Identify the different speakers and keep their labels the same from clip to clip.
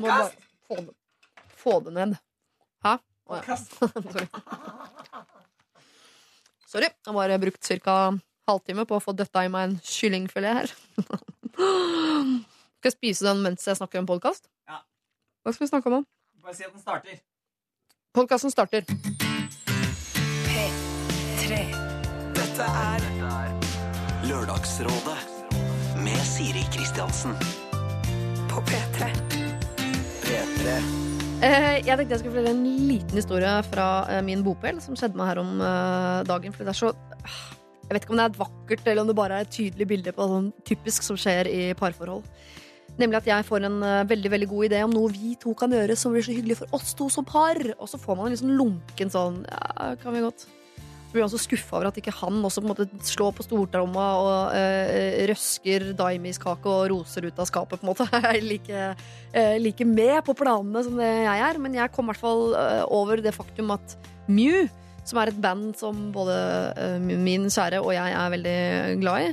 Speaker 1: må bare få det, få det ned. Hæ? Å, ja. Sorry. Sorry. Jeg har bare brukt ca. halvtime på å få døtta i meg en kyllingfilet her. Skal jeg spise den mens jeg snakker om podkast?
Speaker 2: Ja.
Speaker 1: Hva skal vi snakke om?
Speaker 2: Bare si at den starter.
Speaker 1: Podkasten starter. P3.
Speaker 3: Dette er Lørdagsrådet med Siri Kristiansen. På P3. P3.
Speaker 1: Eh, jeg tenkte jeg skulle fortelle en liten historie fra eh, min bopel som skjedde meg her om eh, dagen. For det er så Jeg vet ikke om det er et vakkert eller om det bare er et tydelig bilde på sånn typisk som skjer i parforhold. Nemlig at jeg får en veldig veldig god idé om noe vi to kan gjøre som blir så hyggelig for oss to som par. Og så får man en sånn lunken sånn Ja, kan vi godt blir han så skuffa over at ikke han også på en måte slår på stortromma og eh, røsker daimiskake og roser ut av skapet, på en måte. Jeg er like, eh, like med på planene som det jeg er, men jeg kom i hvert fall eh, over det faktum at Mew, som er et band som både eh, min kjære og jeg er veldig glad i,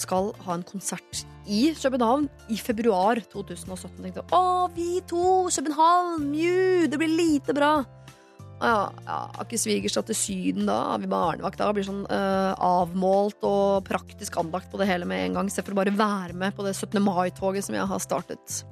Speaker 1: skal ha en konsert i København i februar 2017. Jeg tenkte å, vi to, København, Mew, det blir lite bra. Ja, har ikke svigers dratt til Syden da? Har vi barnevakt da? Blir sånn uh, avmålt og praktisk anlagt på det hele med en gang, istedenfor å bare være med på det 17. mai-toget som jeg har startet.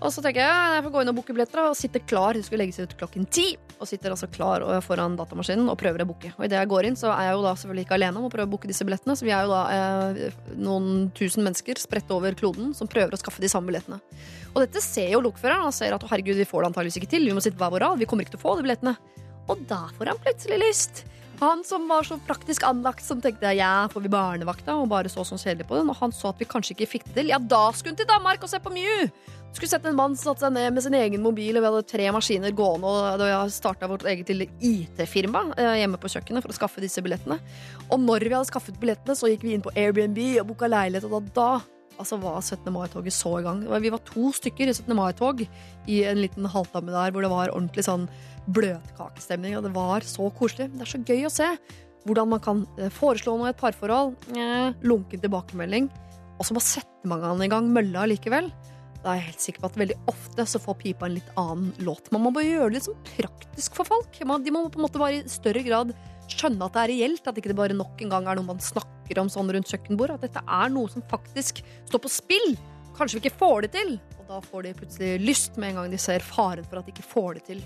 Speaker 1: Og så tenker jeg jeg får gå inn og booke billetter og sitte klar. Det skulle legges ut klokken ti. Og sitter altså klar foran datamaskinen og prøver å booke. Og idet jeg går inn, så er jeg jo da selvfølgelig ikke alene om å prøve å booke disse billettene. Så vi er jo da eh, noen tusen mennesker spredt over kloden som prøver å skaffe de samme billettene. Og dette ser jo lokføreren. og ser at herregud, vi får det antageligvis ikke til. Vi må sitte hver vår rad. Vi kommer ikke til å få de billettene. Og da får han plutselig lyst. Han som var så praktisk anlagt, som tenkte ja, får vi barnevakta, og bare så sånn kjedelig på det. Når han så at vi kanskje ikke fikk det til, ja, da skulle hun til Danmark og se på Mew! Skulle sett en mann som satte seg ned med sin egen mobil, og vi hadde tre maskiner gående, og vi starta vårt eget lille IT-firma eh, hjemme på kjøkkenet for å skaffe disse billettene. Og når vi hadde skaffet billettene, så gikk vi inn på Airbnb og booka leilighet, og da, da altså var 17. mai-toget så i gang. Vi var to stykker i 17. mai-tog i en liten halvdame der hvor det var ordentlig sånn bløtkakestemning, og det var så koselig. Det er så gøy å se hvordan man kan eh, foreslå noe i et parforhold, eh, lunken tilbakemelding, og så bare setter man i gang mølla likevel. Da er jeg helt sikker på at veldig ofte så får pipa en litt annen låt. Man må bare gjøre det litt sånn praktisk for folk. De må på en måte bare i større grad skjønne at det er reelt, at ikke det bare nok en gang er noe man snakker om sånn rundt kjøkkenbordet. At dette er noe som faktisk står på spill. Kanskje vi ikke får det til. Og da får de plutselig lyst med en gang de ser faren for at de ikke får det til.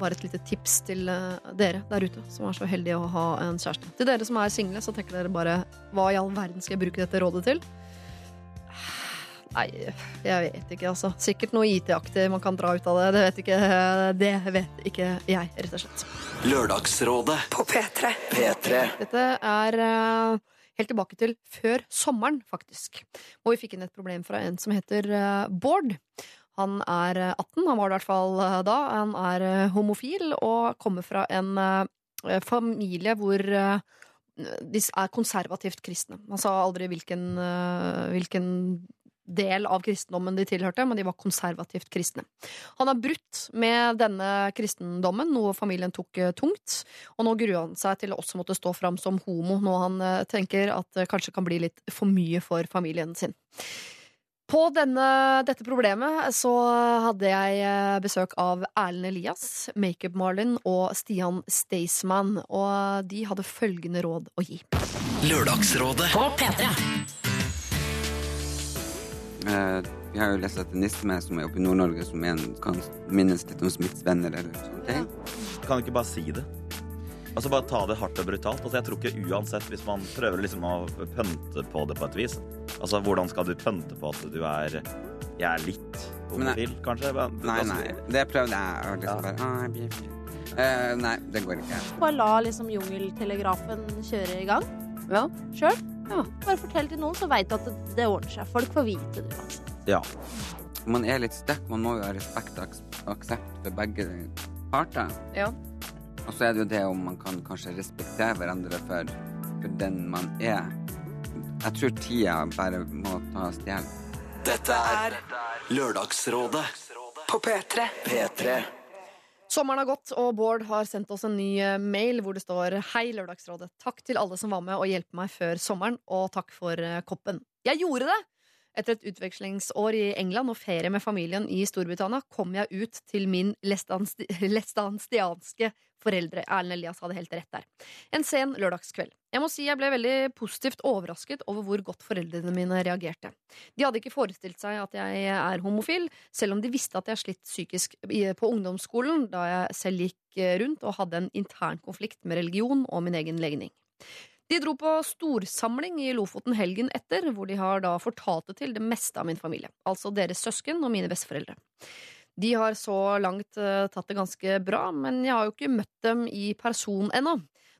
Speaker 1: Bare et lite tips til eh, dere der ute som er så heldige å ha en kjæreste. Til dere som er single, så tenker dere bare hva i all verden skal jeg bruke dette rådet til? Nei, jeg vet ikke, altså. Sikkert noe IT-aktig man kan dra ut av det. Det vet ikke, det vet ikke jeg, rett og slett.
Speaker 3: Lørdagsrådet
Speaker 4: På P3.
Speaker 3: P3.
Speaker 1: Dette er eh, helt tilbake til før sommeren, faktisk. Og vi fikk inn et problem fra en som heter eh, Bård. Han er eh, 18, han var det i hvert fall eh, da. Han er eh, homofil og kommer fra en eh, familie hvor eh, de er konservativt kristne. Han sa aldri hvilken, eh, hvilken del av kristendommen de tilhørte, men de var konservativt kristne. Han har brutt med denne kristendommen, noe familien tok eh, tungt. Og nå gruer han seg til å også måtte stå fram som homo, noe han eh, tenker at det kanskje kan bli litt for mye for familien sin. På denne, dette problemet så hadde jeg eh, besøk av Erlend Elias, Makeup Marlin og Stian Staysman, og de hadde følgende råd å gi.
Speaker 3: Lørdagsrådet
Speaker 5: På P3.
Speaker 6: Eh, vi har jo lest at Nisme, som er oppe i Nord-Norge, som igjen kan minnes litt om Smiths venner eller sånne ting.
Speaker 7: Kan du ikke bare si det? Altså Bare ta det hardt og brutalt. Altså Jeg tror ikke uansett, hvis man prøver liksom å pønte på det på et vis Altså Hvordan skal du pønte på at du er Jeg er litt homofil, kanskje? Men,
Speaker 6: Nei, nei, det prøvde jeg. Liksom ja. bare, ah, jeg blir- Eh, nei, det går ikke.
Speaker 8: Bare la liksom jungeltelegrafen kjøre i gang
Speaker 1: Ja.
Speaker 8: sjøl.
Speaker 1: Ja.
Speaker 8: Bare fortell til noen, så veit du at det, det ordner seg. Folk får vite det uansett.
Speaker 7: Ja.
Speaker 6: Man er litt sterk. Man må jo ha respekt og aks- aksept for begge parter.
Speaker 1: Ja.
Speaker 6: Og så er det jo det om man kan kanskje respektere hverandre for, for den man er. Jeg tror tida bare må ta stjel.
Speaker 3: Dette er Lørdagsrådet
Speaker 4: På P3.
Speaker 3: P3.
Speaker 1: Sommeren har gått, og Bård har sendt oss en ny eh, mail hvor det står Hei, Lørdagsrådet. Takk til alle som var med og hjelper meg før sommeren, og takk for eh, koppen. Jeg gjorde det! Etter et utvekslingsår i England og ferie med familien i Storbritannia kom jeg ut til min lestansti lestanstianske foreldre. Erlend Elias hadde helt rett der. En sen lørdagskveld. Jeg må si jeg ble veldig positivt overrasket over hvor godt foreldrene mine reagerte. De hadde ikke forestilt seg at jeg er homofil, selv om de visste at jeg slitt psykisk på ungdomsskolen da jeg selv gikk eh, rundt og hadde en intern konflikt med religion og min egen legning. De dro på storsamling i Lofoten helgen etter, hvor de har da fortalt det til det meste av min familie. Altså deres søsken og mine besteforeldre. De har så langt eh, tatt det ganske bra, men jeg har jo ikke møtt dem i person ennå.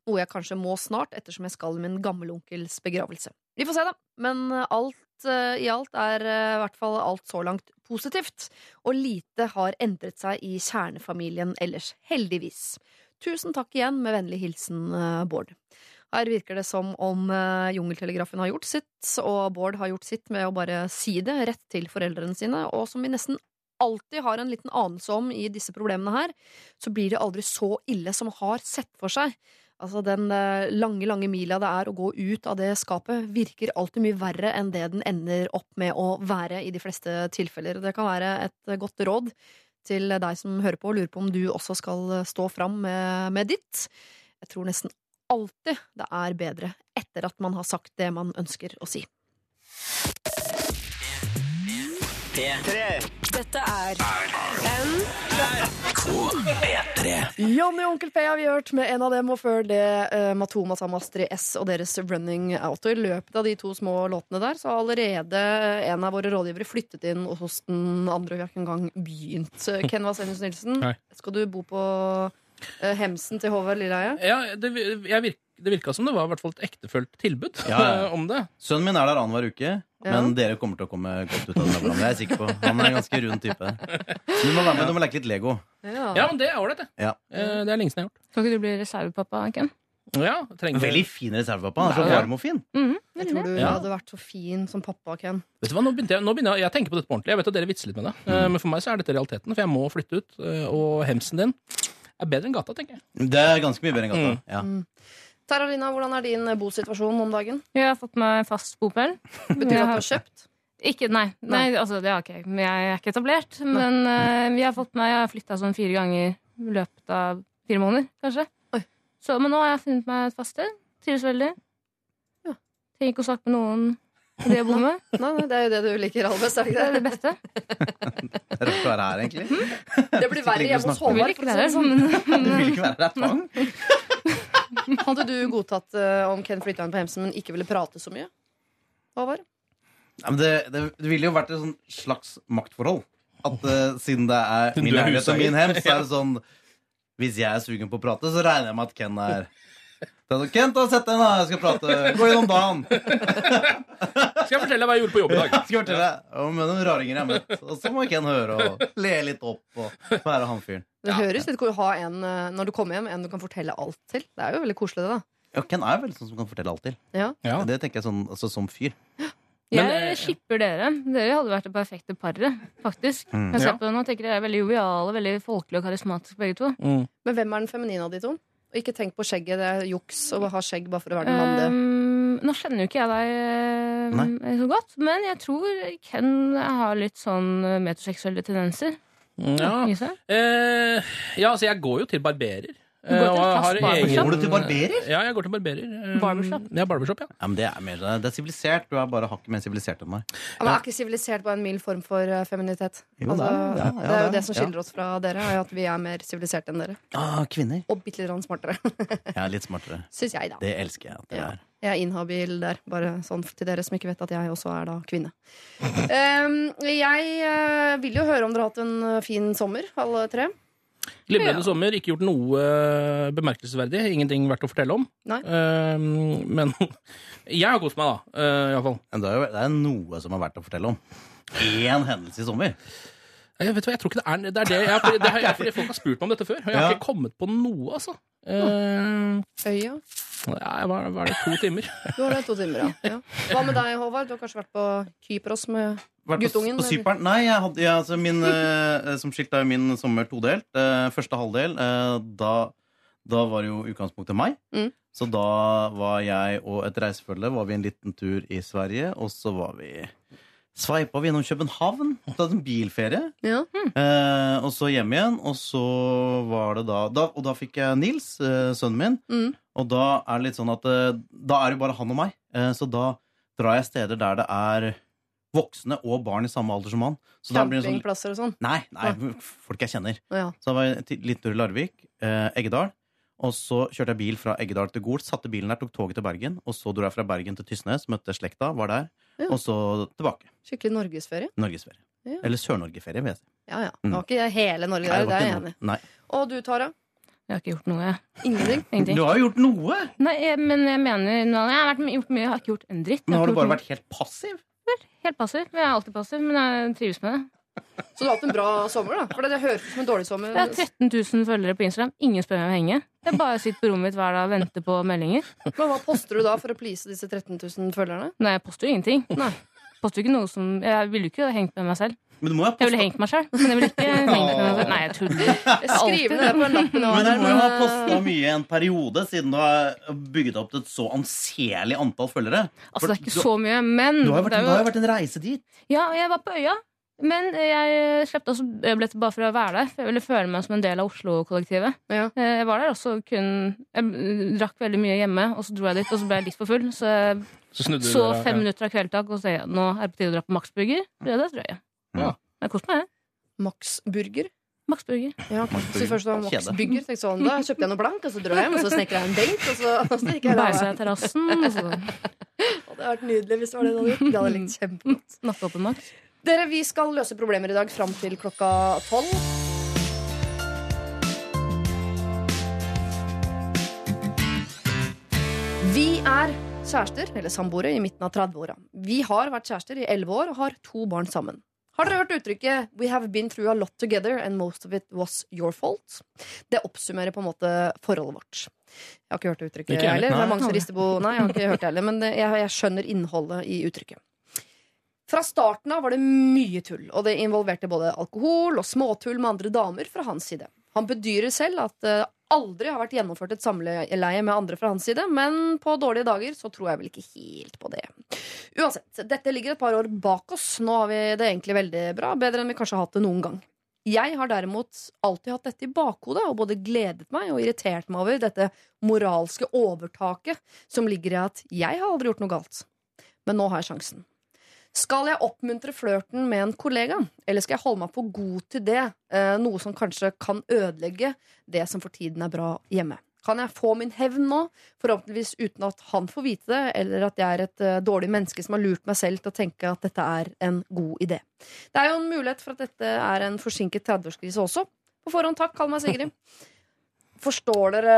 Speaker 1: Noe jeg kanskje må snart, ettersom jeg skal i min gammelonkels begravelse. Vi får se, da. Men alt eh, i alt er eh, i hvert fall alt så langt positivt. Og lite har endret seg i kjernefamilien ellers, heldigvis. Tusen takk igjen, med vennlig hilsen eh, Bård. Her virker det som om Jungeltelegrafen har gjort sitt, og Bård har gjort sitt med å bare si det rett til foreldrene sine, og som vi nesten alltid har en liten anelse om i disse problemene her, så blir det aldri så ille som har sett for seg. Altså Den eh, lange, lange mila det er å gå ut av det skapet, virker alltid mye verre enn det den ender opp med å være i de fleste tilfeller. Det kan være et godt råd til deg som hører på og lurer på om du også skal stå fram med, med ditt. Jeg tror nesten alltid det er bedre etter at man har sagt det man ønsker å si.
Speaker 4: Dette er
Speaker 1: Jonny og Onkel P har vi hørt med en av dem, og før det uh, Matoma Samastri S og deres Running Out. Og I løpet av de to små låtene der så har allerede en av våre rådgivere flyttet inn hos den andre. Vi har ikke engang begynt. Ken Vasenius Nilsen,
Speaker 2: Hei.
Speaker 1: skal du bo på uh, Hemsen til Håvard Lilleheie?
Speaker 2: Ja, det, jeg virk, det virka som det var hvert fall et ektefølt tilbud
Speaker 5: Ja, ja.
Speaker 2: eh, om det.
Speaker 5: Sønnen min er der annenhver uke,
Speaker 1: Ja.
Speaker 5: men dere kommer til å komme godt ut av det. Jeg er sikker på. Han er en ganske rund type. Så du må være med, du må leke litt Lego.
Speaker 2: Ja, men det er ålreit, det.
Speaker 5: Ja.
Speaker 2: Eh, Det er lenge siden jeg har gjort.
Speaker 9: Kan ikke du bli reservepappa, Ken?
Speaker 2: Ja,
Speaker 5: Veldig fin reservepappa. Han er så varm og fin.
Speaker 9: Mhm,
Speaker 1: Jeg tror du
Speaker 2: Ja.
Speaker 1: hadde vært så fin som pappa, Ken.
Speaker 2: Vet du hva, nå begynte jeg, nå begynner jeg, jeg tenker på dette på ordentlig. Jeg vet at dere vitser litt med det. mm. Men for meg så er dette realiteten, for jeg må flytte ut. eh, Og hemsen din er bedre enn gata, tenker jeg.
Speaker 5: Det er ganske mye bedre enn gata.
Speaker 2: Mm.
Speaker 5: Ja.
Speaker 1: Taralina, hvordan er din bosituasjon om dagen?
Speaker 9: Jeg har fått meg fast bopel.
Speaker 1: Betyr det at du
Speaker 9: har-
Speaker 1: kjøpt?
Speaker 9: Ikke, nei, nei, altså det har ikke jeg. Jeg er ikke etablert. Men uh, vi har fått meg, jeg har flytta sånn fire ganger i løpet av fire måneder, kanskje.
Speaker 1: Oi.
Speaker 9: Så, men nå har jeg funnet meg et fast sted. Trives veldig.
Speaker 1: Ja.
Speaker 9: Trenger ikke å snakke med noen det å bo med.
Speaker 1: Nei, nei, det er jo det du liker aller best, er det
Speaker 9: Det er
Speaker 1: det?
Speaker 9: beste.
Speaker 5: Det er rart å være her, egentlig.
Speaker 1: Det blir verre hjemme hos Håvard.
Speaker 9: ikke være
Speaker 1: det
Speaker 9: her,
Speaker 1: sånn.
Speaker 5: Du vil ikke være her, det er tvang.
Speaker 1: Hadde du godtatt uh, om Ken flytta inn på Hemsen, men ikke ville prate så mye? Håvard?
Speaker 5: Ja, men det, det, det ville jo vært et slags maktforhold. At uh, siden det er min leilighet og min hems, så er det sånn Hvis jeg er sugen på å prate, så regner jeg med at Ken er Da er det, Ken, ta sett deg, da. Jeg skal prate. Gå gjennom dagen.
Speaker 2: Skal jeg fortelle deg hva jeg gjorde på jobb i dag?
Speaker 5: Skal jeg fortelle deg om noen raringer jeg har møtt. Og så må Ken høre og le litt opp og være han fyren.
Speaker 1: Det høres litt som du ha en eh, når du kommer hjem, en du kan fortelle alt til. Det er jo veldig koselig, det, da.
Speaker 5: Ja, Ken er veldig sånn som kan fortelle alt til.
Speaker 1: Ja.
Speaker 2: Ja.
Speaker 5: Det tenker jeg sånn, altså, som fyr.
Speaker 2: Men, eh,
Speaker 9: jeg skipper dere. Dere hadde vært det perfekte paret, faktisk.
Speaker 5: Mm.
Speaker 9: Jeg ser på det nå, tenker dere er veldig joviale, veldig folkelige og karismatiske begge to.
Speaker 2: Mm.
Speaker 1: Men hvem er den feminine av de to? Og ikke tenk på skjegget. Det er juks å ha skjegg bare for å være den mannlige.
Speaker 9: Um, nå kjenner jo ikke jeg deg eh, så godt, men jeg tror Ken har litt sånn metoseksuelle metroseksuelle tendenser
Speaker 2: Ja. Eh, ja, altså, jeg går jo til barberer.
Speaker 9: Du går til
Speaker 2: Eh, og
Speaker 9: fast
Speaker 2: har
Speaker 9: barbershop?
Speaker 5: Går du til barberer?
Speaker 2: Ja, jeg går til barberer. Eh,
Speaker 9: Barbershop?
Speaker 2: Ja, barbershop, ja.
Speaker 5: Ja, men Det er mer Det er sivilisert. Du er bare hakket mer sivilisert enn meg.
Speaker 1: Ja, men er ikke sivilisert bare en mild form for eh, feminitet?
Speaker 5: Jo,
Speaker 1: altså,
Speaker 5: det er- ja, ja,
Speaker 1: det er jo
Speaker 5: det
Speaker 1: som skiller oss fra dere, er at vi er mer siviliserte enn dere.
Speaker 5: Ah, kvinner.
Speaker 1: Og bitte litt smartere.
Speaker 5: Er litt smartere.
Speaker 1: Syns jeg, da.
Speaker 5: Det elsker jeg at dere
Speaker 1: Ja.
Speaker 5: er.
Speaker 1: Jeg er inhabil der, bare sånn til dere som ikke vet at jeg også er da kvinne. Um, jeg uh, vil jo høre om dere har hatt en eh, fin sommer, alle tre.
Speaker 2: Glimrende sommer, ikke gjort noe eh, bemerkelsesverdig. Ingenting verdt å fortelle om.
Speaker 1: Nei.
Speaker 2: Eh, men jeg har kost meg, da. Uh, Iallfall.
Speaker 5: Men det er, jo, det er noe som er verdt å fortelle om. Én hendelse i sommer.
Speaker 2: Jeg vet hva, jeg tror ikke det er det. Er det, jeg, det er, jeg, fordi folk har spurt meg om dette før, og jeg har
Speaker 5: Ja.
Speaker 2: ikke kommet på noe, altså. Eh,
Speaker 1: Øya.
Speaker 2: ja, var, var det to timer?
Speaker 1: Du har det to timer, ja. ja. Hva med deg, Håvard? Du har kanskje vært på Kypros med
Speaker 5: Vært
Speaker 1: Guttungen,
Speaker 5: på
Speaker 1: på
Speaker 5: Cypern? Nei, jeg hadde, jeg, altså min, eh, som skilt er min sommer todelt. Eh, første halvdel, eh, da, da var jo utgangspunktet meg.
Speaker 1: Mm.
Speaker 5: Så da var jeg og et reisefølge var vi en liten tur i Sverige, og så var vi sveipa vi gjennom København. Tatt en bilferie.
Speaker 1: Ja.
Speaker 5: Eh, og så hjem igjen, og så var det da, da Og da fikk jeg Nils, eh, sønnen min.
Speaker 1: Mm.
Speaker 5: Og da er det litt sånn at eh, Da er det bare han og meg. Eh, så da drar jeg steder der det er voksne og barn i samme alder som han. Så sånn
Speaker 1: Campingplasser og sånn.
Speaker 5: Nei, nei, folk jeg kjenner.
Speaker 1: Ja.
Speaker 5: Så da var jeg litt tur i Larvik, eh, Eggedal. Og så kjørte jeg bil fra Eggedal til Gol, satte bilen der, tok toget til Bergen. Og så dro jeg fra Bergen til Tysnes, møtte slekta, var der.
Speaker 1: Ja.
Speaker 5: Og så tilbake.
Speaker 1: Skikkelig norgesferie.
Speaker 5: Norgesferie.
Speaker 1: Ja.
Speaker 5: Eller Sør-Norgeferie, vil jeg si.
Speaker 1: Ja, ja. Det var ikke hele Norge
Speaker 5: Nei,
Speaker 1: der,
Speaker 5: det
Speaker 1: det er jeg enig i. Og du, Tara?
Speaker 9: Jeg har ikke gjort noe.
Speaker 1: Ingenting?
Speaker 9: Ingenting.
Speaker 5: Du har jo gjort noe!
Speaker 9: Nei, jeg, men jeg mener Jeg har vært, gjort mye, jeg har ikke gjort en dritt.
Speaker 5: Men har du bare
Speaker 9: noe.
Speaker 5: vært helt passiv?
Speaker 9: Vel, Helt passiv. Jeg er alltid passiv, men jeg trives med det.
Speaker 1: Så du har hatt en bra sommer, da? For det høres ut som en dårlig sommer.
Speaker 9: Jeg har 13 000 følgere på Instagram. Ingen spør meg om å henge. Jeg bare sitter på rommet mitt hver dag og venter på meldinger.
Speaker 1: Men hva poster du da for å please disse 13 000 følgerne?
Speaker 9: Nei, jeg poster jo ingenting.
Speaker 1: Nei.
Speaker 9: Poster ikke noe som Jeg ville jo ikke hengt med meg selv.
Speaker 5: Men du må jo poste...
Speaker 9: Jeg ville hengt meg selv, men jeg ville ikke hengt med meg selv. Nei, jeg tuller.
Speaker 1: Skriv ned det på en lapp nå.
Speaker 5: men du må jo ha posta mye i en periode, siden du har bygget opp et så anselig antall følgere.
Speaker 9: Altså, det er ikke
Speaker 5: du,
Speaker 9: så mye, men
Speaker 5: du har jo vært, jo vært en reise dit.
Speaker 9: Ja, jeg var på øya. Men jeg slepte også øyeblikket bare for å være der. For jeg ville føle meg som en del av Oslo-kollektivet.
Speaker 1: Ja.
Speaker 9: Eh, Jeg var der også kun Jeg drakk veldig mye hjemme, og så dro jeg dit, og så ble jeg litt for full. Så jeg
Speaker 2: Så snudde
Speaker 9: så
Speaker 2: dere-
Speaker 9: fem
Speaker 2: ja.
Speaker 9: minutter av kveldtak, og så sa jeg nå er det på tide å dra på Max Burger. Det, det tror jeg.
Speaker 2: Ja.
Speaker 9: Jeg koste meg, jeg.
Speaker 1: Max Burger.
Speaker 9: Max Burger.
Speaker 1: Ja, så først var Max Burger, Tenkte sånn, da kjøpte jeg noe blank, og så dro jeg hjem, og så snekra jeg en benk, og så, og så gikk jeg
Speaker 9: Beisa i terrassen, og så
Speaker 1: Og Det hadde vært nydelig hvis det var det du hadde gjort. Det hadde likt kjempegodt.
Speaker 9: nattåpen Max.
Speaker 1: Dere, vi skal løse problemer i dag fram til klokka tolv. Vi er kjærester, eller samboere, i midten av 30-åra. Vi har vært kjærester i 11 år og har to barn sammen. Har dere hørt uttrykket 'We have been through a lot together and most of it was your fault'? Det oppsummerer på en måte forholdet vårt. Jeg har ikke hørt det uttrykket
Speaker 2: jeg
Speaker 1: heller. Det er mange som rister på Nei, jeg har ikke hørt det heller, men jeg, jeg skjønner innholdet i uttrykket. Fra starten av var det mye tull, og det involverte både alkohol og småtull med andre damer fra hans side. Han bedyrer selv at det aldri har vært gjennomført et samleie med andre fra hans side, men på dårlige dager så tror jeg vel ikke helt på det. Uansett, dette ligger et par år bak oss. Nå har vi det egentlig veldig bra, bedre enn vi kanskje har hatt det noen gang. Jeg har derimot alltid hatt dette i bakhodet og både gledet meg og irritert meg over dette moralske overtaket som ligger i at jeg har aldri gjort noe galt. Men nå har jeg sjansen. Skal jeg oppmuntre flørten med en kollega, eller skal jeg holde meg for god til det, eh, noe som kanskje kan ødelegge det som for tiden er bra hjemme? Kan jeg få min hevn nå, forhåpentligvis uten at han får vite det, eller at jeg er et eh, dårlig menneske som har lurt meg selv til å tenke at dette er en god idé? Det er jo en mulighet for at dette er en forsinket 30-årskrise også. På forhånd takk, kall meg Sigrid. Forstår dere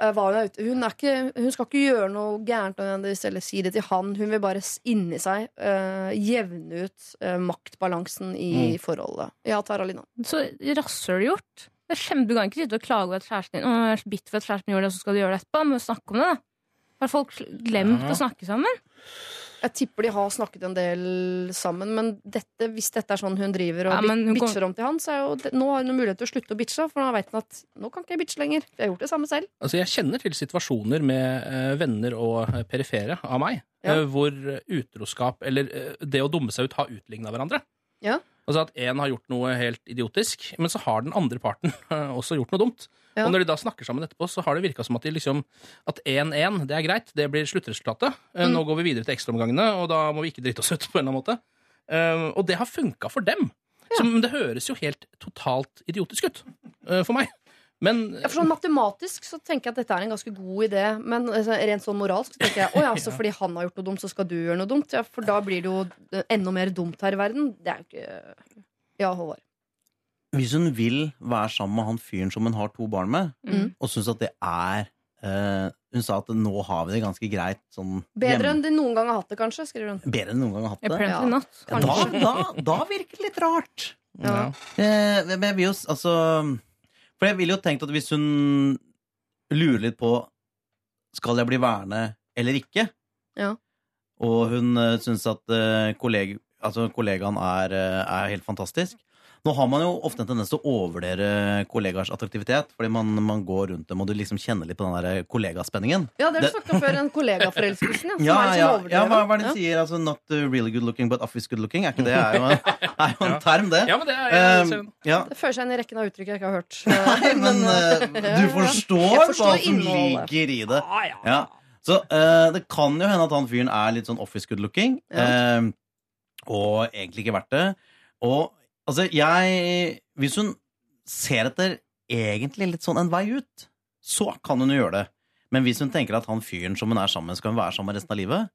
Speaker 1: eh, hva hun er ute hun, er ikke, hun skal ikke gjøre noe gærent eller si det til han. Hun vil bare s- inni seg uh, jevne ut uh, maktbalansen i
Speaker 5: Mm.
Speaker 1: forholdet. Ja, Tara Lina.
Speaker 9: Så rasshølgjort. Du kan ikke sitte og klage over at kjæresten din Å, jeg er så bitter for at kjæresten gjør det, og så skal du gjøre det etterpå. Men snakk om det, da. Har folk glemt
Speaker 2: Ja.
Speaker 9: å snakke sammen?
Speaker 1: Jeg tipper de har snakket en del sammen, men dette, hvis dette er sånn hun driver og
Speaker 9: Ja, hun kom-
Speaker 1: bitcher om til han, så er jo det, nå har hun jo mulighet til å slutte å bitche, for nå vet hun at nå kan ikke jeg bitche lenger. Jeg har gjort det samme selv.
Speaker 2: Altså, jeg kjenner til situasjoner med eh, venner og eh, perifere av meg,
Speaker 1: Ja.
Speaker 2: eh, hvor utroskap, eller det å dumme seg ut, har utligna hverandre.
Speaker 1: Ja.
Speaker 2: Altså at én har gjort noe helt idiotisk, men så har den andre parten også gjort noe dumt.
Speaker 1: Ja.
Speaker 2: Og når de da snakker sammen etterpå, så har det virka som at de liksom At 1-1, det er greit, det blir sluttresultatet. Eh,
Speaker 1: Mm.
Speaker 2: Nå går vi videre til ekstraomgangene, og da må vi ikke drite oss ut på en eller annen måte. Uh, og det har funka for dem. Så, Som, det høres jo helt totalt idiotisk ut uh, for meg. Men
Speaker 1: Ja, for sånn Matematisk så tenker jeg at dette er en ganske god idé, men altså, rent sånn moralsk så tenker jeg å ja, så fordi han har gjort noe dumt, så skal du gjøre noe dumt. Ja, For da blir det jo enda mer dumt her i verden. Det er jo ikke Ja, Håvard.
Speaker 5: Hvis hun vil være sammen med han fyren som hun har to barn med,
Speaker 1: Mm.
Speaker 5: og syns at det er uh, Hun sa at nå har vi det ganske greit sånn
Speaker 1: Bedre
Speaker 5: hjemme-
Speaker 1: enn de noen gang har hatt det, kanskje, skriver hun.
Speaker 5: Bedre enn noen gang har hatt det.
Speaker 1: Ja.
Speaker 9: not.
Speaker 5: Ja, da, da, da virker det litt rart.
Speaker 1: Ja.
Speaker 5: Uh, men jeg vil jo altså For jeg ville jo tenkt at hvis hun lurer litt på Skal jeg bli værende eller ikke,
Speaker 1: Ja.
Speaker 5: og hun uh, syns at uh, kolleg, altså, kollegaen er, uh, er helt fantastisk, Nå har man jo ofte en tendens til å overvurdere kollegaers attraktivitet, fordi man, man går rundt dem og du liksom kjenner litt på den der kollegaspenningen.
Speaker 1: Ja, det har du snakket om før. En kollegaforelskelsen. Ja,
Speaker 5: Ja,
Speaker 1: er
Speaker 5: ja, ja, hva, hva er det de sier? Altså, not uh, really good looking, but office good looking? Er ikke det er jo er jo en term, det?
Speaker 2: Ja, men det er
Speaker 5: Um, ja.
Speaker 1: Det fører seg inn i rekken av uttrykk jeg ikke har hørt.
Speaker 5: Nei, men uh, du forstår,
Speaker 1: forstår
Speaker 5: hva som ligger i det. Ah, Ja. Så uh, det kan jo hende at han fyren er litt sånn office good looking, um, og egentlig ikke verdt det. Og altså, jeg Hvis hun ser etter egentlig litt sånn en vei ut, så kan hun jo gjøre det. Men hvis hun tenker at han fyren som hun er sammen med, skal hun være sammen resten av livet,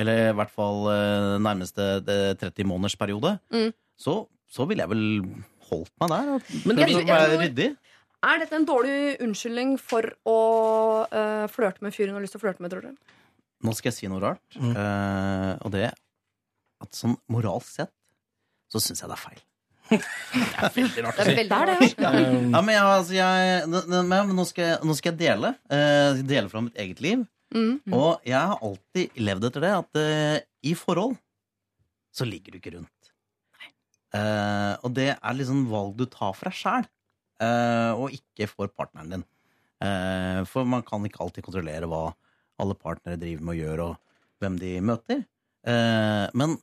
Speaker 5: eller i hvert fall eh, nærmeste eh, 30 måneders periode,
Speaker 1: Mm.
Speaker 5: så, så ville jeg vel holdt meg der. Og
Speaker 2: Men
Speaker 1: det,
Speaker 5: være ryddig.
Speaker 1: Er dette en dårlig unnskyldning for å uh, flørte med fyren du har lyst til å flørte med, tror dere?
Speaker 5: Nå skal jeg si noe rart,
Speaker 2: Mm.
Speaker 5: uh, og det at sånn moralsk sett så syns jeg det er feil.
Speaker 2: Veldig rart
Speaker 1: Det
Speaker 2: å
Speaker 1: er
Speaker 2: si.
Speaker 1: veldig
Speaker 9: Det er det,
Speaker 1: rart.
Speaker 9: ja.
Speaker 2: Um,
Speaker 5: Ja, men, jeg, altså, jeg, men nå, skal jeg, nå skal jeg dele. eh, dele fra mitt eget liv.
Speaker 1: Mm.
Speaker 5: Og jeg har alltid levd etter det at eh, i forhold så ligger du ikke rundt. Eh, og det er liksom valg du tar for deg sjæl, og ikke for partneren din. Eh, for man kan ikke alltid kontrollere hva alle partnere driver med å gjøre, og hvem de møter. Eh, men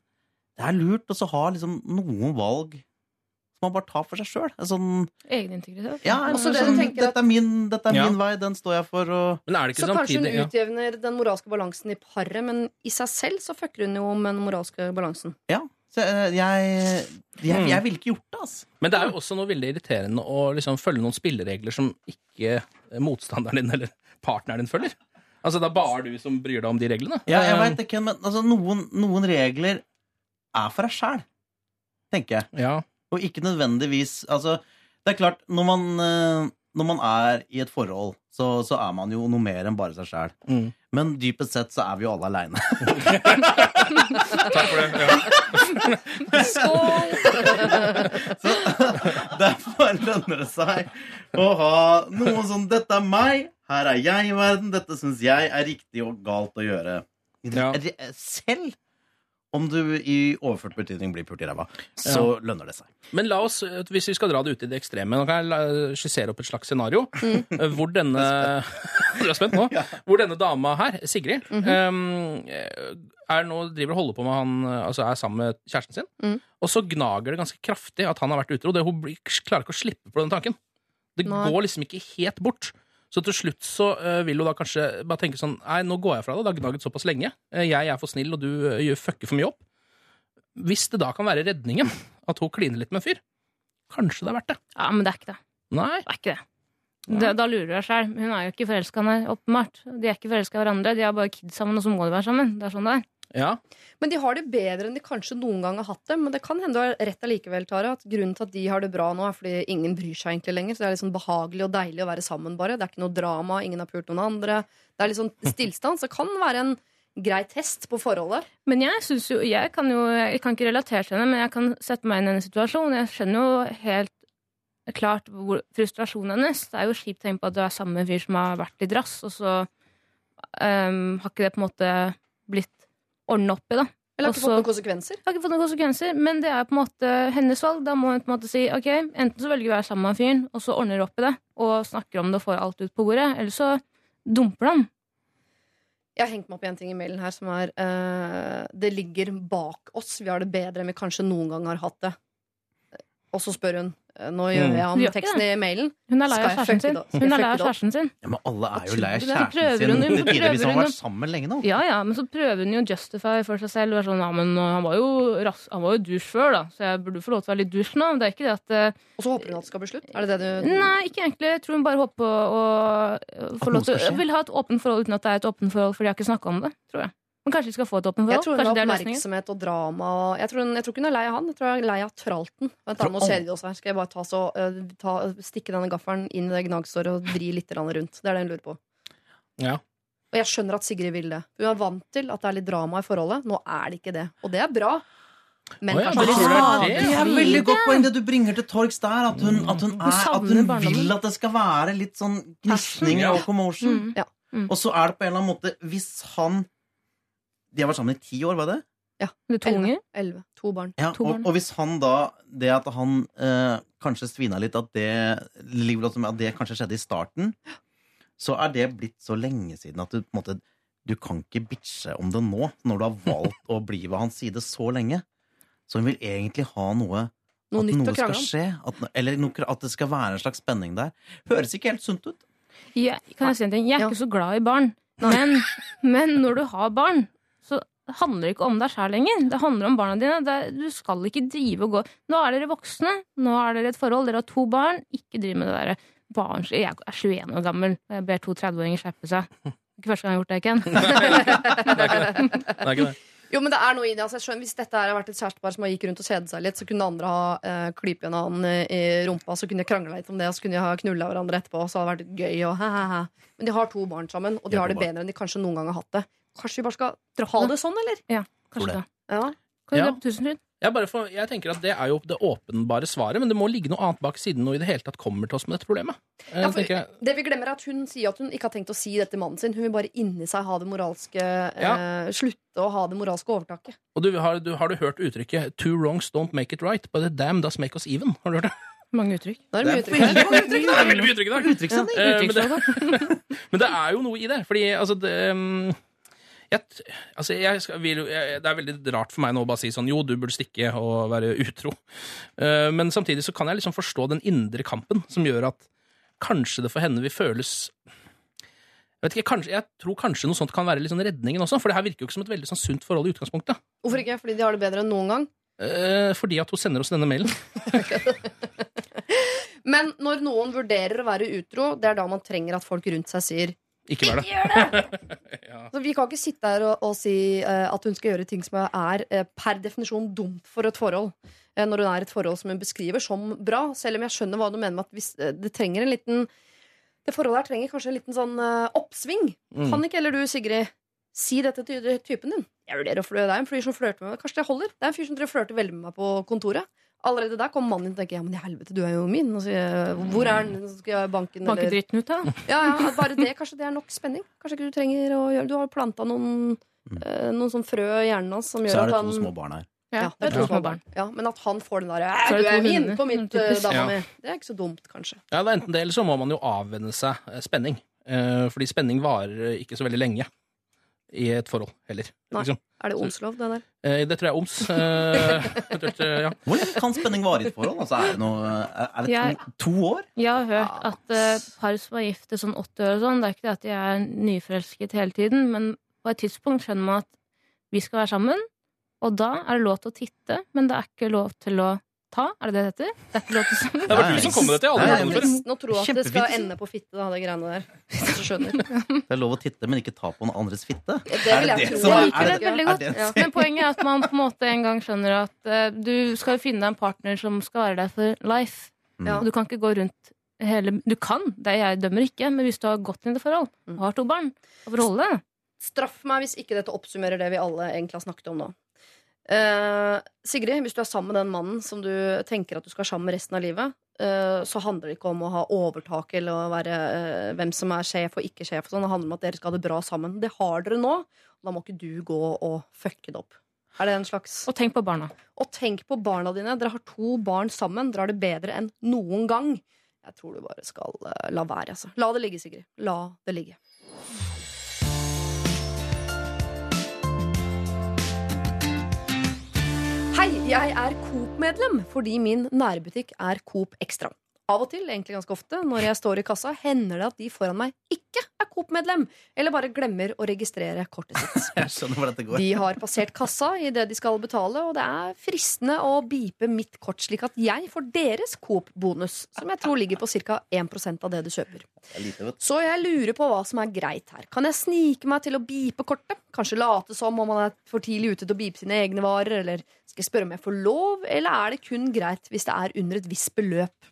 Speaker 5: det er lurt å ha liksom noen valg som man bare tar for seg sjøl. Sånn,
Speaker 9: Egenintegritet.
Speaker 5: ja,
Speaker 1: altså,
Speaker 5: sånn,
Speaker 1: det du
Speaker 5: dette er min, dette er
Speaker 2: Ja.
Speaker 5: min vei, den står jeg for. Og
Speaker 2: Men er det ikke
Speaker 1: Så kanskje hun
Speaker 2: ja.
Speaker 1: utjevner den moralske balansen i paret, men i seg selv så fucker hun jo med den moralske balansen.
Speaker 5: Ja, så eh, jeg, jeg,
Speaker 2: Mm.
Speaker 5: jeg ville ikke gjort det, altså.
Speaker 2: Men det er jo også noe veldig irriterende å liksom følge noen spilleregler som ikke motstanderen din eller partneren din følger. Altså Det er bare du som bryr deg om de reglene.
Speaker 5: Ja, jeg
Speaker 2: Um,
Speaker 5: vet ikke, men altså, noen, noen regler er for deg sjæl, tenker jeg.
Speaker 2: Ja.
Speaker 5: Og ikke nødvendigvis Altså, det er klart, når man, eh, når man er i et forhold, så, så er man jo noe mer enn bare seg sjæl.
Speaker 2: Mm.
Speaker 5: Men dypest sett så er vi jo alle aleine.
Speaker 2: Takk for det. Ja.
Speaker 5: Så derfor lønner det seg å ha noe sånn 'Dette er meg, her er jeg i verden, dette syns jeg er riktig og galt å gjøre'.
Speaker 2: Ja.
Speaker 5: Selv om du i overført betydning blir pult i ræva, så lønner det seg.
Speaker 2: Men la oss, eh, hvis vi skal dra det ut i det ekstreme, nå kan jeg skissere opp et slags scenario. mm. Hvor denne Du er spent nå? Hvor denne dama her, Sigrid, um, er nå driver og holder på med han Altså er sammen med kjæresten sin.
Speaker 1: Mm.
Speaker 2: Og så gnager det ganske kraftig at han har vært utro. Det, hun klarer ikke å slippe på den tanken. Det
Speaker 1: Nei.
Speaker 2: går liksom ikke helt bort. Så til slutt så eh, vil hun da kanskje bare tenke sånn Nei, nå går jeg fra deg. Det har gnaget såpass lenge. Eh, Jeg er for snill, og du eh, gjør fucker for mye opp. Hvis det da kan være redningen at hun kliner litt med en fyr, kanskje det er verdt det.
Speaker 9: Ja, men det er ikke det.
Speaker 2: Nei.
Speaker 9: Det er ikke det. Da, da lurer du deg sjæl. Hun er jo ikke forelska, åpenbart. De er ikke forelska i hverandre. De har bare kids sammen, og så må de være sammen. Det er sånn det er.
Speaker 2: Ja.
Speaker 1: Men de har det bedre enn de kanskje noen gang har hatt det. Men det kan hende du har rett allikevel, Tara. At grunnen til at de har det bra nå, er fordi ingen bryr seg egentlig lenger. Så det er litt sånn behagelig og deilig å være sammen, bare. Det er ikke noe drama, ingen har pult noen andre. Det er litt sånn stillstand. Så det kan være en grei test på forholdet.
Speaker 9: Men jeg synes jo, jeg kan jo Jeg kan ikke relatere til henne, men jeg kan sette meg inn i hennes situasjon. Jeg skjønner jo helt klart hvor, frustrasjonen hennes. Det er jo kjipt å tenke på at du er sammen med en fyr som har vært litt rass, og så um, har ikke det på en måte blitt ordna opp i, da.
Speaker 1: Eller har ikke fått noen konsekvenser.
Speaker 9: Har ikke fått noen konsekvenser, men det er på en måte hennes valg. Da må hun på en måte si ok, enten så velger vi å være sammen med fyren, og så ordner vi opp i det, og snakker om det og får alt ut på bordet, eller så dumper han.
Speaker 1: Jeg har hengt meg opp i en ting i mailen her som er uh, Det ligger bak oss. Vi har det bedre enn vi kanskje noen gang har hatt det. Og så spør hun eh, Nå gjør
Speaker 2: Mm.
Speaker 1: jeg
Speaker 9: ikke
Speaker 1: teksten i mailen.
Speaker 9: Hun er lei av kjæresten sin. Hun er lei av kjæresten sin.
Speaker 5: Ja, men alle er jo lei av kjæresten sin
Speaker 9: hun-
Speaker 5: han har vært sammen lenge nå.
Speaker 9: Ja, ja, men så prøver hun jo å justify for seg selv. Sånn, ja, men han var jo, ras han var jo dusj før, da, så jeg burde få lov til å være litt dusj nå. Det er ikke det at uh,
Speaker 1: Og så håper hun at det skal bli slutt? Er det det du
Speaker 9: Nei, ikke egentlig. Jeg tror hun bare håper på å eh, få lov til? Vil ha et åpent forhold uten at det er et åpent forhold, for de har ikke snakka om det, tror jeg. Men kanskje de skal få et åpent
Speaker 1: Jeg tror hun
Speaker 9: Kanskje
Speaker 1: har
Speaker 9: er
Speaker 1: oppmerksomhet og drama. Jeg, tror hun, jeg tror ikke hun er lei av han. Jeg tror hun er lei av tralten. Vent, da, nå de oss her. Skal jeg bare ta så, uh, ta, stikke denne gaffelen inn i det gnagsåret og vri litt rundt? Det er det hun lurer på.
Speaker 2: Ja.
Speaker 1: Og jeg skjønner at Sigrid vil det. Hun er vant til at det er litt drama i forholdet. Nå er det ikke det. Og det er bra. Men
Speaker 2: oh, ja,
Speaker 1: kanskje
Speaker 2: det er det?
Speaker 5: Det er veldig godt poeng det du bringer til torgs der. At hun, at hun, er, at hun vil at det skal være litt sånn gnisning og commotion.
Speaker 9: Mm.
Speaker 1: Ja.
Speaker 9: Mm.
Speaker 5: Og så er det på en eller annen måte Hvis han De har vært sammen i ti år, var det?
Speaker 1: Ja.
Speaker 9: Eller to unger.
Speaker 1: Elleve. To barn.
Speaker 5: Ja,
Speaker 9: To
Speaker 5: og,
Speaker 9: barn.
Speaker 5: og hvis han da Det at han eh, kanskje svina litt, at det, med at det kanskje skjedde i starten, så er det blitt så lenge siden at du på en måte Du kan ikke bitche om det nå, når du har valgt å bli ved hans side så lenge. Så hun vil egentlig ha noe
Speaker 1: Noe
Speaker 5: At
Speaker 1: nytt
Speaker 5: noe
Speaker 1: å
Speaker 5: skal
Speaker 1: krangle om.
Speaker 5: skje. At, eller noe, at det skal være en slags spenning der. Høres ikke helt sunt ut.
Speaker 9: Jeg, kan jeg si en ting? Jeg er
Speaker 1: Ja.
Speaker 9: ikke så glad i barn. Men, men når du har barn, så handler det ikke om deg sjæl lenger. Det handler om barna dine. Det, er- du skal ikke drive og gå Nå er dere voksne. Nå er dere et forhold. Dere har to barn. Ikke driv med det derre barnslige Jeg er 21 år gammel, og jeg ber to 30-åringer skjerpe seg. Ikke første gang jeg har gjort det, Ken.
Speaker 2: Det er ikke det.
Speaker 1: Jo, men det er noe i det. Altså, jeg skjønner, hvis dette her har vært et kjærestepar som har gikk rundt og kjedet seg litt, så kunne andre ha eh, klypet en annen i rumpa, så kunne de krangla litt om det, og så kunne de ha knulla hverandre etterpå, og så hadde det vært gøy. Og, he, he, he. Men de har to barn sammen, og de
Speaker 5: De har
Speaker 1: har det bedre enn de kanskje noen gang har hatt det. Kanskje vi bare skal ha det sånn, eller?
Speaker 9: Ja, Kanskje
Speaker 5: det.
Speaker 9: det.
Speaker 1: Ja.
Speaker 9: Kan du
Speaker 2: Ja.
Speaker 9: Tusenfryd?
Speaker 2: Jeg, bare får, jeg tenker at Det er jo det åpenbare svaret, men det må ligge noe annet bak siden noe i det hele tatt kommer til oss med dette problemet. Eh,
Speaker 1: Ja, for-
Speaker 2: jeg.
Speaker 1: Det vi glemmer er at Hun sier at hun ikke har tenkt å si det til mannen sin. Hun vil bare inni seg ha det moralske eh, Slutte å ha det moralske overtaket.
Speaker 2: Og du, har, du, har du hørt uttrykket 'two wrongs don't make it right', but a damn does make us even? Har du hørt det?
Speaker 9: Mange uttrykk.
Speaker 1: Det er det mye
Speaker 5: er
Speaker 1: uttrykk.
Speaker 2: Det er veldig mye uttrykk i dag. Eh, men det er jo noe i det. Fordi altså det, um, jeg, altså, jeg skal, vil, jeg, Det er veldig rart for meg nå å bare si sånn Jo, du burde stikke og være utro. Uh, men samtidig så kan jeg liksom forstå den indre kampen som gjør at kanskje det for henne vil føles jeg, vet ikke, kanskje, jeg tror kanskje noe sånt kan være sånn redningen også, for det her virker jo ikke som et veldig sånn sunt forhold i utgangspunktet.
Speaker 1: Hvorfor ikke? Fordi de har det bedre enn noen gang.
Speaker 2: Eh, fordi at hun sender oss denne mailen.
Speaker 1: Men når noen vurderer å være utro, det er da man trenger at folk rundt seg sier
Speaker 2: Ikke vær det.
Speaker 1: gjør det! Så vi kan ikke sitte her og, og si uh, at hun skal gjøre ting som er uh, per definisjon dumt for et forhold. Uh, når hun er et forhold som hun beskriver som bra. Selv om jeg skjønner hva du mener med at hvis, det trenger en liten Det forholdet her trenger kanskje en liten sånn oppsving.
Speaker 2: Mm.
Speaker 1: Kan ikke heller du, Sigrid, si dette til typen din? Jeg vurderer å flørte. Det er en fyr som flørter med meg. Kanskje det holder? Det er en fyr som flørter veldig med meg på kontoret. Allerede der kommer mannen din og tenkte ja, men i helvete, du er jo min. Og så, Hvor er den? Så skal jeg
Speaker 9: Banke
Speaker 1: eller
Speaker 9: dritten ut da.
Speaker 1: ja, ja, bare det, kanskje det er nok spenning. Kanskje ikke du trenger å gjøre Du har planta noen, eh, noen sånn frø i hjernen hans som gjør at han Så
Speaker 5: er det
Speaker 1: han
Speaker 5: to små barn her.
Speaker 1: ja, det er to små barn. Ja, men at han får den derre
Speaker 9: er
Speaker 1: Du er min på mitt
Speaker 9: dame
Speaker 1: eh, dama mi. Det er ikke så dumt, kanskje.
Speaker 2: Ja, det er enten det, eller så må man jo avvenne seg eh, spenning. Eh, fordi spenning varer ikke så veldig lenge i et forhold heller.
Speaker 1: Nei.
Speaker 2: Liksom.
Speaker 1: Er det omslov, det der?
Speaker 2: Eh, det tror jeg er oms. Eh, ja.
Speaker 5: Hvor lenge kan spenning vare i et forhold? Altså, er det, noe, er det
Speaker 9: Jeg-
Speaker 5: to, to år?
Speaker 9: Jeg har hørt at eh, par som er gift i sånn 80 år og sånn, det er ikke det at de er nyforelsket hele tiden, men på et tidspunkt skjønner man at vi skal være sammen, og da er det lov til å titte, men det er ikke lov til å ta. Er det det det heter? Det er ikke lov til
Speaker 2: Det var du som kom med dette. Jeg har aldri
Speaker 5: Nei,
Speaker 2: hørt om
Speaker 5: men-
Speaker 2: det før.
Speaker 1: Fristende å tro at det skal ende på fitte, da, det greiene der. Hvis du skjønner.
Speaker 5: Det er lov å titte, men ikke ta på noen andres fitte?
Speaker 1: Det
Speaker 5: Er
Speaker 1: vil
Speaker 5: det
Speaker 1: jeg tro.
Speaker 9: Jeg
Speaker 5: er-
Speaker 9: liker det
Speaker 5: er
Speaker 9: veldig
Speaker 5: er
Speaker 9: godt.
Speaker 1: Ja.
Speaker 9: Men poenget er at man på en måte en gang skjønner at uh, du skal jo finne deg en partner som skal være der for life.
Speaker 1: Ja.
Speaker 9: Og du kan ikke gå rundt hele Du kan, det er jeg dømmer ikke, men hvis du har gått inn i det forhold, og har to barn, og forholde deg det
Speaker 1: Straff meg hvis ikke dette oppsummerer det vi alle egentlig har snakket om nå. Eh, Sigrid, hvis du er sammen med den mannen som du tenker at du skal være sammen med resten av livet, uh, så handler det ikke om å ha overtak eller å være uh, hvem som er sjef og ikke sjef. og Sånn. Det handler om at dere skal ha det bra sammen. Det har dere nå. Da må ikke du gå og fucke det opp. Er det en slags
Speaker 9: Og tenk på barna.
Speaker 1: Og tenk på barna dine. Dere har to barn sammen. Dere har det bedre enn noen gang. Jeg tror du bare skal la være. Altså. La det ligge, Sigrid. La det ligge. Hei, jeg er Coop-medlem fordi min nærbutikk er Coop Extra. Av og til, egentlig ganske ofte, når jeg står i kassa, hender det at de foran meg ikke er Coop-medlem, eller bare glemmer å registrere kortet sitt.
Speaker 5: Jeg skjønner hvor dette går.
Speaker 1: De har passert kassa i det de skal betale, og det er fristende å bipe mitt kort, slik at jeg får deres Coop-bonus, som jeg tror ligger på ca. 1 av det du kjøper.
Speaker 5: Er.
Speaker 1: Så jeg lurer på hva som er greit her. Kan jeg snike meg til å bipe kortet? Kanskje late som om man er for tidlig ute til å bipe sine egne varer? Eller skal jeg spørre om jeg får lov, eller er det kun greit hvis det er under et visst beløp?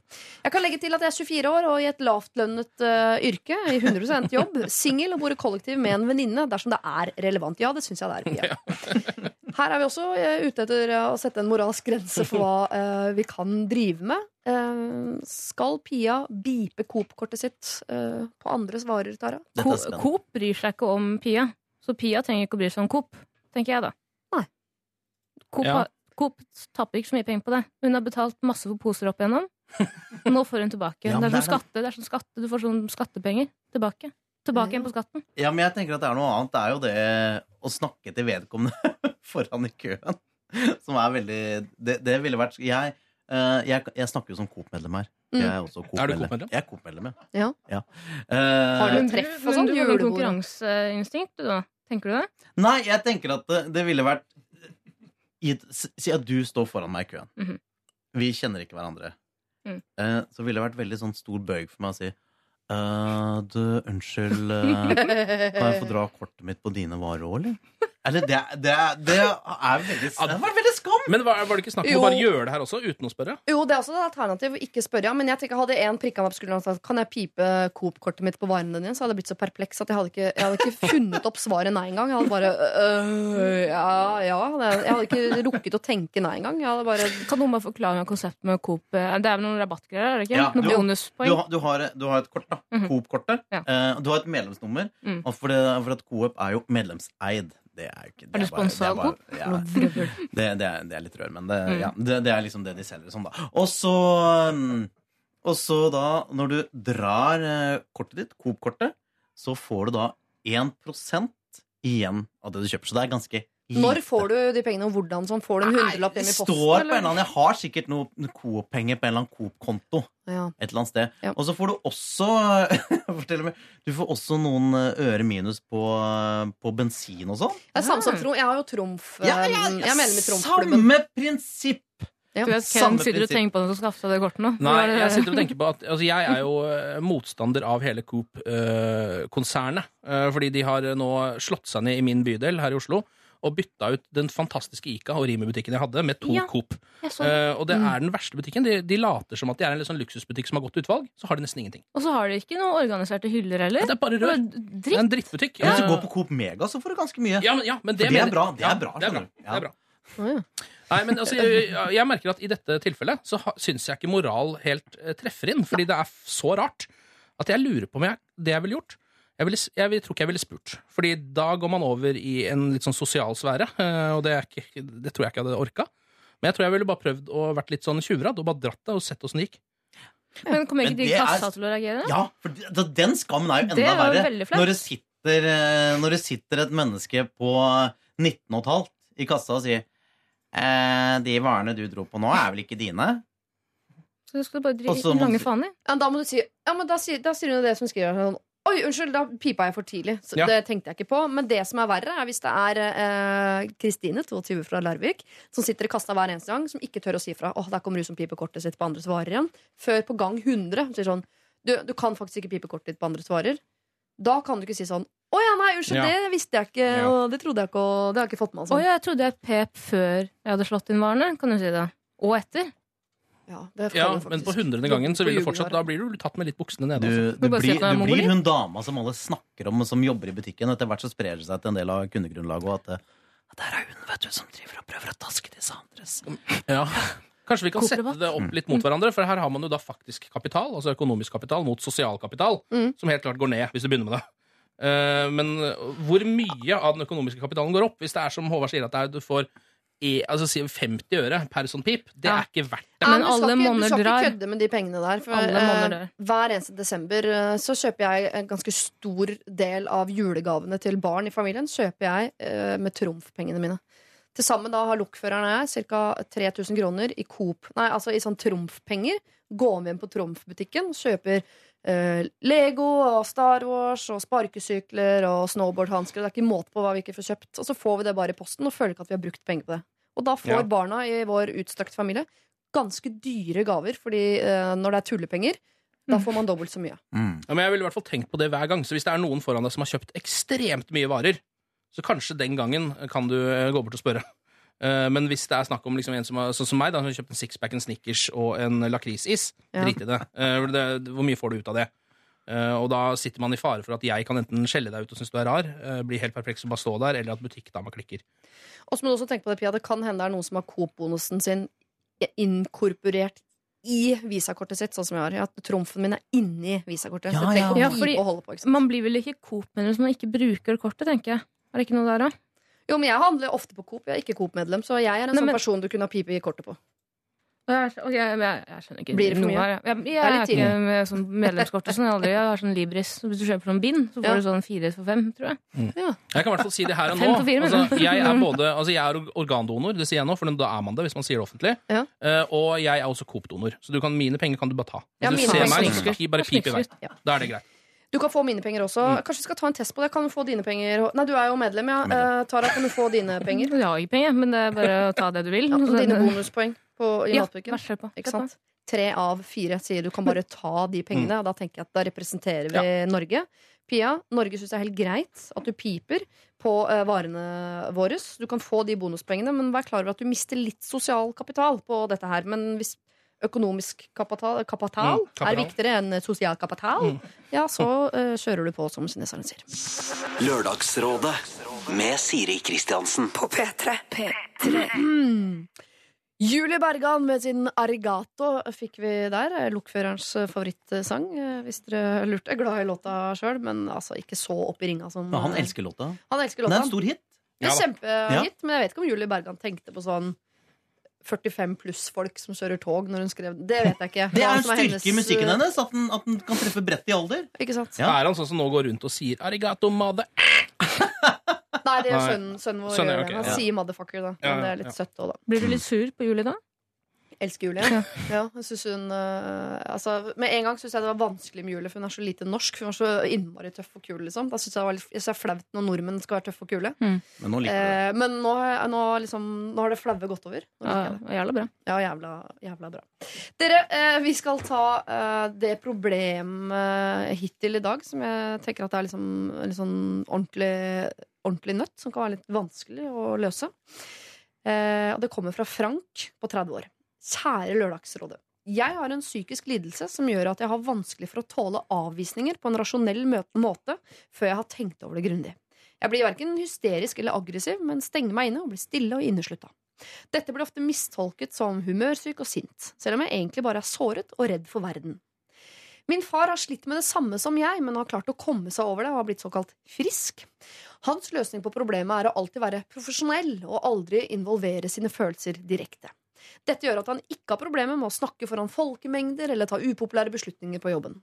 Speaker 1: Jeg kan legge til at jeg er 24 år og i et lavtlønnet uh, yrke, i 100% jobb, singel og bor i kollektiv med en venninne dersom det er relevant. Ja, det syns jeg det er. Pia. Her er vi også uh, ute etter eh, å sette en moralsk grense for hva uh, vi kan drive med. Skal Pia bipe Coop-kortet sitt på andres varer, Tara?
Speaker 9: Coop bryr seg ikke om Pia, så Pia trenger ikke å bry seg om Coop, tenker jeg da. Coop,
Speaker 2: Ja.
Speaker 9: Coop taper ikke så mye penger på det. Hun har betalt masse for poser opp igjennom. Nå får hun tilbake.
Speaker 5: Ja,
Speaker 9: det er
Speaker 5: sånn
Speaker 9: skatte. Det er sånn skatte. Du får sånn skattepenger tilbake. Tilbake igjen på skatten.
Speaker 5: Ja, men jeg tenker at det er noe annet. Det er jo det å snakke til vedkommende foran i køen. Som er veldig Det, det ville vært Jeg, eh, jeg, jeg snakker jo som Coop-medlem her.
Speaker 1: Mm.
Speaker 5: Jeg er også
Speaker 2: Er du
Speaker 5: Coop-medlem. Jeg er Coop-medlem,
Speaker 1: Ja.
Speaker 5: ja. Uh,
Speaker 1: Har du
Speaker 9: en
Speaker 1: treff og sånn?
Speaker 9: Du har konkurranseinstinkt, du da? Tenker du det?
Speaker 5: Nei, jeg tenker at det, det ville vært Si at du står foran meg i køen.
Speaker 9: Mhm.
Speaker 5: Vi kjenner ikke hverandre.
Speaker 9: Mm.
Speaker 5: Uh, så ville det vært veldig sånn stor bøyg for meg å si uh, Du, unnskyld uh, Kan jeg få dra kortet mitt på dine varer òg, eller? Eller det, det, det er veldig Det hadde vært veldig!
Speaker 2: Men var, var det ikke snakk om
Speaker 1: Jo.
Speaker 2: å bare gjøre det her også, uten å spørre?
Speaker 1: Jo, det er også et alternativ å ikke spørre. Ja. Men jeg tenker, hadde en prikka meg på skulderen og sagt Kan jeg pipe Coop-kortet mitt på varene dine, så hadde jeg blitt så perpleks at jeg hadde ikke, jeg hadde ikke funnet opp svaret nei engang. Jeg hadde bare øh, Ja, ja. Jeg hadde ikke rukket å tenke nei engang. Jeg hadde bare
Speaker 9: Kan noen bare forklare meg konseptet med Coop? Det er vel noen rabattgreier, er det ikke?
Speaker 5: Ja,
Speaker 9: Noen
Speaker 5: du-
Speaker 9: bonuspoeng?
Speaker 5: Du, har- du, har, du har et kort, da.
Speaker 9: Mhm.
Speaker 5: Coop-kortet.
Speaker 9: Ja.
Speaker 5: Eh, du har et medlemsnummer.
Speaker 9: Mm.
Speaker 5: Og for, det, for at Coop er jo medlemseid. Det er jo ikke det
Speaker 9: Er du sponsa av Coop?
Speaker 5: Ja, det, det, er, det er litt rør, men det,
Speaker 9: Mm.
Speaker 5: ja, det, det er liksom det de selger sånn, da. Og så um, Og så da, når du drar eh, kortet ditt, Coop-kortet, så får du da 1% igjen av det du kjøper. Så det er ganske lite.
Speaker 1: Når får du de pengene, og hvordan sånn? Får du en hundrelapp hjem i
Speaker 5: står
Speaker 1: posten?
Speaker 5: på en
Speaker 1: eller?
Speaker 5: eller annen Jeg har sikkert noe Coop-penger på en eller annen Coop-konto.
Speaker 1: Ja.
Speaker 5: Et eller annet sted.
Speaker 1: Ja.
Speaker 5: Og så får du også Fortell meg Du får også noen eh, øre minus på, eh, på bensin og sånn.
Speaker 1: Det er samme som Trumf. Jeg har jo Trumf.
Speaker 5: Ja, ja,
Speaker 1: eh, Jeg er medlem Trumfklubben.
Speaker 5: Samme prinsipp!
Speaker 1: Ja.
Speaker 9: Du vet,
Speaker 5: Samme
Speaker 9: Ken sitter og tenker på at han skal skaffe seg det kortet nå.
Speaker 2: Nei, jeg sitter og tenker på at altså, Jeg er jo eh, motstander av hele Coop-konsernet. eh, fordi de har nå slått seg ned i min bydel her i Oslo og bytta ut den fantastiske Ica og Rimi-butikken jeg hadde, med to
Speaker 9: Ja,
Speaker 2: Coop.
Speaker 9: Uh,
Speaker 2: Eh, og det
Speaker 1: Mm.
Speaker 2: er den verste butikken. De, de later som at de er en litt sånn luksusbutikk som har godt utvalg. Så har de nesten ingenting.
Speaker 9: Og så har de ikke noen organiserte hyller heller.
Speaker 2: Det er bare rør.
Speaker 9: Det er
Speaker 2: en drittbutikk.
Speaker 5: Ja, Hvis du går på Coop Mega, så får du ganske mye.
Speaker 2: ja, men, ja, men det,
Speaker 5: For det er bra, det er
Speaker 2: Ja,
Speaker 5: bra,
Speaker 2: Det er bra. Det er bra.
Speaker 1: Ja.
Speaker 2: Nei, men altså, jeg, jeg merker at i dette tilfellet så syns jeg ikke moral helt eh, treffer inn. Fordi det er så rart at jeg lurer på om jeg, det jeg ville gjort jeg, ville, jeg tror ikke jeg ville spurt. Fordi da går man over i en litt sånn sosial sfære, eh, og det, er ikke, det tror jeg ikke jeg hadde orka. Men jeg tror jeg ville bare prøvd å vært litt sånn tjuvradd og bare dratt det og sett åssen det gikk.
Speaker 9: Men kommer ikke de
Speaker 5: er-
Speaker 9: kassa til å reagere?
Speaker 5: Ja, for den skammen er jo enda
Speaker 9: Det er
Speaker 5: verre.
Speaker 9: veldig.
Speaker 5: Når det, sitter, eh, når det sitter et menneske på 19,5 i kassa og sier eh, De varene du dro på nå, er vel ikke dine?
Speaker 9: Så du
Speaker 5: skal bare drite
Speaker 9: lange
Speaker 5: faen
Speaker 9: i?
Speaker 1: Ja, da må du si Ja, men da, sier- da sier hun det som skriver sånn Oi, unnskyld, da pipa jeg for tidlig. Så
Speaker 2: Ja.
Speaker 1: Det tenkte jeg ikke på. Men det som er verre, er hvis det er eh, Kristine, 22 fra Larvik, som sitter i kassa hver eneste gang, som ikke tør å si fra. Åh, der kommer hun som piper kortet sitt på andres varer igjen. Før på gang 100 sier sånn du, du kan faktisk ikke pipe kortet ditt på andres varer. Da kan du ikke si sånn Å ja, nei, unnskyld,
Speaker 2: Ja.
Speaker 1: det visste jeg ikke,
Speaker 2: Ja.
Speaker 1: og det trodde jeg ikke, og det har jeg ikke fått med meg.
Speaker 9: Å
Speaker 1: Sånn.
Speaker 9: ja, jeg trodde jeg pep før jeg hadde slått inn varene, kan du si det. Og etter.
Speaker 1: Ja, det
Speaker 2: Ja. Men på hundrede gangen så vil du fortsatt, da blir du tatt med litt buksene nede.
Speaker 5: Du,
Speaker 2: Altså.
Speaker 5: du, blir, du blir hun dama som alle snakker om, som jobber i butikken. Etter hvert så sprer det seg til en del av kundegrunnlaget. Og at, eh, at der er hun vet du, som driver og prøver å taske disse andres.
Speaker 2: Ja. Kanskje vi kan sette det opp litt mot hverandre, for her har man jo da faktisk kapital, altså økonomisk kapital, mot sosial kapital,
Speaker 1: Mm.
Speaker 2: som helt klart går ned hvis du begynner med det. Eh, men hvor mye av den økonomiske kapitalen går opp? Hvis det er som Håvard sier, at er, du får altså 50 øre per sånn pip, det
Speaker 9: Ja.
Speaker 2: er ikke verdt det.
Speaker 1: Ja,
Speaker 9: Men
Speaker 1: du skal
Speaker 9: alle
Speaker 1: ikke-
Speaker 9: monner
Speaker 1: Du skal ikke kødde med de pengene der. For, eh, hver eneste desember eh, så kjøper jeg en ganske stor del av julegavene til barn i familien. Kjøper jeg eh, med trumfpengene mine. Til sammen da har lokføreren og jeg ca. 3000 kroner i Coop Nei, altså i sånn trumfpenger. Går vi inn på trumfbutikken, kjøper Lego og Star Wars og sparkesykler og snowboardhansker. Det er ikke måte på hva vi ikke får kjøpt. Og så får vi det bare i posten og føler ikke at vi har brukt penger på det. Og da får
Speaker 2: Ja.
Speaker 1: barna i vår utstrakte familie ganske dyre gaver, fordi eh, når det er tullepenger, da får man dobbelt så mye.
Speaker 5: Mm.
Speaker 2: Ja, men jeg ville i hvert fall tenkt på det hver gang. Så hvis det er noen foran deg som har kjøpt ekstremt mye varer, så kanskje den gangen kan du eh, gå bort og spørre. Eh, Men hvis det er snakk om liksom en som har, sånn som meg, da, som har kjøpt en sixpack, en Snickers og en lakrisis,
Speaker 1: Ja.
Speaker 2: drit i det. Eh. Hvor mye får du ut av det? Eh, Og da sitter man i fare for at jeg kan enten skjelle deg ut og synes du er rar, bli helt perpleks og bare stå der, eller at butikkdama klikker.
Speaker 1: Og så må du også tenke på det, Pia, det kan hende det er noen som har Coop-bonusen sin inkorporert i visakortet sitt, sånn som jeg har. At trumfen min er inni visakortet.
Speaker 5: Ja, ja.
Speaker 9: Ja, fordi-
Speaker 1: på.
Speaker 9: Man blir vel ikke Coop-medlem hvis man ikke bruker kortet, tenker jeg. Er det ikke noe der, da?
Speaker 1: Jo, men jeg handler ofte på Coop. Jeg er ikke Coop-medlem, så jeg er en
Speaker 9: Nei,
Speaker 1: sånn
Speaker 9: men-
Speaker 1: person du kunne ha pipe i kortet på.
Speaker 9: Jeg, ok, jeg, jeg, jeg skjønner ikke
Speaker 1: Blir det for mye?
Speaker 9: her. Jeg, jeg,
Speaker 1: jeg er
Speaker 9: er ikke med sånn medlemskort sånn. Jeg, aldri, jeg har sånn Libris. Så Hvis du kjøper sånn bind, så får
Speaker 1: Ja.
Speaker 9: du sånn fire for fem, tror jeg.
Speaker 2: Jeg kan i hvert fall si det her og nå.
Speaker 9: fire,
Speaker 2: Altså, jeg er både altså, jeg er organdonor, det sier jeg nå, for da er man det hvis man sier det offentlig.
Speaker 1: Ja.
Speaker 2: Uh, og jeg er også Coop-donor, så du kan, mine penger kan du bare ta. Hvis
Speaker 1: Ja,
Speaker 2: du ser
Speaker 1: penger
Speaker 2: meg, så
Speaker 1: skal
Speaker 2: jeg bare pip i vei. Da er det greit.
Speaker 1: Du kan få mine penger også.
Speaker 2: Mm.
Speaker 1: Kanskje vi skal ta en test på det. Kan du få dine penger Nei, du er jo medlem, ja. Eh, Tara, kan du få dine penger?
Speaker 9: Jeg har ikke penger, men det er bare å ta det du vil.
Speaker 1: Ja, og dine bonuspoeng på, i
Speaker 9: Ja,
Speaker 1: matbukken.
Speaker 9: vær så på.
Speaker 1: Ikke sant? Tre av fire sier du kan bare ta de pengene. Og da tenker jeg at da representerer vi Norge. Pia, Norge syns det er helt greit at du piper på eh, varene våre. Du kan få de bonuspengene, men vær klar over at du mister litt sosial kapital på dette her. Men hvis økonomisk kapital, kapital,
Speaker 2: Mm, kapital.
Speaker 1: er viktigere enn sosial kapital,
Speaker 2: Mm.
Speaker 1: ja, så uh, kjører du på, som kineserne sier.
Speaker 3: Lørdagsrådet med Siri Kristiansen.
Speaker 4: På P3.
Speaker 1: Mm. Julie Bergan med sin Arigato fikk vi der. Lokførerens favorittsang. eh, Hvis dere lurte. Jeg er glad i låta sjøl, men altså ikke så opp i ringa som
Speaker 5: Men han
Speaker 1: eh,
Speaker 5: elsker låta.
Speaker 1: Han elsker
Speaker 5: Den er en stor hit.
Speaker 1: Det er
Speaker 2: Ja.
Speaker 1: Men jeg vet ikke om Julie Bergan tenkte på sånn 45 pluss-folk som kjører tog når hun skrev den. Det vet jeg ikke.
Speaker 5: Det er en styrke i
Speaker 1: hennes,
Speaker 5: musikken
Speaker 1: eh,
Speaker 5: hennes, at den, at den kan treffe bredt i alder.
Speaker 1: Ikke sant?
Speaker 5: Ja.
Speaker 2: Er han sånn som nå går rundt og sier 'arigato, mother'?
Speaker 1: Nei, det
Speaker 2: er
Speaker 1: sønnen, sønnen vår.
Speaker 2: Sønnen,
Speaker 1: okay. Han
Speaker 2: ja.
Speaker 1: sier motherfucker, da. Men
Speaker 2: Ja,
Speaker 1: det
Speaker 2: ja,
Speaker 1: er litt
Speaker 2: ja.
Speaker 1: søtt òg, da.
Speaker 9: Blir du litt sur på Julie da?
Speaker 1: Elsker Julie. Ja. jeg synes hun uh, altså, Med en gang syns jeg det var vanskelig med Julie, for hun er så lite norsk. Hun er så innmari tøff og kul. Liksom. Da syns jeg det var litt, jeg synes det er flaut når nordmenn skal være tøffe og kule.
Speaker 5: Men nå liker du det.
Speaker 1: Eh, men nå, nå, liksom, nå har det flaue gått over. Nå
Speaker 9: Ja,
Speaker 1: det.
Speaker 9: jævla bra.
Speaker 1: Ja, jævla, jævla bra. Dere, eh, vi skal ta eh, det problemet hittil i dag som jeg tenker at er liksom, sånn ordentlig, ordentlig nøtt, som kan være litt vanskelig å løse. Eh, og det kommer fra Frank på 30 år. Kjære Lørdagsrådet. Jeg har en psykisk lidelse som gjør at jeg har vanskelig for å tåle avvisninger på en rasjonell måte før jeg har tenkt over det grundig. Jeg blir verken hysterisk eller aggressiv, men stenger meg inne og blir stille og inneslutta. Dette blir ofte mistolket som humørsyk og sint, selv om jeg egentlig bare er såret og redd for verden. Min far har slitt med det samme som jeg, men har klart å komme seg over det og har blitt såkalt frisk. Hans løsning på problemet er å alltid være profesjonell og aldri involvere sine følelser direkte. Dette gjør at han ikke har problemer med å snakke foran folkemengder eller ta upopulære beslutninger på jobben.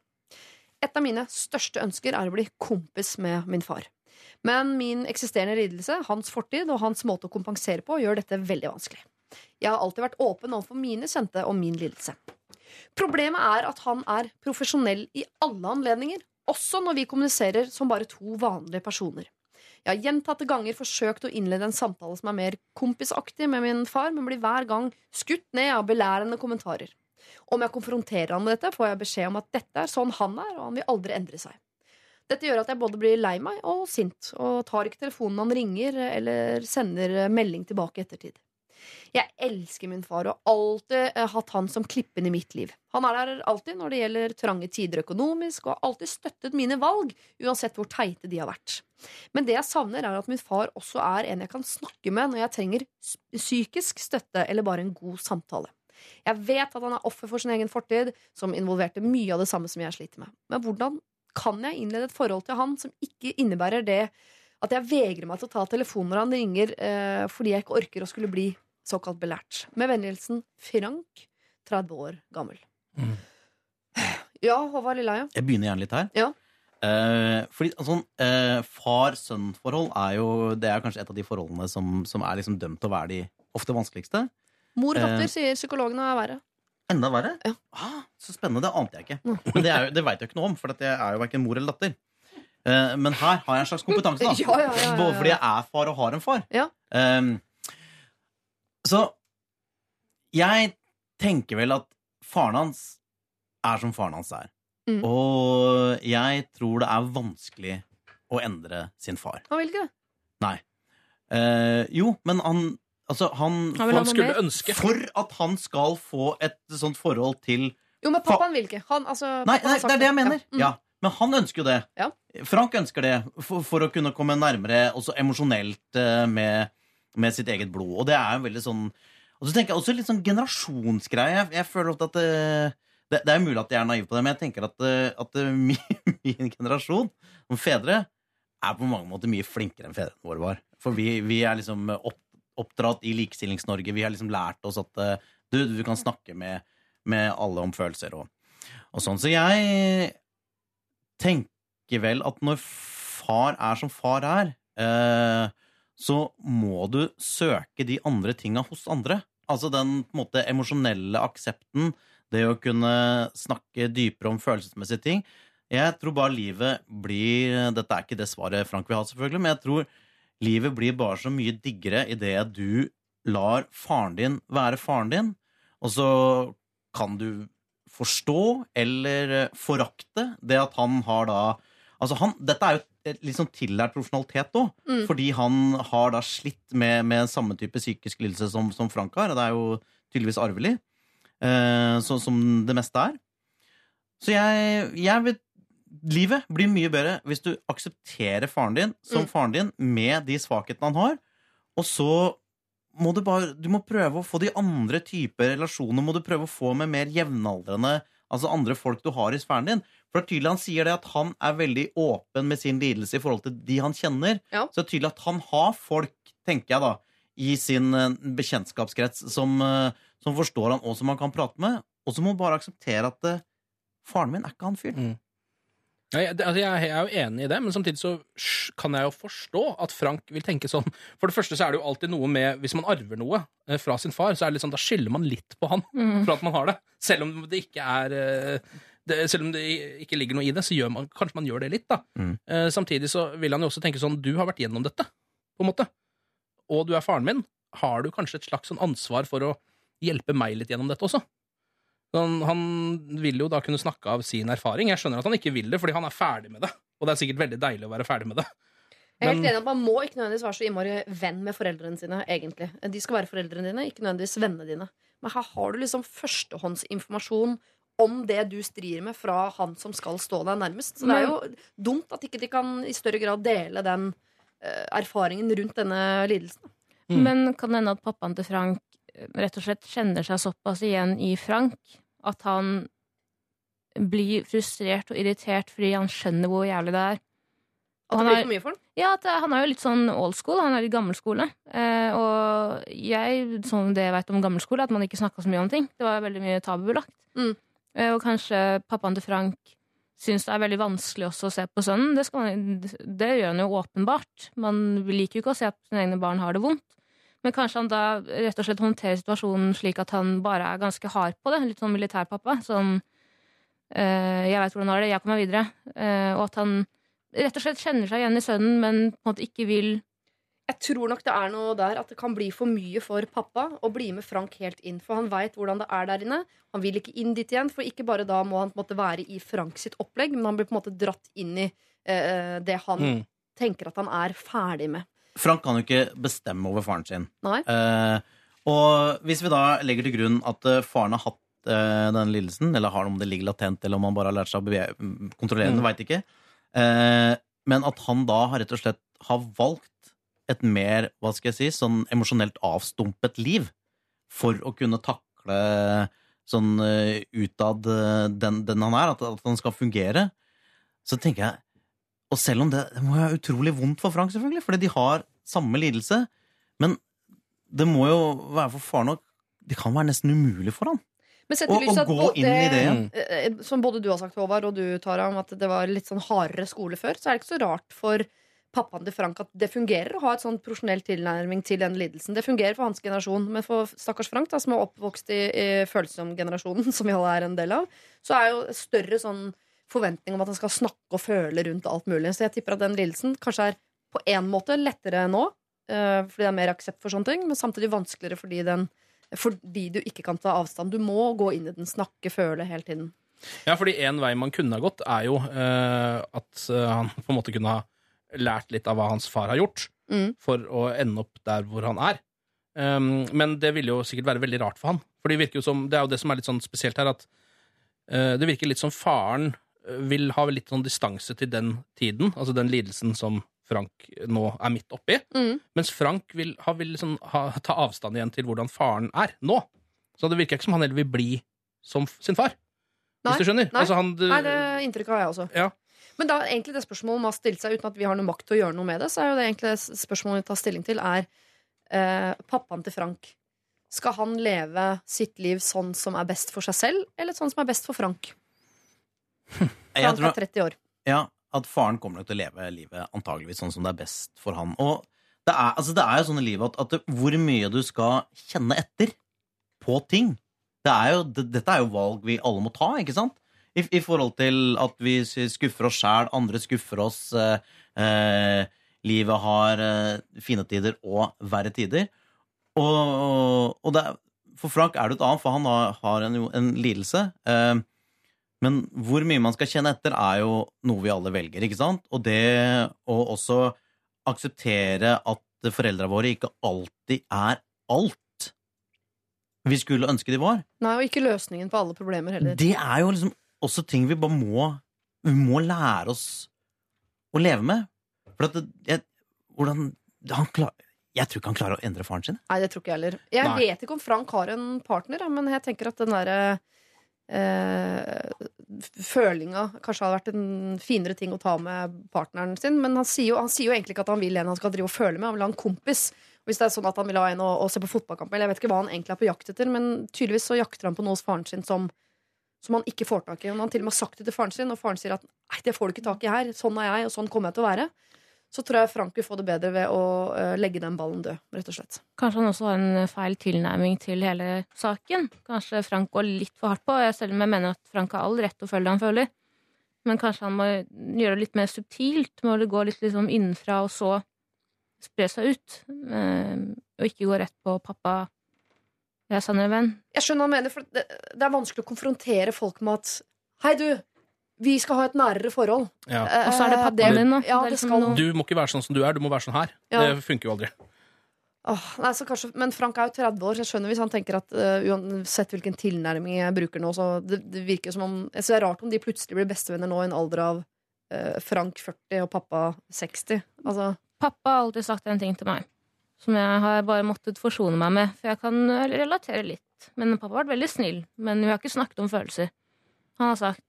Speaker 1: Et av mine største ønsker er å bli kompis med min far. Men min eksisterende lidelse, hans fortid og hans måte å kompensere på gjør dette veldig vanskelig. Jeg har alltid vært åpen overfor mine kjente om min lidelse. Problemet er at han er profesjonell i alle anledninger, også når vi kommuniserer som bare to vanlige personer. Jeg har gjentatte ganger forsøkt å innlede en samtale som er mer kompisaktig med min far, men blir hver gang skutt ned av belærende kommentarer. Om jeg konfronterer han med dette, får jeg beskjed om at dette er sånn han er, og han vil aldri endre seg. Dette gjør at jeg både blir lei meg og sint, og tar ikke telefonen han ringer, eller sender melding tilbake i ettertid. Jeg elsker min far og har alltid eh, hatt han som klippen i mitt liv. Han er der alltid når det gjelder trange tider økonomisk, og har alltid støttet mine valg, uansett hvor teite de har vært. Men det jeg savner, er at min far også er en jeg kan snakke med når jeg trenger psykisk støtte eller bare en god samtale. Jeg vet at han er offer for sin egen fortid, som involverte mye av det samme som jeg sliter med. Men hvordan kan jeg innlede et forhold til han som ikke innebærer det at jeg vegrer meg til å ta telefonen når han ringer eh, fordi jeg ikke orker å skulle bli såkalt belært. Med vennligheten Frank, 30 år gammel.
Speaker 2: Mm.
Speaker 1: Ja, Håvard Lilleheie.
Speaker 5: Jeg begynner gjerne litt her.
Speaker 1: Ja.
Speaker 5: Eh, fordi altså, eh, Far-sønn-forhold er jo Det er kanskje et av de forholdene som, som er liksom dømt til å være de ofte vanskeligste.
Speaker 1: Mor-datter,
Speaker 5: Eh.
Speaker 1: sier psykologene er verre.
Speaker 5: Enda verre?
Speaker 1: Ja.
Speaker 5: Ah, så spennende. Det ante jeg ikke. Men det, jo, det veit jeg ikke noe om, for jeg er jo verken mor eller datter. Eh, men her har jeg en slags kompetanse, da.
Speaker 1: Ja, ja.
Speaker 5: Både fordi jeg er far og har en far.
Speaker 1: Ja.
Speaker 5: Ehm, så jeg tenker vel at faren hans er som faren hans er.
Speaker 1: Mm.
Speaker 5: Og jeg tror det er vanskelig å endre sin far.
Speaker 1: Han vil ikke det.
Speaker 5: Nei. Eh, jo, men han Altså, han,
Speaker 9: Han
Speaker 2: Han skulle ønske.
Speaker 5: For at han skal få et sånt forhold til
Speaker 1: Jo, men pappaen vil ikke. Han, altså,
Speaker 5: Nei, nei det er det jeg mener.
Speaker 1: Ja. Mm.
Speaker 5: Ja. Men han ønsker jo det.
Speaker 1: Ja.
Speaker 5: Frank ønsker det for, for å kunne komme nærmere også emosjonelt eh, med, med sitt eget blod. Og det er jo veldig sånn Og så tenker jeg også litt sånn generasjonsgreie. Jeg, jeg føler ofte at det, det, det er mulig at jeg er naiv på det, men jeg tenker at, eh, at eh, min, min generasjon, som fedre, er på mange måter mye flinkere enn fedrene våre var. For vi, vi er liksom opp, oppdratt i Likestillings-Norge. Vi har liksom lært oss at eh, du, du kan snakke med, med alle om følelser og, og sånn. Så jeg tenker vel at når far er som far er, eh, så må du søke de andre tinga hos andre. Altså den på en måte emosjonelle aksepten, det å kunne snakke dypere om følelsesmessige ting. Jeg tror bare livet blir Dette er ikke det svaret Frank vil ha, selvfølgelig, men jeg tror livet blir bare så mye diggere idet du lar faren din være faren din, og så kan du forstå eller forakte det at han har da Altså han, Dette er jo litt sånn tillært profesjonalitet òg,
Speaker 1: Mm.
Speaker 5: fordi han har da slitt med, med samme type psykisk lidelse som, som Frank har, og det er jo tydeligvis arvelig, eh, så, som det meste er. Så jeg, jeg vil Livet blir mye bedre hvis du aksepterer faren din som
Speaker 1: Mm.
Speaker 5: faren din med de svakhetene han har, og så må du bare Du må prøve å få de andre typer relasjoner må du prøve å få med mer jevnaldrende, altså andre folk du har i sfæren din. For det er tydelig han sier det at han er veldig åpen med sin lidelse i forhold til de han kjenner.
Speaker 1: Ja.
Speaker 5: Så det er tydelig at han har folk, tenker jeg da, i sin eh, bekjentskapskrets som, eh, som forstår han, og som han kan prate med. Og så må han bare akseptere at eh, faren min er ikke han fyren.
Speaker 2: Ja, jeg, altså, jeg, jeg er jo enig i det, men samtidig så kan jeg jo forstå at Frank vil tenke sånn. For det første så er det jo alltid noe med Hvis man arver noe eh, fra sin far, så er det litt sånn, da skylder man litt på han
Speaker 9: Mm.
Speaker 2: for at man har det. Selv om det ikke er eh, det, Selv om det ikke ligger noe i det, så gjør man, kanskje man gjør det litt. da.
Speaker 5: Mm.
Speaker 2: Eh, Samtidig så vil han jo også tenke sånn Du har vært gjennom dette, på en måte. Og du er faren min. Har du kanskje et slags sånn ansvar for å hjelpe meg litt gjennom dette også? Han, han vil jo da kunne snakke av sin erfaring. Jeg skjønner at han ikke vil det, fordi han er ferdig med det. Og det er sikkert veldig deilig å være ferdig med det.
Speaker 1: Jeg er helt enig at Man må ikke nødvendigvis være så innmari venn med foreldrene sine. egentlig De skal være foreldrene dine, ikke nødvendigvis vennene dine. Men her har du liksom førstehåndsinformasjon om det du strir med, fra han som skal stå deg nærmest. Så det er jo dumt at ikke de kan i større grad dele den eh, erfaringen rundt denne lidelsen.
Speaker 2: Mm.
Speaker 9: Men kan det hende at pappaen til Frank eh, rett og slett kjenner seg såpass igjen i Frank at han blir frustrert og irritert fordi han skjønner hvor jævlig det er?
Speaker 1: At det blir for mye for ham?
Speaker 9: Ja, at eh, han er jo litt sånn old school. Han er litt gammel skole. Eh, og jeg, sånn det jeg vet om gammel skole, at man ikke snakka så mye om ting. Det var veldig mye tabubelagt.
Speaker 1: Mm.
Speaker 9: Eh, og kanskje pappaen til Frank syns det er veldig vanskelig også å se på sønnen. Det, man, det gjør han jo åpenbart. Man liker jo ikke å se at sine egne barn har det vondt. Men kanskje han da rett og slett håndterer situasjonen slik at han bare er ganske hard på det. Litt sånn militærpappa. Sånn eh, Jeg veit hvordan du har det, jeg kommer meg videre. Uh, og at han rett og slett kjenner seg igjen i sønnen, men på en måte ikke vil
Speaker 1: Jeg tror nok det er noe der at det kan bli for mye for pappa å bli med Frank helt inn. For han veit hvordan det er der inne. Han vil ikke inn dit igjen, for ikke bare da må han på en måte være i Frank sitt opplegg, men han blir på en måte dratt inn i eh, det han
Speaker 2: Mm.
Speaker 1: tenker at han er ferdig med.
Speaker 5: Frank kan jo ikke bestemme over faren sin. Eh, og hvis vi da legger til grunn at eh, faren har hatt eh, denne lidelsen, eller har om det ligger latent, eller om han bare har lært seg å beve- kontrollere den,
Speaker 2: Mm.
Speaker 5: veit ikke, eh, men at han da har rett og slett har valgt et mer, hva skal jeg si, sånn emosjonelt avstumpet liv for å kunne takle sånn eh, utad eh, den, den han er, at, at han skal fungere, så tenker jeg Og selv om det, det må være utrolig vondt for Frank, selvfølgelig, fordi de har samme lidelse, men det må jo være for faren òg Det kan være nesten umulig for han.
Speaker 1: Men sett i lys at både-
Speaker 5: ja.
Speaker 1: eh, Som både du har sagt, Håvard, og du, Tara, om at det var litt sånn hardere skole før, så er det ikke så rart for pappaen til Frank at det fungerer å ha et sånn profesjonell tilnærming til den lidelsen. Det fungerer for hans generasjon, men for stakkars Frank, da, som er oppvokst i, i følsom-generasjonen, som vi alle er en del av, så er jo større sånn forventning om at han skal snakke og føle rundt alt mulig. Så jeg tipper at den lidelsen kanskje er på en måte lettere nå, eh, fordi det er mer aksept for sånne ting, men samtidig vanskeligere fordi, den, fordi du ikke kan ta avstand. Du må gå inn i den, snakke, føle hele tiden.
Speaker 2: Ja, fordi en vei man kunne ha gått, er jo eh, at eh, han på en måte kunne ha lært litt av hva hans far har gjort,
Speaker 1: Mm.
Speaker 2: for å ende opp der hvor han er. Um, men det ville jo sikkert være veldig rart for han. For det virker jo som, det er jo det som er litt sånn spesielt her, at uh, det virker litt som faren vil ha litt sånn distanse til den tiden, altså den lidelsen som Frank nå er midt oppi.
Speaker 1: Mm.
Speaker 2: Mens Frank vil, ha, vil liksom ha, ta avstand igjen til hvordan faren er nå. Så det virker ikke som han heller vil bli som sin far.
Speaker 1: Nei,
Speaker 2: hvis du skjønner?
Speaker 1: nei.
Speaker 2: Altså han,
Speaker 1: Nei, det inntrykket har jeg også.
Speaker 2: Ja.
Speaker 1: Men da egentlig det spørsmålet man har stilt seg uten at vi har noe makt til å gjøre noe med det, så er jo det egentlig det spørsmålet vi tar stilling til, er eh, pappaen til Frank. Skal han leve sitt liv sånn som er best for seg selv, eller sånn som er best for Frank?
Speaker 5: Jeg han
Speaker 1: er 30 år.
Speaker 5: ja, at faren kommer nok til å leve livet antageligvis sånn som det er best for han. Og det er, altså, det er jo sånn i livet at, at hvor mye du skal kjenne etter på ting det er jo, det, Dette er jo valg vi alle må ta, ikke sant? I, i forhold til at vi skuffer oss sjæl, andre skuffer oss. Eh, eh, livet har eh, fine tider og verre tider. Og, og det, for Frank er det et annet, for han har, har en, en lidelse. Eh, men hvor mye man skal kjenne etter, er jo noe vi alle velger, ikke sant? Og det å også akseptere at foreldra våre ikke alltid er alt vi skulle ønske de var.
Speaker 1: Nei, og ikke løsningen på alle problemer heller.
Speaker 5: Det er jo liksom også ting vi bare må Vi må lære oss å leve med. For at det, jeg, hvordan han klar, Jeg tror ikke han klarer å endre faren sin.
Speaker 1: Nei, det tror ikke jeg heller. Jeg
Speaker 2: Nei.
Speaker 1: vet ikke om Frank har en partner, men jeg tenker at den derre eh, følinga kanskje hadde vært en finere ting å ta med partneren sin. Men han sier, jo, han sier jo egentlig ikke at han vil en han skal drive og føle med. Han vil ha en kompis. Hvis det er sånn at han vil ha en å, å se på fotballkamp eller jeg vet ikke hva han egentlig er på jakt etter, men tydeligvis så jakter han på noe hos faren sin som, som han ikke får tak i. Og han har til og med sagt det til faren sin, og faren sier at nei, det får du ikke tak i her. Sånn er jeg, og sånn kommer jeg til å være. Så tror jeg Frank vil få det bedre ved å eh, legge den ballen død, rett og slett.
Speaker 9: Kanskje han også har en feil tilnærming til hele saken. Kanskje Frank går litt for hardt på, selv om jeg mener at Frank har all rett til å føle det han føler. Men kanskje han må gjøre det litt mer subtilt, må det gå litt liksom innenfra og så spre seg ut. Eh, og ikke gå rett på 'pappa, jeg er sannere venn'.
Speaker 1: Jeg skjønner hva han mener, for det, det er vanskelig å konfrontere folk med at Hei, du! Vi skal ha et nærere forhold.
Speaker 2: Ja.
Speaker 9: Og så er det
Speaker 1: Eh,
Speaker 9: pappaen din, da.
Speaker 1: Ja,
Speaker 9: Det liksom
Speaker 1: skal
Speaker 9: noe-
Speaker 2: Du må ikke være sånn som du er, du må være sånn her.
Speaker 1: Ja.
Speaker 2: Det funker jo aldri.
Speaker 1: Åh, nei, så kanskje, Men Frank er jo 30 år, så jeg skjønner hvis han tenker at uh, uansett hvilken tilnærming jeg bruker nå, så det, det virker som om Jeg synes det er rart om de plutselig blir bestevenner nå i en alder av uh, Frank 40 og pappa 60. Altså,
Speaker 9: Pappa har alltid sagt en ting til meg som jeg har bare måttet forsone meg med, for jeg kan relatere litt. Men pappa har vært veldig snill, men vi har ikke snakket om følelser. Han har sagt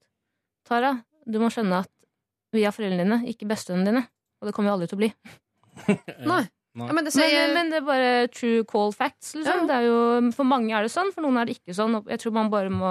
Speaker 9: Tara, du må skjønne at vi er foreldrene dine, ikke bestevennene dine. Og det kommer vi aldri til å bli.
Speaker 1: nei.
Speaker 2: Nei.
Speaker 1: Ja, men det sier
Speaker 9: men det er bare true call facts. Liksom.
Speaker 1: Ja.
Speaker 9: Det er jo, for mange er det sånn, for noen er det ikke sånn. Jeg tror man bare må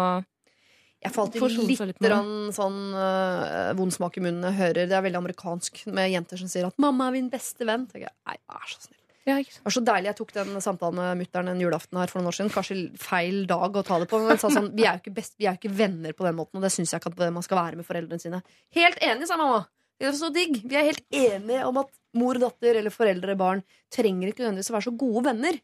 Speaker 1: Jeg får alltid litt
Speaker 9: litt
Speaker 1: sånn uh, vond smak i munnen når jeg hører Det er veldig amerikansk med jenter som sier at 'mamma er min beste venn'. Jeg, Nei, vær så snill.
Speaker 9: Ja, ikke?
Speaker 1: Det var så deilig jeg tok den samtalen med mutter'n en julaften her for noen år siden. Kanskje feil dag å ta det på, men sa sånn Vi er jo ikke, best, vi er jo ikke venner på den måten, og det syns jeg ikke at man skal være med foreldrene sine. Helt enig, sa mamma. Det er så digg. Vi er helt enige om at mor, datter eller foreldre, barn trenger ikke nødvendigvis å være så gode venner.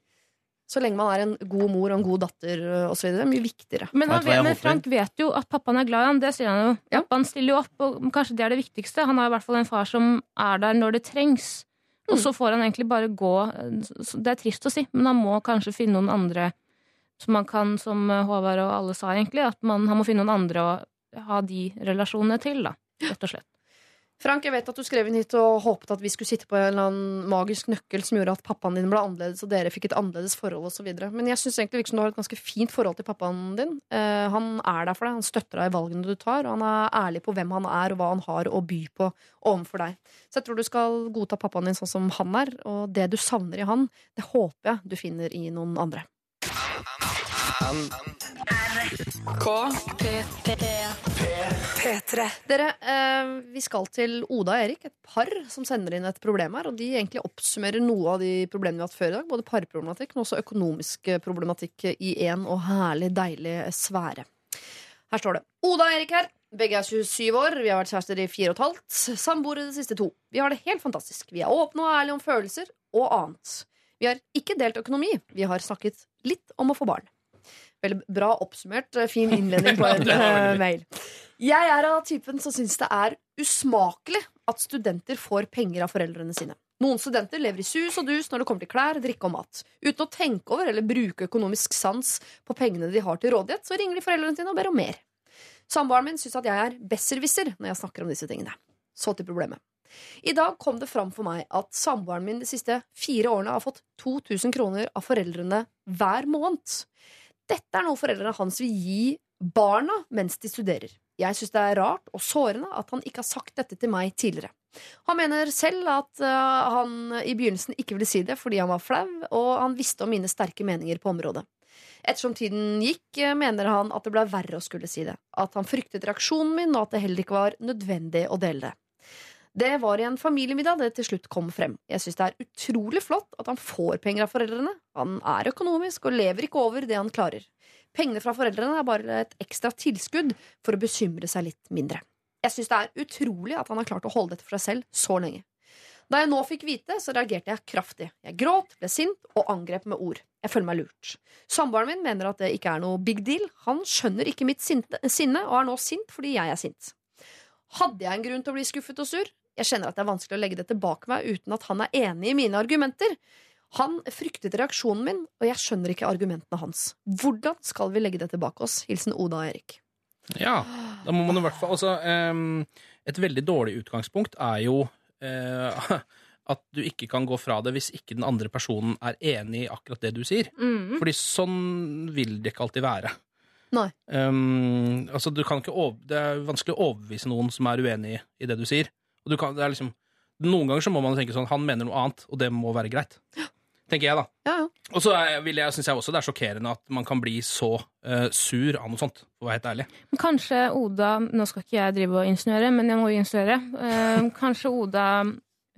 Speaker 1: Så lenge man er en god mor og en god datter osv. Det er mye viktigere.
Speaker 9: Men, han men? Frank vet jo at pappaen er glad i han. Det sier han jo.
Speaker 1: Ja.
Speaker 9: Pappaen stiller jo opp, og kanskje det er det viktigste. Han har i hvert fall en far som er der når det trengs. Og så får han egentlig bare gå. Det er trist å si, men han må kanskje finne noen andre som man kan, som Håvard og alle sa egentlig, at man, han må finne noen andre å ha de relasjonene til, da. Rett og slett.
Speaker 1: Frank, jeg vet at du skrev inn hit og håpet at vi skulle sitte på en eller annen magisk nøkkel som gjorde at pappaen din ble annerledes, og dere fikk et annerledes forhold osv. Men jeg syns egentlig virker du har et ganske fint forhold til pappaen din. Uh, han er der for deg, han støtter deg i valgene du tar, og han er ærlig på hvem han er, og hva han har å by på overfor deg. Så jeg tror du skal godta pappaen din sånn som han er, og det du savner i han, det håper jeg du finner i noen andre.
Speaker 4: P3.
Speaker 1: Dere, eh, vi skal til Oda og Erik, et par som sender inn et problem her. Og de egentlig oppsummerer noe av de problemene vi har hatt før i dag. Både parproblematikk, men også økonomisk problematikk i én og herlig, deilig sfære. Her står det. Oda og Erik her. Begge er 27 år. Vi har vært kjærester i fire og et halvt. Samboere de siste to. Vi har det helt fantastisk. Vi er åpne og ærlige om følelser og annet. Vi har ikke delt økonomi. Vi har snakket litt om å få barn. Veldig bra oppsummert. eh, Fin innledning på en eh, mail. Jeg er av typen som syns det er usmakelig at studenter får penger av foreldrene sine. Noen studenter lever i sus og dus når det kommer til klær, drikke og mat. Uten å tenke over eller bruke økonomisk sans på pengene de har til rådighet, så ringer de foreldrene sine og ber om mer. Samboeren min syns at jeg er besserwisser når jeg snakker om disse tingene. Så til problemet. I dag kom det fram for meg at samboeren min de siste fire årene har fått 2000 kroner av foreldrene hver måned. Dette er noe foreldrene hans vil gi barna mens de studerer. Jeg syns det er rart og sårende at han ikke har sagt dette til meg tidligere. Han mener selv at eh, han i begynnelsen ikke ville si det fordi han var flau, og han visste om mine sterke meninger på området. Ettersom tiden gikk, eh, mener han at det ble verre å skulle si det. At han fryktet reaksjonen min, og at det heller ikke var nødvendig å dele det. Det var i en familiemiddag det til slutt kom frem. Jeg syns det er utrolig flott at han får penger av foreldrene. Han er økonomisk og lever ikke over det han klarer. Pengene fra foreldrene er bare et ekstra tilskudd for å bekymre seg litt mindre. Jeg syns det er utrolig at han har klart å holde dette for seg selv så lenge. Da jeg nå fikk vite, så reagerte jeg kraftig. Jeg gråt, ble sint og angrep med ord. Jeg føler meg lurt. Samboeren min mener at det ikke er noe big deal. Han skjønner ikke mitt sinne og er nå sint fordi jeg er sint. Hadde jeg en grunn til å bli skuffet og sur? Jeg kjenner at det er vanskelig å legge det tilbake meg uten at han er enig i mine argumenter. Han fryktet reaksjonen min, og jeg skjønner ikke argumentene hans. Hvordan skal vi legge det tilbake oss? Hilsen Oda og Erik.
Speaker 2: Ja, da må man i hvert fall altså, ehm, Et veldig dårlig utgangspunkt er jo eh, at du ikke kan gå fra det hvis ikke den andre personen er enig i akkurat det du sier.
Speaker 9: Mm.
Speaker 2: Fordi sånn vil det ikke alltid være.
Speaker 1: Nei.
Speaker 2: Um, altså, du kan ikke over, det er vanskelig å overbevise noen som er uenig i det du sier. Og du kan, det er liksom, noen ganger så må man tenke sånn Han mener noe annet, og det må være greit. Tenker jeg, da.
Speaker 1: Ja, ja.
Speaker 2: Og så vil jeg, synes jeg også det er sjokkerende at man kan bli så uh, sur av noe sånt, for å være helt ærlig.
Speaker 9: Men Kanskje Oda Nå skal ikke jeg drive og insinuere, men jeg må jo insinuere. Uh, kanskje Oda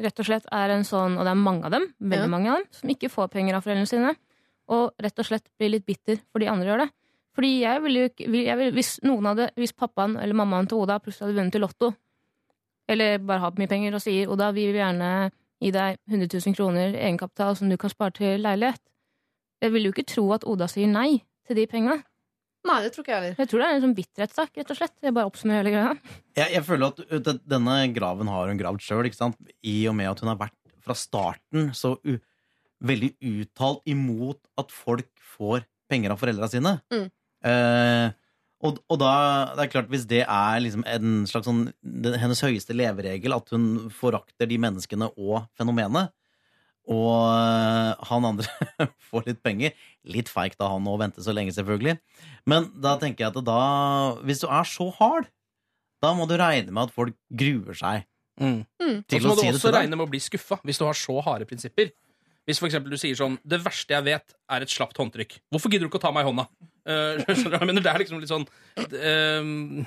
Speaker 9: rett og slett er en sånn, og det er mange av dem, veldig
Speaker 1: Ja.
Speaker 9: mange av dem, som ikke får penger av foreldrene sine, og rett og slett blir litt bitter fordi andre gjør det. Fordi jeg ville jo ikke jeg vil, Hvis noen hadde, hvis pappaen eller mammaen til Oda plutselig hadde vunnet i Lotto, eller bare har mye penger og sier Oda, vi vil gjerne gi deg 100 000 kroner egenkapital som du kan spare til leilighet, jeg vil jo ikke tro at Oda sier nei til de pengene.
Speaker 1: Nei, det tror ikke jeg heller.
Speaker 9: Jeg tror det er en sånn bitterhetssak, rett og slett. Jeg bare oppsummerer hele greia.
Speaker 5: Jeg, jeg føler at denne graven har hun gravd sjøl, i og med at hun har vært fra starten så u, veldig uttalt imot at folk får penger av foreldra sine.
Speaker 1: Mm.
Speaker 5: Eh, og, og da, det er klart, hvis det er liksom en slags sånn den, hennes høyeste leveregel, at hun forakter de menneskene og fenomenet, og eh, han andre får litt penger Litt feigt av han å vente så lenge, selvfølgelig. Men da tenker jeg at da, hvis du er så hard, da må du regne med at folk gruer seg
Speaker 2: Mm. Og så må
Speaker 5: å
Speaker 2: du
Speaker 5: si
Speaker 2: også regne med å bli skuffa hvis du har så harde prinsipper. Hvis for eksempel du sier sånn Det verste jeg vet, er et slapt håndtrykk. Hvorfor gidder du ikke å ta meg i hånda? Eh, skjønner du hva jeg mener? Det er liksom litt sånn eh,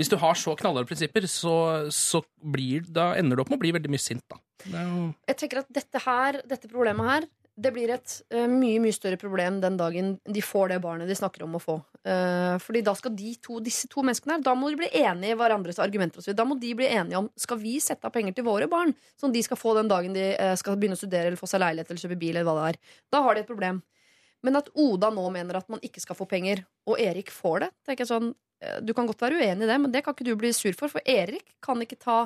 Speaker 2: Hvis du har så knallharde prinsipper, så, så blir, da ender du opp med å bli veldig mye sint, da. Jo
Speaker 1: Jeg tenker at dette her, dette problemet her det blir et uh, mye mye større problem den dagen de får det barnet de snakker om å få. Uh, fordi da skal de to, disse to menneskene her Da må de bli enige i hverandres argumenter. Da må de bli enige om Skal vi sette av penger til våre barn, som de skal få den dagen de uh, skal begynne å studere eller få seg leilighet eller kjøpe bil. eller hva det er Da har de et problem. Men at Oda nå mener at man ikke skal få penger, og Erik får det tenker jeg sånn, eh, Du kan godt være uenig i det, men det kan ikke du bli sur for. For Erik kan ikke ta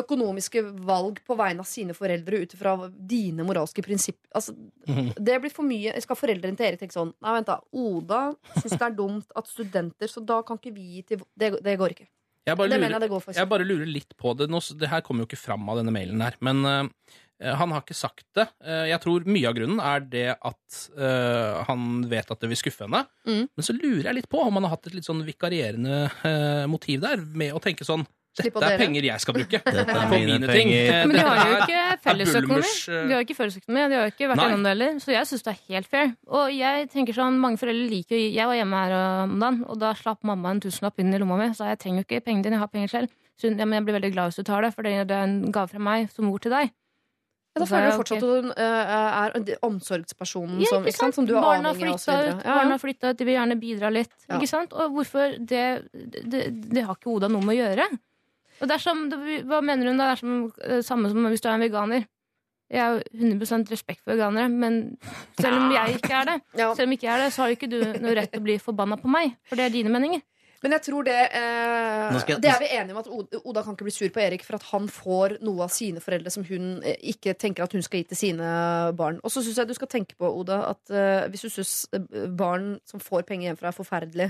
Speaker 1: økonomiske valg på vegne av sine foreldre ut fra dine moralske prinsipper. Altså, det blir for mye. Skal foreldrene til Erik tenke sånn Nei, vent da, Oda syns det er dumt at studenter Så da kan ikke vi gi til Det, det går ikke.
Speaker 2: Jeg bare,
Speaker 1: Det
Speaker 2: lurer,
Speaker 1: mener jeg det går
Speaker 2: jeg bare lurer litt på det. Nå, det her kommer jo ikke fram av denne mailen her, men eh, han har ikke sagt det. Eh, jeg tror mye av grunnen er det at eh, han vet at det vil skuffe henne.
Speaker 1: Mm.
Speaker 2: Men så lurer jeg litt på om han har hatt et litt sånn vikarierende eh, motiv der, med å tenke sånn Dette er penger jeg skal bruke
Speaker 5: Dette er
Speaker 2: på
Speaker 5: mine
Speaker 2: mine ting. Eh,
Speaker 9: Men de har jo ikke fellesøkonomi.
Speaker 2: Eh,
Speaker 9: De har ikke fellesøkonomi, de har ikke vært gjennom det heller. Så jeg syns det er helt fair. Og jeg tenker sånn, mange foreldre liker jo Jeg var hjemme her om dagen, og da slapp mamma en tusenlapp inn i lomma mi. Så jeg trenger jo ikke pengene dine, jeg har penger selv. Så ja, men jeg blir veldig glad hvis du tar det, for det det er en gave fra meg som mor til deg.
Speaker 1: Ja, da føler
Speaker 9: er
Speaker 1: du fortsatt at hun uh, er omsorgspersonen
Speaker 9: Ja,
Speaker 1: som, som du er
Speaker 9: Barna
Speaker 1: avhengig av. og
Speaker 9: flytta
Speaker 1: videre.
Speaker 9: ut,
Speaker 1: Ja,
Speaker 9: barna har flytta ut, de vil gjerne bidra litt.
Speaker 1: Ja.
Speaker 9: Ikke sant? Og hvorfor det, det, det har ikke Oda noe med å gjøre. Og det er som, Hva mener hun da? Det er som, eh, samme som hvis du er en veganer. Jeg har jo 100 respekt for veganere, men selv om jeg ikke er det, selv om ikke jeg er det, så har jo ikke du noe rett til å bli forbanna på meg. For det er dine meninger.
Speaker 1: Men jeg tror det eh,
Speaker 5: jeg-
Speaker 1: Det er vi enige om at Oda, kan ikke bli sur på Erik for at han får noe av sine foreldre som hun eh, ikke tenker at hun skal gi til sine barn. Og så syns jeg du skal tenke på, Oda, at eh, hvis du syns eh, barn som får penger hjemmefra, er forferdelig,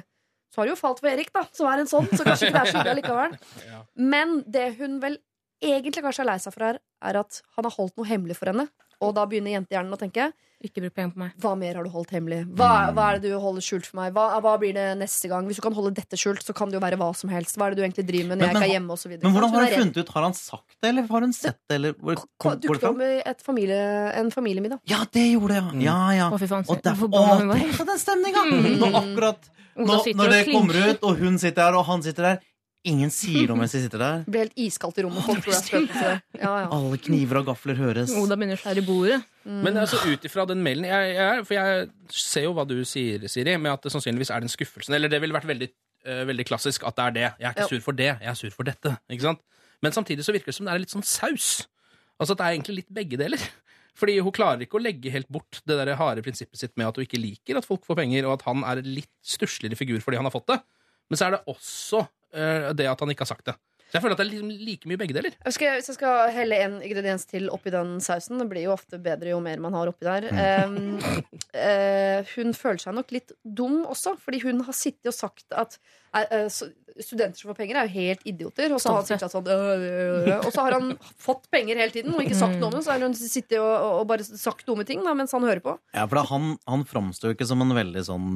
Speaker 1: så har det jo falt for Erik, da, som er en sånn. Så kanskje ikke det er så ille likevel. Men det hun vel egentlig kanskje er lei seg for her, er at han har holdt noe hemmelig for henne. Og da begynner jentehjernen å tenke
Speaker 9: Ikke bruk penger på meg.
Speaker 1: hva mer har du holdt hemmelig? Hva, hva er det du holder skjult for meg? Hva, hva blir det neste gang? Hvis du kan holde dette skjult, så kan det jo være hva som helst. Hva er det du egentlig driver med når
Speaker 5: Men-
Speaker 1: jeg ikke er hjemme? Og så
Speaker 5: Men hvordan har
Speaker 1: hun redd.
Speaker 5: funnet ut? Har han sagt det, eller har hun sett det? Eller hvor kom,
Speaker 1: Dukket opp i et familie, en familiemiddag.
Speaker 5: Ja, det gjorde det, ja. ja, ja.
Speaker 9: Å, fy faen,
Speaker 5: Og derfor, å, tenk på den stemninga!
Speaker 1: Mm.
Speaker 5: Når akkurat
Speaker 9: nå,
Speaker 5: når, det kommer ut, og hun sitter der, og han sitter der Ingen sier noe mens de sitter der.
Speaker 1: Det blir helt iskaldt i rommet. Folk tror det er spøkelser. Ja, ja.
Speaker 5: Alle kniver og gafler høres.
Speaker 9: Oda begynner å skjære i bordet.
Speaker 2: Men altså, ut ifra den mailen jeg, jeg, For jeg ser jo hva du sier, Siri, med at det sannsynligvis er den skuffelsen. Eller det ville vært veldig, uh, veldig klassisk at det er det. Jeg er ikke
Speaker 1: Ja.
Speaker 2: sur for det, jeg er sur for dette. Ikke sant? Men samtidig så virker det som det er litt sånn saus. Altså at det er egentlig litt begge deler. Fordi hun klarer ikke å legge helt bort det der harde prinsippet sitt med at hun ikke liker at folk får penger, og at han er en litt stussligere figur fordi han har fått det. Men så er det også det at han ikke har sagt det. Så jeg føler at det er liksom like mye begge deler.
Speaker 1: Jeg skal, hvis jeg skal helle en ingrediens til oppi den sausen Det blir jo ofte bedre jo mer man har oppi der. Um, uh, hun føler seg nok litt dum også, fordi hun har sittet og sagt at eh, eh, studenter som får penger, er jo helt idioter. Og så har han sittet sånn øh, øh, øh, Og så har han fått penger hele tiden og ikke sagt noe om det. Så har hun sittet og, og, og bare sagt dumme ting da, mens han hører på.
Speaker 5: Ja, for da, han, han framstår jo ikke som en veldig sånn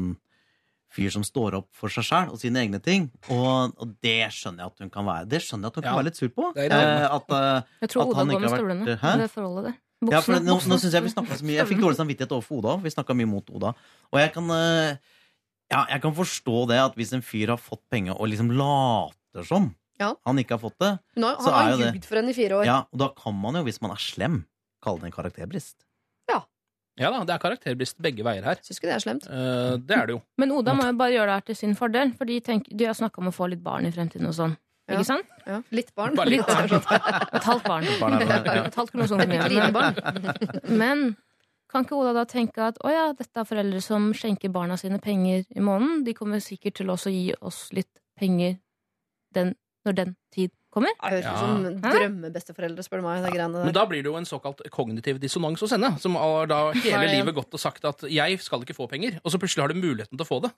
Speaker 5: fyr som står opp for seg sjæl og sine egne ting. Og, og det skjønner jeg at hun kan være Det skjønner jeg at hun kan være litt sur på.
Speaker 2: Det det.
Speaker 5: Eh, at, uh,
Speaker 9: Jeg tror
Speaker 5: At
Speaker 9: Oda
Speaker 5: han
Speaker 9: går
Speaker 5: ikke
Speaker 9: med
Speaker 5: har vært-
Speaker 9: støvlene.
Speaker 5: Hæ?
Speaker 9: Det forholdet der.
Speaker 5: ja, for nå, nå synes Jeg vi så mye Jeg fikk dårlig samvittighet overfor Oda. Vi snakka mye mot Oda. Og jeg kan, eh, ja, jeg kan forstå det at hvis en fyr har fått penger og liksom later som
Speaker 1: Ja.
Speaker 5: han ikke har fått det,
Speaker 1: Hun har,
Speaker 5: Så
Speaker 1: han har
Speaker 5: er
Speaker 1: ljugd for henne i fire år.
Speaker 5: ja, og da kan man jo, hvis man er slem, kalle det en karakterbrist.
Speaker 2: Ja da, det er karakterbrist begge veier her.
Speaker 1: Syns ikke det er slemt.
Speaker 2: Eh, det er det jo.
Speaker 9: Men Oda må jo bare gjøre det her til sin fordel, for de, tenk, de har snakka om å få litt barn i fremtiden og sånn.
Speaker 1: Ja.
Speaker 9: Ikke sant?
Speaker 1: Ja. Litt barn.
Speaker 2: Bare litt barn.
Speaker 9: Et halvt barn.
Speaker 5: Barn ja.
Speaker 9: Et halvt kromosom for mye. Men, kan ikke Oda da tenke at å ja, dette er foreldre som skjenker barna sine penger i måneden. De kommer sikkert til også å gi oss litt penger den, når den tid kommer.
Speaker 1: Det høres ut
Speaker 2: Ja.
Speaker 1: som drømmebesteforeldre, spør du meg. Greiene
Speaker 2: Men da blir det jo en såkalt kognitiv dissonans hos henne, som har da hele livet gått og sagt at 'jeg skal ikke få penger', og så plutselig har du muligheten til å få det.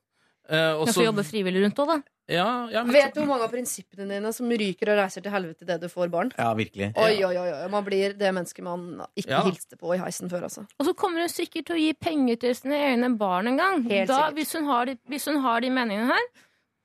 Speaker 2: Uh, også,
Speaker 9: Jeg
Speaker 2: så-
Speaker 9: får jobbe frivillig rundt òg, da.
Speaker 2: ja, ja, men-
Speaker 1: Vet du hvor mange av prinsippene dine som ryker og reiser til helvete idet du får barn?
Speaker 5: Ja, virkelig.
Speaker 1: Oi, oi, oi, oi. Man blir det mennesket man ikke
Speaker 2: Ja.
Speaker 1: hilste på i heisen før, altså.
Speaker 9: Og så kommer hun sikkert til å gi penger til sine egne barn en gang.
Speaker 1: Helt
Speaker 9: Da, hvis, hun har de, hvis hun har de meningene her,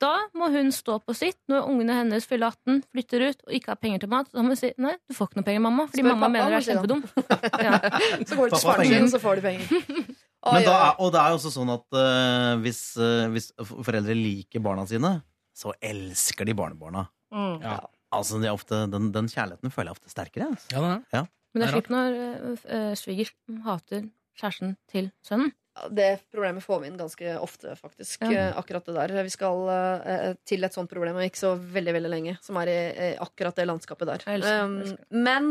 Speaker 9: da må hun stå på sitt når ungene hennes fyller 18, flytter ut og ikke har penger til mat. Da må hun si nei, du får ikke noe penger, mamma. Fordi
Speaker 1: Spør
Speaker 9: mamma
Speaker 1: pappa,
Speaker 9: mener
Speaker 1: du
Speaker 9: er kjempedum. Ja.
Speaker 1: Så går du til
Speaker 5: svaren
Speaker 1: sin, så får du penger.
Speaker 5: Men da er, og det er jo også sånn at uh, hvis, uh, hvis foreldre liker barna sine, så elsker de barnebarna.
Speaker 2: Ja.
Speaker 5: Altså, det er ofte, den, den kjærligheten føler jeg ofte sterkere. Altså.
Speaker 2: Ja, det er.
Speaker 9: Men det er slik når uh, svigers hater kjæresten til sønnen.
Speaker 1: Det problemet får vi inn ganske ofte, faktisk.
Speaker 9: Ja.
Speaker 1: eh, Akkurat det der. Vi skal eh, til et sånt problem om ikke så veldig veldig lenge, som er i eh, akkurat det landskapet der.
Speaker 9: Elsker
Speaker 1: Um,
Speaker 9: elsker
Speaker 1: men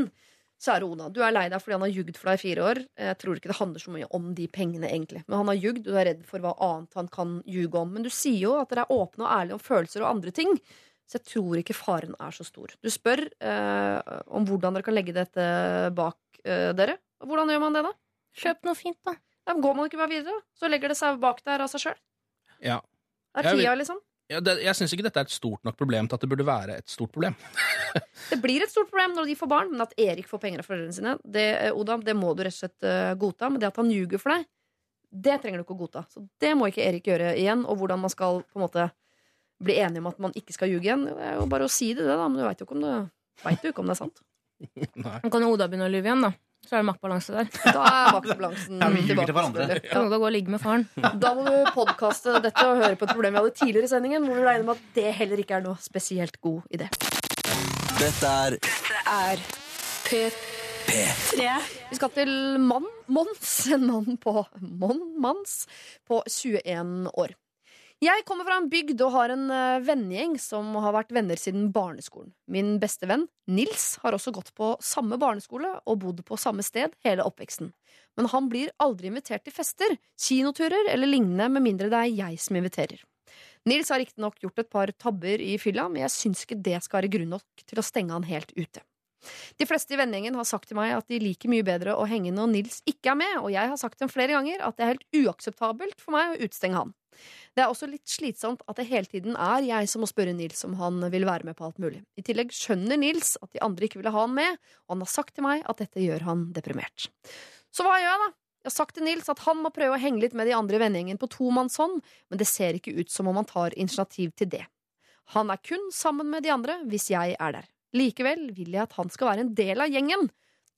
Speaker 1: kjære Ona, du er lei deg fordi han har jugd for deg i fire år. Jeg tror ikke det handler så mye om de pengene, egentlig. Men han har jugd, du er redd for hva annet han kan ljuge om. Men du sier jo at dere er åpne og ærlige om følelser og andre ting. Så jeg tror ikke faren er så stor. Du spør eh, om hvordan dere kan legge dette bak eh, dere. Og Hvordan gjør man det, da?
Speaker 9: Kjøp noe fint, da.
Speaker 1: Ja, men går man ikke bare videre? Så legger det seg bak der av seg sjøl?
Speaker 2: Ja.
Speaker 1: Det er tida, liksom.
Speaker 2: Ja, det, jeg syns ikke dette er et stort nok problem til at det burde være et stort problem.
Speaker 1: Det blir et stort problem når de får barn, men at Erik får penger av foreldrene sine, det, eh, Oda, det må du rett og slett eh, godta. Men det at han ljuger for deg, det trenger du ikke å godta. Så det må ikke Erik gjøre igjen. Og hvordan man skal på en måte bli enige om at man ikke skal ljuge igjen, det er jo bare å si det, det da. Men du veit jo ikke om det, vet jo ikke om det er sant.
Speaker 2: Nei.
Speaker 9: Kan Oda begynne å lyve igjen, da. Så er det maktbalanse der.
Speaker 1: Da er maktbalansen
Speaker 5: Ja,
Speaker 1: tilbake.
Speaker 5: til hverandre.
Speaker 9: Da gå og ligge med faren.
Speaker 1: Da må du podkaste dette og høre på et problem vi hadde tidligere i sendingen, hvor vi regner med at det heller ikke er noe spesielt god idé.
Speaker 3: Dette er
Speaker 4: Er P3.
Speaker 1: Vi skal til mann, Mons, en mann på Mon, Mans, på 21 år. Jeg kommer fra en bygd og har en eh, vennegjeng som har vært venner siden barneskolen. Min beste venn, Nils, har også gått på samme barneskole og bodd på samme sted hele oppveksten. Men han blir aldri invitert til fester, kinoturer eller lignende med mindre det er jeg som inviterer. Nils har riktignok gjort et par tabber i fylla, men jeg syns ikke det skal være grunn nok til å stenge han helt ute. De fleste i vennegjengen har sagt til meg at de liker mye bedre å henge når Nils ikke er med, og jeg har sagt dem flere ganger at det er helt uakseptabelt for meg å utstenge han. Det er også litt slitsomt at det hele tiden er jeg som må spørre Nils om han vil være med på alt mulig. I tillegg skjønner Nils at de andre ikke ville ha han med, og han har sagt til meg at dette gjør han deprimert. Så hva gjør jeg, da? Jeg har sagt til Nils at han må prøve å henge litt med de andre i vennegjengen på tomannshånd, men det ser ikke ut som om han tar initiativ til det. Han er kun sammen med de andre hvis jeg er der. Likevel vil jeg at han skal være en del av gjengen.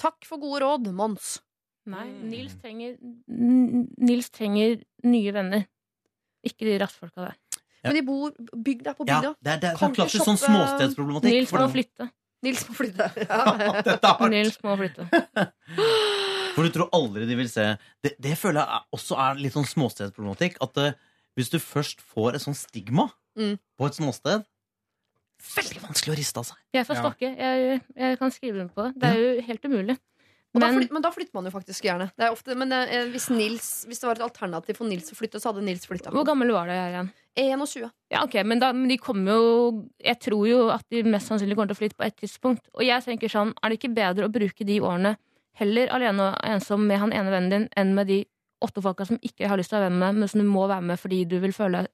Speaker 1: Takk for gode råd, Mons.
Speaker 9: Nei,
Speaker 2: Mm.
Speaker 9: Nils trenger, Nils trenger nye venner. Ikke de rattfolka der.
Speaker 5: Ja.
Speaker 1: Men de bor bygd der på
Speaker 5: Ja,
Speaker 1: bygda.
Speaker 5: det er, det er sånn klassisk sånn småstedsproblematikk.
Speaker 9: Nils må flytte.
Speaker 1: Nils må flytte. Ja.
Speaker 5: Dette er hardt.
Speaker 9: Nils må flytte.
Speaker 5: For du tror aldri de vil se Det, det føler jeg er- også er litt sånn småstedsproblematikk. At uh, hvis du først får et sånt stigma
Speaker 1: Mm.
Speaker 5: på et småsted Veldig vanskelig å riste av seg.
Speaker 9: Jeg får
Speaker 2: Ja.
Speaker 9: stokke. Jeg, jeg kan skrive under på det. Det er jo helt umulig.
Speaker 1: Og da
Speaker 9: Men
Speaker 1: flyt, men da flytter man jo faktisk gjerne. Det er ofte, men eh, hvis, Nils, hvis det var et alternativ for Nils å flytte, så hadde Nils flytta.
Speaker 9: hvor gammel var det igjen?
Speaker 1: 21.
Speaker 9: Ja, ok, men, da, men de kommer jo Jeg tror jo at de mest sannsynlig kommer til å flytte på et tidspunkt. Og jeg tenker sånn, er det ikke bedre å bruke de årene heller alene og ensom med han ene vennen din, enn med de åtte folka som ikke har lyst til å være venn med, men som du må være med fordi du vil føle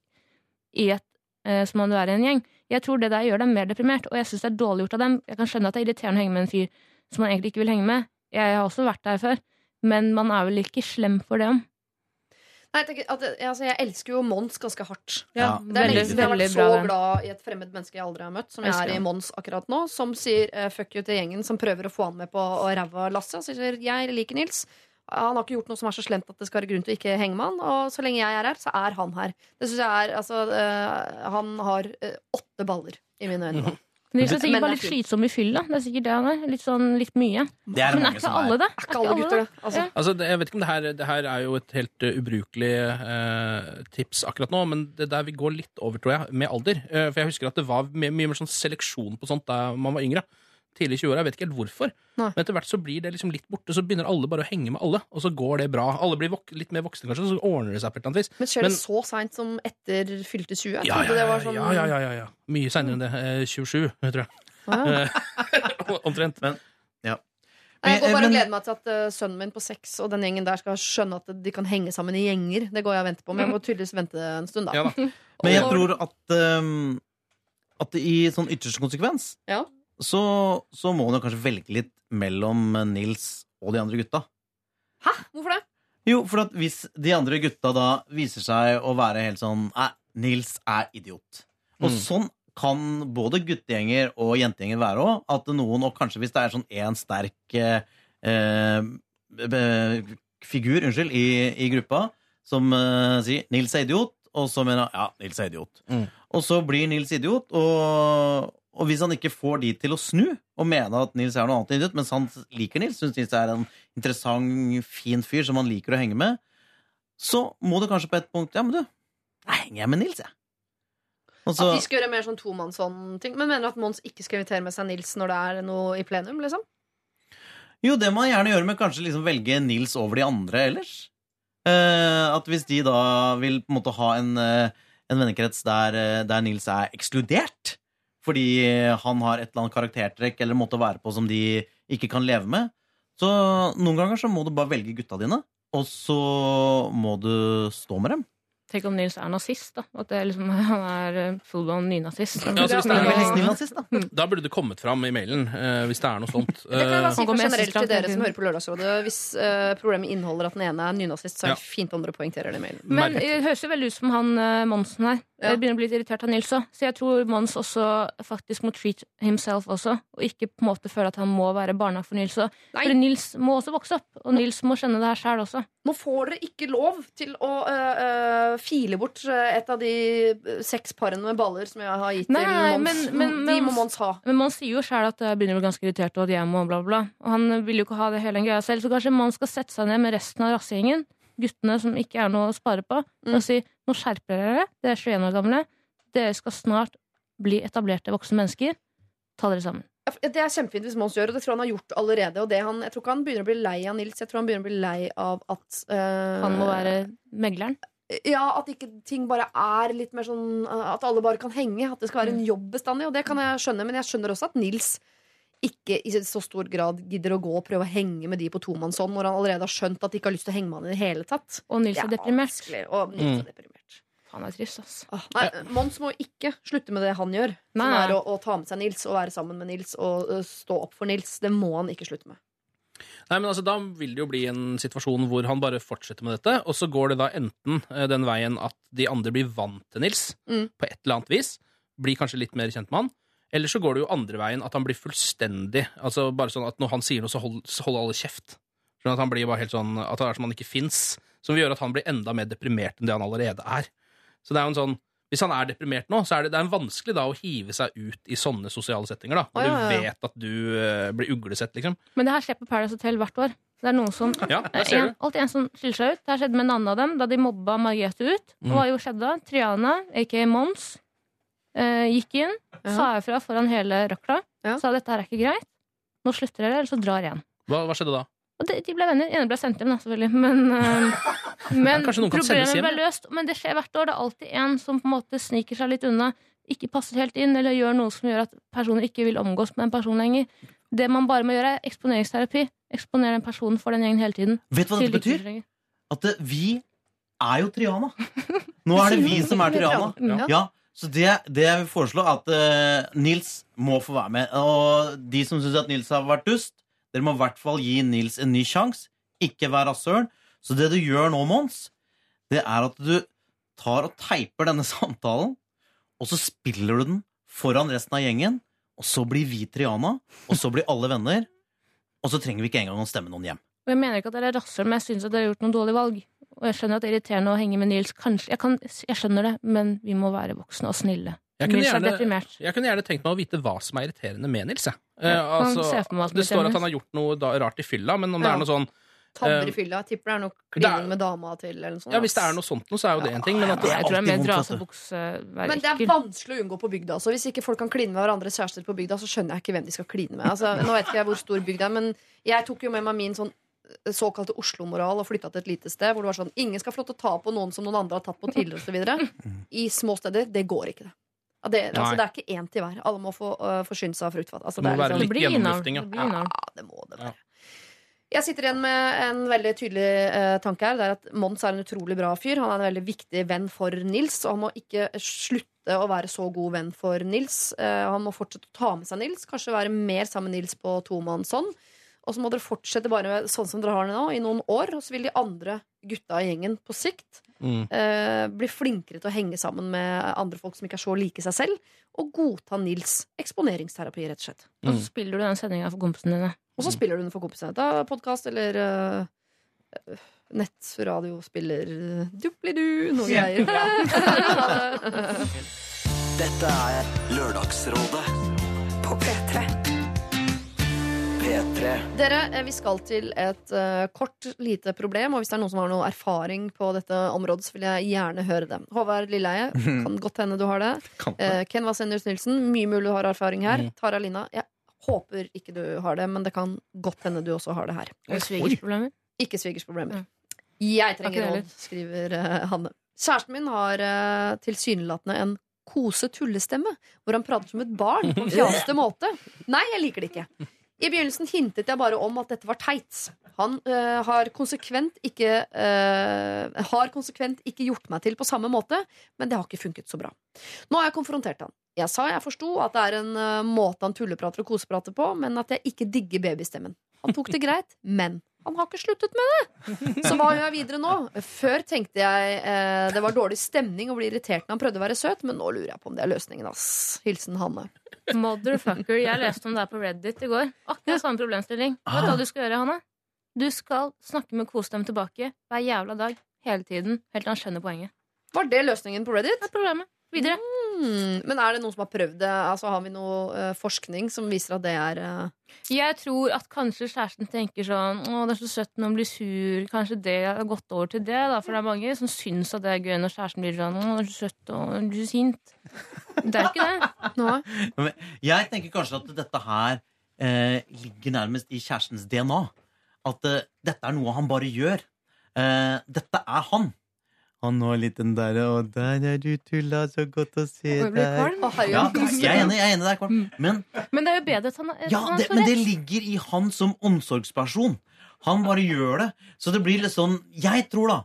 Speaker 9: i et eh, som om du er i en gjeng. Jeg tror det der gjør dem mer deprimert, og jeg syns det er dårlig gjort av dem. Jeg kan skjønne at det er irriterende å henge med en fyr som man egentlig ikke vil henge med. Jeg har også vært der før, men man er vel ikke slem for det om.
Speaker 1: Nei, jeg, at, altså, jeg elsker jo Mons ganske hardt.
Speaker 5: Ja,
Speaker 1: Det er
Speaker 9: veldig,
Speaker 1: lenge siden jeg har vært så
Speaker 9: bra,
Speaker 1: glad i et fremmed menneske jeg aldri har møtt, som jeg er i. Mons akkurat nå, som sier uh, fuck you til gjengen som prøver å få han med på å ræva Lasse. Og sier jeg liker Nils. Han har ikke gjort noe som er så slemt at det skal være grunn til å ikke henge med han. Og så lenge jeg er her, så er han her. Det syns jeg er, altså, uh, Han har uh, åtte baller i mine øyne.
Speaker 9: Nils er sikkert bare litt
Speaker 1: slitsomme
Speaker 9: slitsom i da. Det er sikkert det han er. Litt sånn litt mye.
Speaker 5: Det er det
Speaker 9: Men er ikke
Speaker 5: som
Speaker 9: alle
Speaker 5: er.
Speaker 9: det?
Speaker 1: Er ikke alle gutter det? Altså,
Speaker 9: Ja.
Speaker 2: Altså, det, jeg vet ikke om det her, det her er jo et helt uh, ubrukelig uh, tips akkurat nå, men det der vi går litt over, tror jeg, med alder. Uh, for jeg husker at det var mye, mye mer sånn seleksjon på sånt da man var yngre. Tidlig i 20-åra. Jeg vet ikke helt hvorfor.
Speaker 1: Nei.
Speaker 2: Men etter hvert så blir det liksom litt borte, så begynner alle bare å henge med alle, og så går det bra. Alle blir vok litt mer voksne, kanskje, så ordner det seg på et eller annet vis.
Speaker 1: men skjer
Speaker 2: Men-
Speaker 1: det så seint som etter fylte 20? Jeg
Speaker 2: Ja, ja,
Speaker 1: det
Speaker 2: ja,
Speaker 1: var sånn
Speaker 2: ja, ja, ja, ja, ja. Mye seinere enn det. Eh, 27, tror jeg.
Speaker 1: Ah.
Speaker 2: Omtrent.
Speaker 5: Men, ja.
Speaker 1: Nei, Jeg går bare og
Speaker 5: Men-
Speaker 1: gleder meg til at uh, sønnen min på seks og den gjengen der skal skjønne at de kan henge sammen i gjenger. Det går jeg og venter på, men jeg må tydeligvis vente en stund, da.
Speaker 2: Ja da.
Speaker 5: Men jeg tror at um, At i sånn ytterste konsekvens
Speaker 1: Ja.
Speaker 5: Så, så må hun jo kanskje velge litt mellom Nils og de andre gutta.
Speaker 1: Hæ? Hvorfor det?
Speaker 5: Jo, for at hvis de andre gutta da viser seg å være helt sånn Nei, Nils er idiot. Og
Speaker 2: Mm.
Speaker 5: sånn kan både guttegjenger og jentegjenger være òg. At noen, og kanskje hvis det er sånn én sterk eh, eh, figur unnskyld, i, i gruppa som eh, sier 'Nils er idiot', og så mener han 'ja, Nils er idiot'.
Speaker 2: Mm.
Speaker 5: Og så blir Nils idiot, og, og hvis han ikke får de til å snu og mene at Nils er noe annet enn idiot, mens han liker Nils, syns Nils er en interessant, fin fyr som han liker å henge med, så må det kanskje på et punkt Ja, men du, da henger jeg med Nils, jeg. Så,
Speaker 1: At de skal gjøre mer sånn tomannshånd-ting. Men mener du at Mons ikke skal invitere med seg Nils når det er noe i plenum? liksom?
Speaker 5: jo, det må han gjerne gjøre, men kanskje liksom velge Nils over de andre ellers. Eh, at hvis de da vil på en måte ha en, eh, en vennekrets der, eh, der Nils er ekskludert fordi han har et eller annet karaktertrekk eller måte å være på som de ikke kan leve med, så noen ganger så må du bare velge gutta dine, og så må du stå med dem.
Speaker 9: Tenk om Nils er nazist, da. At det er liksom, han er eh, full on nynazist.
Speaker 2: Ja, altså, hvis det er
Speaker 5: Veldig
Speaker 2: noe-
Speaker 5: da.
Speaker 2: Da burde det kommet fram i mailen, uh, hvis det er noe sånt.
Speaker 1: Det kan jeg bare
Speaker 2: Eh,
Speaker 1: si for generelt til dere som hører på Lørdagsrådet. Hvis problemet inneholder at den ene er nynazist, så er
Speaker 2: Ja.
Speaker 1: fint om dere poengterer det i mailen.
Speaker 9: Men det høres jo veldig ut som han Monsen her.
Speaker 1: Ja.
Speaker 9: Jeg begynner å bli litt irritert av Nils òg. Så jeg tror Mons også faktisk må treat himself også, og ikke på en måte føle at han må være barna for Nils òg. For Nils må også vokse opp, og Nils må skjønne det her sjæl også.
Speaker 1: Nå får dere ikke lov til å øh, øh, file bort et av de seks parene med baller som jeg har gitt
Speaker 9: Nei,
Speaker 1: til Mons.
Speaker 9: men- men-
Speaker 1: de må Mons ha.
Speaker 9: Men Mons sier jo sjæl at jeg begynner å bli ganske irritert, og at jeg må bla, bla. Og han vil jo ikke ha det hele greia selv, så kanskje Mons skal sette seg ned med resten av rassegjengen, guttene som ikke er noe å spare på,
Speaker 1: Mm.
Speaker 9: og si nå skjerper dere, dere er 21 år gamle, dere skal snart bli etablerte voksne mennesker, ta dere sammen.
Speaker 1: Det er kjempefint hvis Mons gjør, og det tror han har gjort allerede. Og det han, jeg tror ikke han begynner å bli lei av Nils, jeg tror han begynner å bli lei av at øh,
Speaker 9: Han må være megleren.
Speaker 1: Ja, at ikke ting bare er litt mer sånn uh, At alle bare kan henge. At det skal være
Speaker 9: Mm.
Speaker 1: en jobb bestandig. Og det kan jeg skjønne, men jeg skjønner også at Nils ikke i så stor grad gidder å gå og prøve å henge med de på tomannshånd når han allerede har skjønt at de ikke har lyst til å henge med han i det hele tatt.
Speaker 9: Og Nils er deprimert.
Speaker 1: Og Nils
Speaker 2: Mm.
Speaker 1: er deprimert.
Speaker 9: Han er trist, ass.
Speaker 1: Ah, nei, Mons må ikke slutte med det han gjør.
Speaker 9: Nei,
Speaker 1: Som er å, å ta med seg Nils og være sammen med Nils og uh, stå opp for Nils. Det må han ikke slutte med.
Speaker 2: Nei, men altså, Da vil det jo bli en situasjon hvor han bare fortsetter med dette, og så går det da enten den veien at de andre blir vant til Nils
Speaker 1: Mm.
Speaker 2: på et eller annet vis, blir kanskje litt mer kjent med han, eller så går det jo andre veien, at han blir fullstendig altså bare sånn at Når han sier noe, så hold- holder alle kjeft. Sånn at han blir bare helt sånn, at det er som han ikke fins. Som vil gjøre at han blir enda mer deprimert enn det han allerede er. Så det er jo en sånn hvis han er deprimert nå, så er det, det er vanskelig da å hive seg ut i sånne sosiale settinger. da, Når
Speaker 1: Å, ja, ja,
Speaker 2: du vet at du uh, blir uglesett, liksom.
Speaker 9: Men det her skjer på Paradise Hotel hvert år. Det er noen som
Speaker 2: Ja,
Speaker 9: en, alltid en som skiller seg ut. Det her skjedde med en annen av dem da de mobba Margrethe ut.
Speaker 2: Mm.
Speaker 9: Hva jo skjedde da? Triana, aka Mons, gikk inn,
Speaker 1: Ja.
Speaker 9: sa ifra foran hele røkla.
Speaker 1: Ja.
Speaker 9: Sa dette her er ikke greit. Nå slutter dere, eller så drar jeg igjen.
Speaker 2: Hva, hva skjedde da?
Speaker 9: Og de, de ble venner. Ene ble sendt hjem, da, selvfølgelig. Men, eh, men
Speaker 2: ja, noen
Speaker 9: problemet ble løst. Men det skjer hvert år. Det er alltid en som på en måte sniker seg litt unna. Ikke passer helt inn, eller gjør noe som gjør at personer ikke vil omgås med en person lenger. Det man bare må gjøre, er eksponeringsterapi. Eksponere den personen for den gjengen hele tiden.
Speaker 5: Vet du hva
Speaker 9: Til
Speaker 5: det
Speaker 9: de ikke
Speaker 5: betyr? At vi er jo Triana. Nå er det vi som er Triana.
Speaker 1: Ja.
Speaker 5: Så det, det jeg vil foreslå, at uh, Nils må få være med. Og de som syns at Nils har vært dust, dere må i hvert fall gi Nils en ny sjanse. Ikke vær rasshøl. Så det du gjør nå, Mons, det er at du tar og teiper denne samtalen, og så spiller du den foran resten av gjengen. Og så blir vi Triana, og så blir alle venner. Og så trenger vi ikke engang å stemme noen hjem.
Speaker 9: Og jeg mener ikke at dere er rasshøl, men jeg syns at dere har gjort noen dårlige valg. Og jeg skjønner at det er irriterende å henge med Nils. Kanskje, jeg, kan, jeg skjønner det, men vi må være voksne og snille.
Speaker 2: Jeg kunne
Speaker 9: er
Speaker 2: gjerne-. Jeg kunne gjerne tenkt meg å vite hva som er irriterende med Nils. Jeg. Eh,
Speaker 9: Ja,
Speaker 2: altså, det står at han har gjort noe da, rart i fylla, men om det er noe sånn
Speaker 1: Tabber
Speaker 2: Eh,
Speaker 1: i fylla. Jeg tipper det er noe
Speaker 2: er-
Speaker 1: klining med dama til, eller noe sånt.
Speaker 2: Ja, Hvis det er noe sånt, noe, så er jo det en ting. Men at
Speaker 5: det
Speaker 9: Jeg tror det er
Speaker 1: Men det er vanskelig å unngå på bygda. Så hvis ikke folk kan kline med hverandres kjærester på bygda, så skjønner jeg ikke hvem de skal kline med. Altså, nå vet ikke jeg hvor stor bygda er, men jeg tok jo med meg min sånn eh, såkalte Oslo-moral og flytta til et lite sted hvor det var sånn ingen skal få lov til å ta på noen som noen andre har tatt på tidligere osv. I små steder. Det går ikke, det. Ja, det, altså, det er ikke én til hver. Alle må få uh, forsyne seg av fruktfat. Altså,
Speaker 2: Det må
Speaker 1: det
Speaker 2: være
Speaker 1: liksom-
Speaker 2: litt
Speaker 9: Det blir
Speaker 2: gjennomlufting, ja.
Speaker 9: Det
Speaker 1: ja, det må det være. Jeg sitter igjen med en veldig tydelig eh, tanke her. Det er at Mons er en utrolig bra fyr. Han er en veldig viktig venn for Nils, og han må ikke slutte å være så god venn for Nils. Eh, han må fortsette å ta med seg Nils, kanskje være mer sammen med Nils på tomannshånd. Og så må dere fortsette bare med sånn som dere har det nå, i noen år. Og så vil de andre gutta i gjengen på sikt
Speaker 2: mm.
Speaker 1: eh, bli flinkere til å henge sammen med andre folk som ikke er så like seg selv, og godta Nils eksponeringsterapi, rett og slett.
Speaker 9: Og
Speaker 2: Mm.
Speaker 9: så spiller du den sendinga for kompisene dine.
Speaker 1: Og så spiller du den for kompisene. Da podkast eller uh, nettradio spiller uh, duppelidu, noe greier.
Speaker 3: Dette er Lørdagsrådet
Speaker 4: På P3.
Speaker 3: P3.
Speaker 1: Dere, eh, vi skal til et uh, kort, lite problem. Og hvis det er noen som har noe erfaring på dette området, så vil jeg gjerne høre det. Håvard Lilleheie, kan godt hende du har det. Eh, Ken Vasenius Nilsen, mye mulig du har erfaring her.
Speaker 2: Mm.
Speaker 1: Tara Lina, jeg håper ikke du har det, men det kan godt hende du også har det her.
Speaker 9: Og svigersproblemer.
Speaker 1: Ikke svigersproblemer.
Speaker 9: Ja.
Speaker 1: Jeg trenger råd, skriver uh, Hanne. Kjæresten min har uh, tilsynelatende en kose-tullestemme, hvor han prater som et barn på en fjaste måte. Nei, jeg liker det ikke. I begynnelsen hintet jeg bare om at dette var teit. Han øh, har, konsekvent ikke, øh, har konsekvent ikke gjort meg til på samme måte, men det har ikke funket så bra. Nå har jeg konfrontert han. Jeg sa jeg forsto at det er en uh, måte han tulleprater og koseprater på, men at jeg ikke digger babystemmen. Han tok det greit, men han har ikke sluttet med det. Så hva gjør jeg videre nå? Før tenkte jeg eh, det var dårlig stemning og ble irritert når han prøvde å være søt, men nå lurer jeg på om det er løsningen. ass. Hilsen Hanne.
Speaker 9: Motherfucker. Jeg leste om det her på Reddit i går. Akkurat samme problemstilling. Vet du hva du skal gjøre, Hanne? Du skal snakke med kos dem tilbake hver jævla dag. Hele tiden. Helt til han skjønner poenget.
Speaker 1: Var det løsningen på Reddit?
Speaker 9: Det er problemet. Videre.
Speaker 1: Hmm. Men er det noen som har prøvd det? Altså, har vi noe uh, forskning som viser at det er uh...
Speaker 9: Jeg tror at kanskje kjæresten tenker sånn Å, det er så søtt når hun blir sur. Kanskje det har gått over til det, da. For det er mange som syns at det er gøy når kjæresten blir sånn Å, det er så søtt og du er så sint. Det er ikke det.
Speaker 1: Nei.
Speaker 5: Jeg tenker kanskje at dette her eh, ligger nærmest i kjærestens DNA. At eh, dette er noe han bare gjør. Eh, dette er han. Han var litt den derre Og der er du tulla, så godt å se deg. Ja, jeg er enig, jeg er enig der, Kvalm. Men,
Speaker 9: Men det er jo bedre at han, er
Speaker 5: ja, det,
Speaker 9: er
Speaker 5: men det ligger i han som omsorgsperson. Han bare gjør det. Så det blir litt sånn Jeg tror da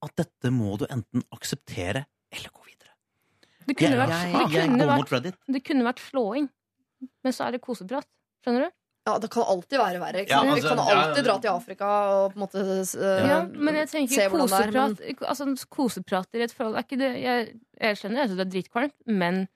Speaker 5: at dette må du enten akseptere eller gå videre.
Speaker 9: Det
Speaker 5: Jeg,
Speaker 9: kunne vært,
Speaker 5: jeg,
Speaker 9: det
Speaker 5: jeg
Speaker 9: kunne vært, det kunne vært slåing, men så er det koseprat. Skjønner du?
Speaker 1: Ja, det kan alltid være verre. Ikke
Speaker 5: Ja, altså,
Speaker 1: Vi kan
Speaker 5: ja,
Speaker 1: alltid dra til Afrika og på en måte uh,
Speaker 9: Ja, men jeg tenker
Speaker 1: koseprat, det er, men-
Speaker 9: altså, koseprat i et forhold er ikke det Jeg, jeg skjønner at det er dritkvalmt, men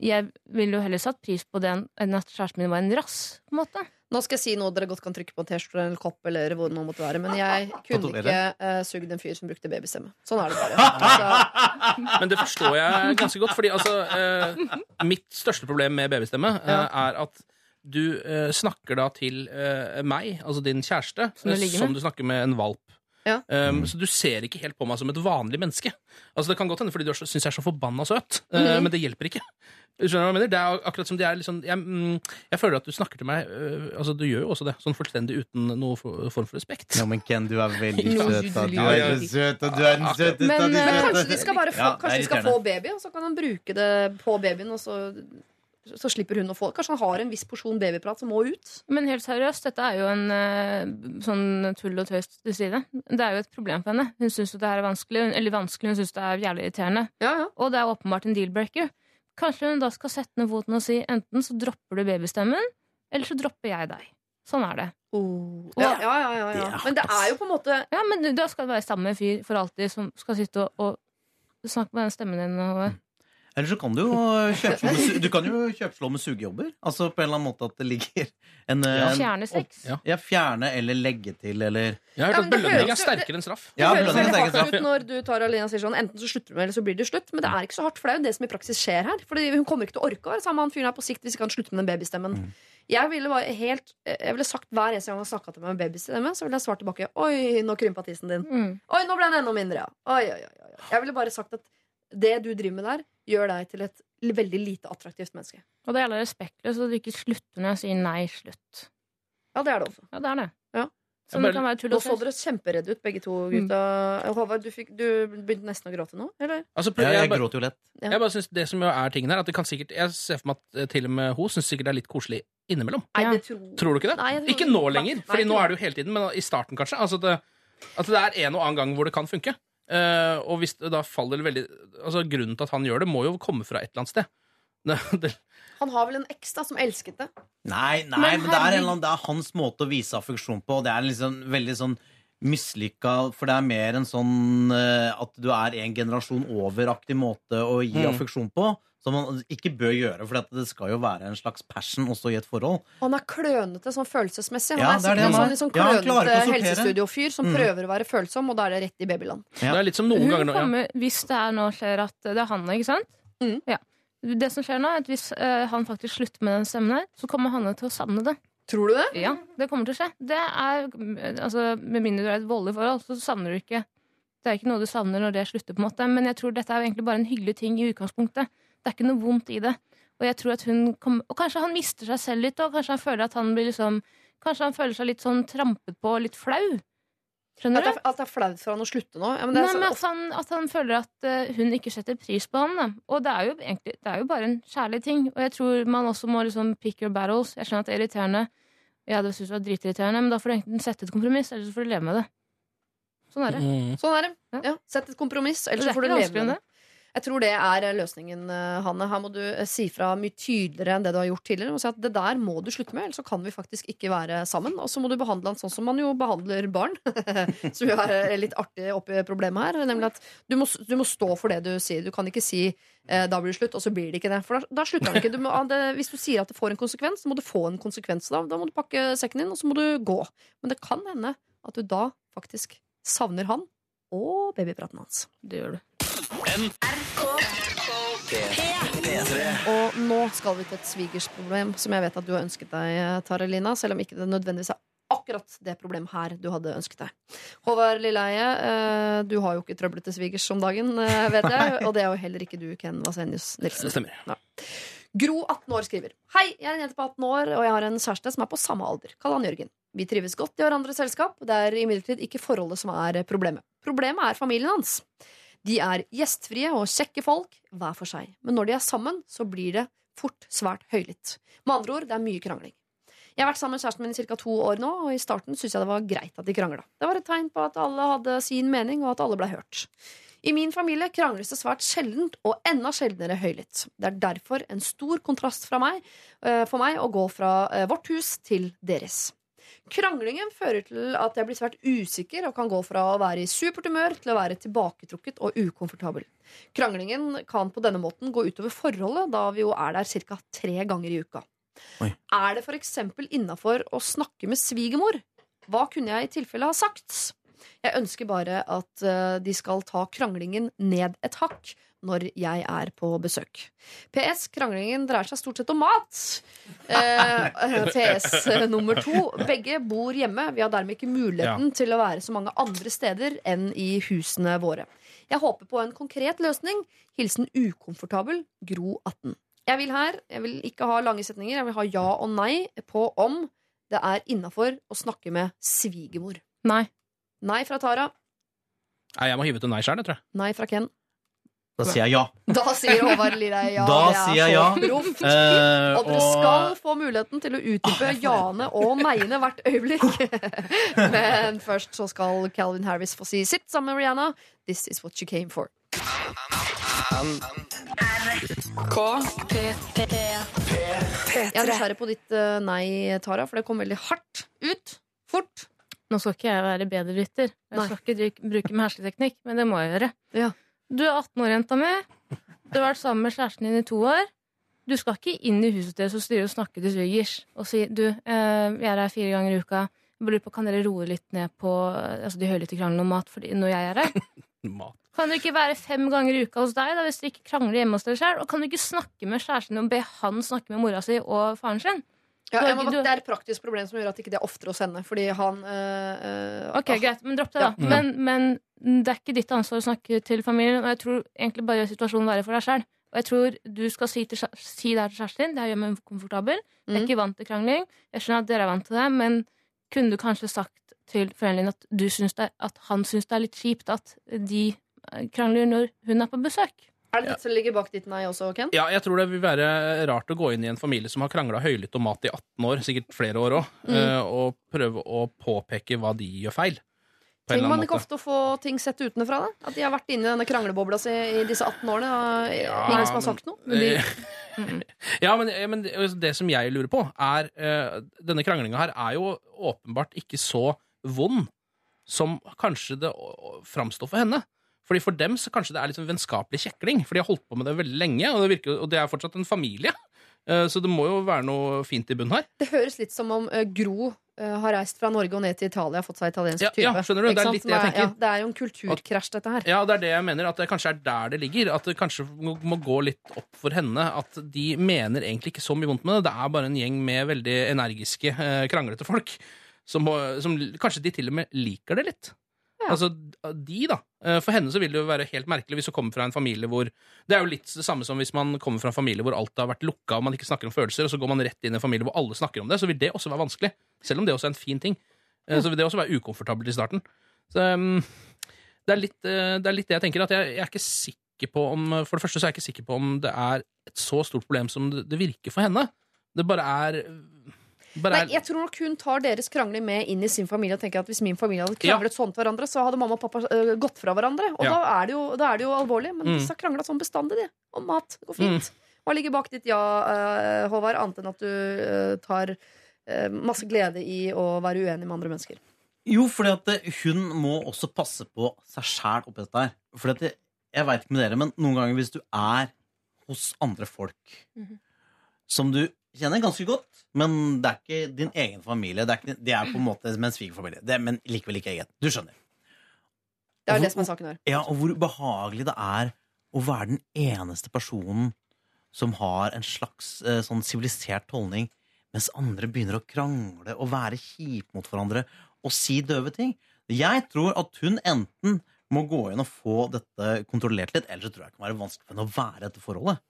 Speaker 9: jeg ville jo heller satt pris på det enn- at kjæresten min var en rass. på en måte
Speaker 1: Nå skal jeg si noe dere godt kan trykke på en T-skjorte eller kopp, eller hvor det nå måtte være, men jeg kunne ikke uh, sugd en fyr som brukte babystemme. Sånn er det bare. Altså,
Speaker 2: Men det forstår jeg ganske godt, fordi altså uh, Mitt største problem med babystemme
Speaker 1: uh,
Speaker 2: er at du eh, snakker da til eh, meg, altså din kjæreste,
Speaker 9: Som du
Speaker 2: eh, som du snakker med en valp.
Speaker 1: Ja.
Speaker 2: Um, så du ser ikke helt på meg som et vanlig menneske. Altså Det kan godt hende fordi du syns jeg er så forbanna søt, eh, men det hjelper ikke. Skjønner du hva jeg mener? Det er ak- akkurat som det er liksom jeg, mm, jeg føler at du snakker til meg uh, Altså Du gjør jo også det, sånn fullstendig uten noe for- form for respekt.
Speaker 5: Ja, men Ken, du er veldig søt. da. Du er så søt, og du er den søteste
Speaker 9: Men,
Speaker 5: av de
Speaker 9: søte.
Speaker 1: Men kanskje de skal, bare få,
Speaker 5: Ja,
Speaker 1: kanskje de skal få baby, og så kan han bruke det på babyen, og så, så slipper hun å få Kanskje han har en viss porsjon babyprat som må ut.
Speaker 9: Men helt seriøst, dette er jo en eh, sånn tull og tøys til side. Det er jo et problem for henne. Hun syns det her er vanskelig, eller vanskelig, hun syns det er jævlig irriterende.
Speaker 1: Ja, ja.
Speaker 9: Og det er åpenbart en deal-breaker. Kanskje hun da skal sette ned foten og si enten så dropper du babystemmen, eller så dropper jeg deg. Sånn er det.
Speaker 1: Oh. Ja, ja, ja, ja, ja. Men det er jo på en måte
Speaker 9: Ja, men da skal det være samme fyr for alltid som skal sitte og, og snakke med den stemmen din. Og,
Speaker 5: Eller så kan du jo kjøpslå med, su- du kan jo kjøpslå med sugejobber. Altså på en eller annen måte at det ligger en, en
Speaker 9: Fjerne sex.
Speaker 2: Ja.
Speaker 5: Ja, fjerne eller legge til eller
Speaker 2: Jeg har hørt at belønning er sterkere enn straff.
Speaker 1: Det
Speaker 5: Ja,
Speaker 1: høres veldig hardt ut når du tar Alina sier sånn Enten så slutter du med, eller så blir det slutt. Men det er ikke så hardt, for det er jo det som i praksis skjer her. Fordi Hun kommer ikke til å orke å være sammen med han fyren her på sikt hvis ikke han slutter med den babystemmen. Jeg ville bare helt Jeg ville sagt hver eneste gang han snakka til meg med babystemme, så ville jeg svart tilbake Oi, nå krympa tissen din.
Speaker 9: Mm.
Speaker 1: Oi, nå ble den enda mindre, ja. Oi, oi, oi, oi. Jeg ville bare sagt at det du driver med der, gjør deg til et veldig lite attraktivt menneske.
Speaker 9: Og det gjelder respektløst at du ikke slutter når jeg sier nei, slutt.
Speaker 1: Ja, det er det også.
Speaker 9: Ja, det er det.
Speaker 1: Ja.
Speaker 9: Så
Speaker 2: Jeg
Speaker 9: det kan være tull
Speaker 1: Nå så dere kjemperedde ut, begge to gutta. Håvard, du, fikk, du begynte nesten å gråte nå? Eller?
Speaker 2: Altså,
Speaker 5: Ja,
Speaker 2: jeg,
Speaker 5: jeg gråter jo lett.
Speaker 1: Ja.
Speaker 2: jeg bare synes Det som er tingen her, at det kan sikkert Jeg ser for meg at eh, til og med hun syns sikkert det er litt koselig innimellom.
Speaker 1: Nei, det tror
Speaker 2: Tror du ikke det?
Speaker 1: Nei, tror-
Speaker 2: ikke nå lenger,
Speaker 1: for
Speaker 2: nå
Speaker 1: nå.
Speaker 2: er det jo hele tiden, men i starten kanskje. Altså det, at det er en og annen gang hvor det kan funke. Eh, og hvis det da faller veldig Altså Grunnen til at han gjør det, må jo komme fra et eller annet sted. Det,
Speaker 1: Han har vel en eks da som elsket det.
Speaker 5: Nei, nei
Speaker 9: Men
Speaker 5: men, det, er en annen, det er hans måte å vise affeksjon på. Og det er liksom veldig sånn mislykka For det er mer en sånn uh, at du er en generasjon over-aktig måte å gi
Speaker 2: Mm.
Speaker 5: affeksjon på. Som man ikke bør gjøre, for det skal jo være en slags passion også i et forhold.
Speaker 1: Han er klønete sånn følelsesmessig. Han
Speaker 5: Ja,
Speaker 1: er
Speaker 5: det er
Speaker 1: sikkert
Speaker 5: det
Speaker 1: en
Speaker 5: han
Speaker 1: sånn,
Speaker 5: Ja,
Speaker 1: klønete
Speaker 5: ikke
Speaker 1: helsestudiofyr som
Speaker 5: Mm.
Speaker 1: prøver å være følsom, og da er det rett i babyland.
Speaker 5: Ja.
Speaker 2: det er litt som noen
Speaker 9: Hun
Speaker 2: ganger nå ja.
Speaker 9: kommer, Hvis det er nå skjer at det er han, ikke sant?
Speaker 1: Mm.
Speaker 9: Ja. Det som skjer nå, er at hvis uh, han faktisk slutter med den stemmen her, så kommer Hanne til å savne det.
Speaker 1: Tror du det?
Speaker 9: Ja, det kommer til å skje. Det er, altså, Med mindre du er i et voldelig forhold, så savner du ikke Det er ikke noe du savner når det slutter, på en måte. Men jeg tror dette er egentlig bare en hyggelig ting i utgangspunktet. Det er ikke noe vondt i det. Og jeg tror at hun kom, Og kanskje han mister seg selv litt, og kanskje han føler at han blir liksom Kanskje han føler seg litt sånn trampet på, litt flau. Skjønner
Speaker 1: At
Speaker 9: du?
Speaker 1: er, at det er flaut for han å slutte nå? Ja, men det er
Speaker 9: Nei,
Speaker 1: så,
Speaker 9: men at han, at han føler at eh, hun ikke setter pris på ham. Da. Og det er jo egentlig det er jo bare en kjærlig ting. Og jeg tror man også må liksom pick your battles. Jeg skjønner at det er irriterende. Ja, det synes det var dritirriterende, men da får du enten sette et kompromiss, eller så får du leve med det. Sånn er det.
Speaker 2: Mm.
Speaker 1: sånn er det.
Speaker 9: Ja.
Speaker 1: Sett et kompromiss, eller
Speaker 9: er
Speaker 1: så får du leve med det. Jeg tror det er eh, løsningen, eh, Hanne. Her må du eh, si fra mye tydeligere enn det du har gjort tidligere. Og si at det der må du slutte med, ellers så kan vi faktisk ikke være sammen. Og så må du behandle han sånn som man jo behandler barn. Som jo er litt artig oppi problemet her. Nemlig at du må, du må stå for det du sier. Du kan ikke si eh, da blir det slutt, og så blir det ikke det. For da, da slutter han ikke. Du må, det, hvis du sier at det får en konsekvens, så må du få en konsekvens. Da, da må du pakke sekken din, og så må du gå. Men det kan hende at du da faktisk savner han og babypraten hans.
Speaker 9: Det gjør du.
Speaker 1: Og nå skal vi til et svigersproblem som jeg vet at du har ønsket deg, Taralina. Selv om ikke det nødvendigvis er akkurat det problemet her du hadde ønsket deg. Håvard Lilleheie, eh, du har jo ikke trøblete svigers om dagen, eh, vet jeg. Og det er jo heller ikke du, Ken Vasenius
Speaker 2: Det
Speaker 1: Nilsen.
Speaker 2: stemmer.
Speaker 1: Gro, 18 år, skriver Hei, jeg er en jente på 18 år, og jeg har en kjæreste som er på samme alder. Kall han Jørgen. Vi trives godt i hverandres selskap. Det er imidlertid ikke forholdet som er problemet. Problemet er familien hans. De er gjestfrie og kjekke folk hver for seg. Men når de er sammen, så blir det fort svært høylytt. Med andre ord, det er mye krangling. Jeg har vært sammen med kjæresten min i ca. to år nå, og i starten syntes jeg det var greit at de krangla. Det var et tegn på at alle hadde sin mening, og at alle ble hørt. I min familie krangles det svært sjeldent, og enda sjeldnere høylytt. Det er derfor en stor kontrast meg, eh, for meg å gå fra eh, vårt hus til deres. Kranglingen fører til at jeg blir svært usikker og kan gå fra å være i supert humør til å være tilbaketrukket og ukomfortabel. Kranglingen kan på denne måten gå utover forholdet, da vi jo er der ca. tre ganger i uka.
Speaker 5: Oi.
Speaker 1: Er det f.eks. innafor å snakke med svigermor? Hva kunne jeg i tilfelle ha sagt? Jeg ønsker bare at eh, de skal ta kranglingen ned et hakk når jeg er på besøk. PS. Kranglingen dreier seg stort sett om mat. Eh, eh, PS nummer to. Begge bor hjemme. Vi har dermed ikke muligheten til å være så mange andre steder enn i husene våre. Jeg håper på en konkret løsning. Hilsen ukomfortabel Gro 18. Jeg vil her, jeg vil ikke ha lange setninger, jeg vil ha ja og nei på om det er innafor å snakke med svigermor.
Speaker 9: Nei.
Speaker 1: Nei fra Tara.
Speaker 2: Nei, jeg må hive ut en nei sjøl, tror jeg.
Speaker 1: Nei fra Ken.
Speaker 5: Da sier jeg ja.
Speaker 1: Da sier Håvard Lilleheie ja.
Speaker 5: Da
Speaker 1: det er
Speaker 5: sier jeg ja.
Speaker 1: proft.
Speaker 5: Eh,
Speaker 1: Og dere skal få muligheten til å utdype jaene og neiene hvert øyeblikk. Men først så skal Calvin Harris få si sitt sammen med Rihanna. This is what you came for. Jeg er nysgjerrig på ditt eh, nei, Tara, for det kom veldig hardt ut. Fort.
Speaker 9: Nå skal ikke jeg være bedrevitter. Jeg
Speaker 1: Nei.
Speaker 9: skal ikke bruke med hersketeknikk, men det må jeg gjøre.
Speaker 1: Ja.
Speaker 9: Du er 18 år, jenta mi. Du har vært sammen med kjæresten din i to år. Du skal ikke inn i huset deres og styre og snakke til svigers og si du, eh, jeg er her fire ganger i uka. Jeg bare lurer på, Kan dere roe litt ned på eh, altså, de hører litt i krangelen om mat fordi, når jeg er her? Kan dere ikke være fem ganger i uka hos deg da, hvis dere ikke krangler hjemme hos dere selv? Og kan du ikke snakke med kjæresten din og be han snakke med mora si og faren sin?
Speaker 1: Ja, jeg må, bare- det er et praktisk problem som gjør at ikke det er oftere å sende. Fordi han øh, øh,
Speaker 9: Ok, greit, men dropp det, da.
Speaker 2: Ja.
Speaker 9: Men, men det er ikke ditt ansvar å snakke til familien. Og jeg tror egentlig bare gjør situasjonen verre for deg sjøl. Og jeg tror du skal si, til, si det her til kjæresten din. Det her gjør meg komfortabel. Jeg er
Speaker 1: Mm.
Speaker 9: ikke vant til krangling. Jeg skjønner at dere er vant til det, men kunne du kanskje sagt til foreldrene dine at, du syns det, at han syns det er litt kjipt at de eh, krangler når hun er på besøk?
Speaker 1: Er det dette som ligger bak ditt nei også, Ken?
Speaker 2: Ja, jeg tror det vil være rart å gå inn i en familie som har krangla høylytt om mat i 18 år, sikkert flere år òg,
Speaker 1: Mm.
Speaker 2: og prøve å påpeke hva de gjør feil.
Speaker 1: Trenger man ikke ofte å få ting sett utenfra? da? At de har vært inne i denne kranglebobla si i disse 18 årene? Og
Speaker 2: Ja,
Speaker 1: ingen som har sagt noe?
Speaker 2: Eh, ja, men, men det- som jeg lurer på, er eh, Denne kranglinga her er jo åpenbart ikke så vond som kanskje det framstår for henne. Fordi For dem så kanskje det er sånn vennskapelig kjekling, for de har holdt på med det veldig lenge, og det, virker, og det er fortsatt en familie. Eh, Så det må jo være noe fint i bunnen her.
Speaker 1: Det høres litt som om øh, Gro øh, har reist fra Norge og ned til Italia og fått seg italiensk type.
Speaker 2: ja, skjønner du? Det er litt det jeg
Speaker 1: er-
Speaker 2: tenker.
Speaker 1: Ja, det er jo en kulturkrasj, dette her.
Speaker 2: Ja, det er det jeg mener, at det kanskje er der det ligger. At det kanskje må, gå litt opp for henne at de mener egentlig ikke så mye vondt med det. Det er bare en gjeng med veldig energiske, eh, kranglete folk. Som, som kanskje de til og med liker det litt. Altså, de, da. Eh, For henne så vil det jo være helt merkelig hvis hun kommer fra en familie hvor Det er jo litt det samme som hvis man kommer fra en familie hvor alt har vært lukka og man ikke snakker om følelser, og så går man rett inn i en familie hvor alle snakker om det, så vil det også være vanskelig. Selv om det også er en fin ting. Eh, Så vil det også være ukomfortabelt i starten. Så um, det, er litt, eh, det er litt det jeg tenker. At jeg, jeg er ikke sikker på om For det første så er jeg ikke sikker på om det er et så stort problem som det, det virker for henne. Det bare er
Speaker 1: Nei, jeg tror nok hun tar deres krangler med inn i sin familie og tenker at hvis min familie hadde kranglet sånn til hverandre, så hadde mamma og pappa uh, gått fra hverandre. Og
Speaker 2: Ja.
Speaker 1: da, er det jo, da er det jo alvorlig. Men
Speaker 2: Mm.
Speaker 1: disse har krangla sånn bestandig, de. Om mat. Det går fint. Hva ligger bak ditt ja, uh, Håvard, annet enn at du uh, tar masse glede i å være uenig med andre mennesker?
Speaker 5: Jo, fordi at hun må også passe på seg sjæl oppi dette her. Fordi at jeg veit ikke med dere, men noen ganger hvis du er hos andre folk
Speaker 1: Mhm.
Speaker 5: Som du kjenner ganske godt, men det er ikke din egen familie. Det er, ikke, det er på en måte som en svigerfamilie, Det- men likevel ikke egen. Du skjønner.
Speaker 1: Det er det som er saken her.
Speaker 5: Ja, og hvor ubehagelig det er å være den eneste personen som har en slags eh, sånn sivilisert holdning, mens andre begynner å krangle og være kjipe mot hverandre og si døve ting. Jeg tror at hun enten må gå inn og få dette kontrollert litt, eller så tror jeg det kan være vanskelig for henne å være i dette forholdet.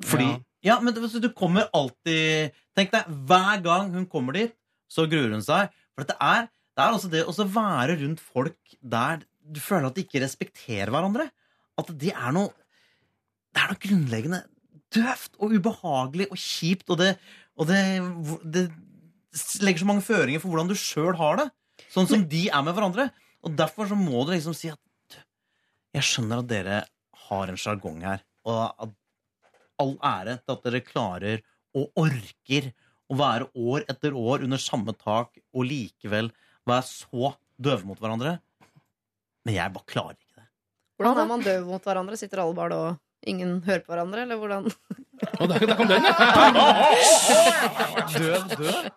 Speaker 5: Fordi, ja, men det- du kommer alltid Tenk deg, hver gang hun kommer dit, så gruer hun seg. For det er, det er også det å være rundt folk der du føler at de ikke respekterer hverandre. At det er noe Det er noe grunnleggende døvt og ubehagelig og kjipt, og det, og det, det legger så mange føringer for hvordan du sjøl har det. Sånn som de er med hverandre. Og derfor så må du liksom si at Jeg skjønner at dere har en sjargong her, og at all ære til at dere klarer og orker å være år etter år under samme tak og likevel være så døve mot hverandre. Men jeg bare klarer ikke det.
Speaker 1: Hvordan er man døv mot hverandre? Sitter alle bare og ingen hører på hverandre, eller hvordan?
Speaker 2: Og der, der kom den, ja!
Speaker 5: Død, død.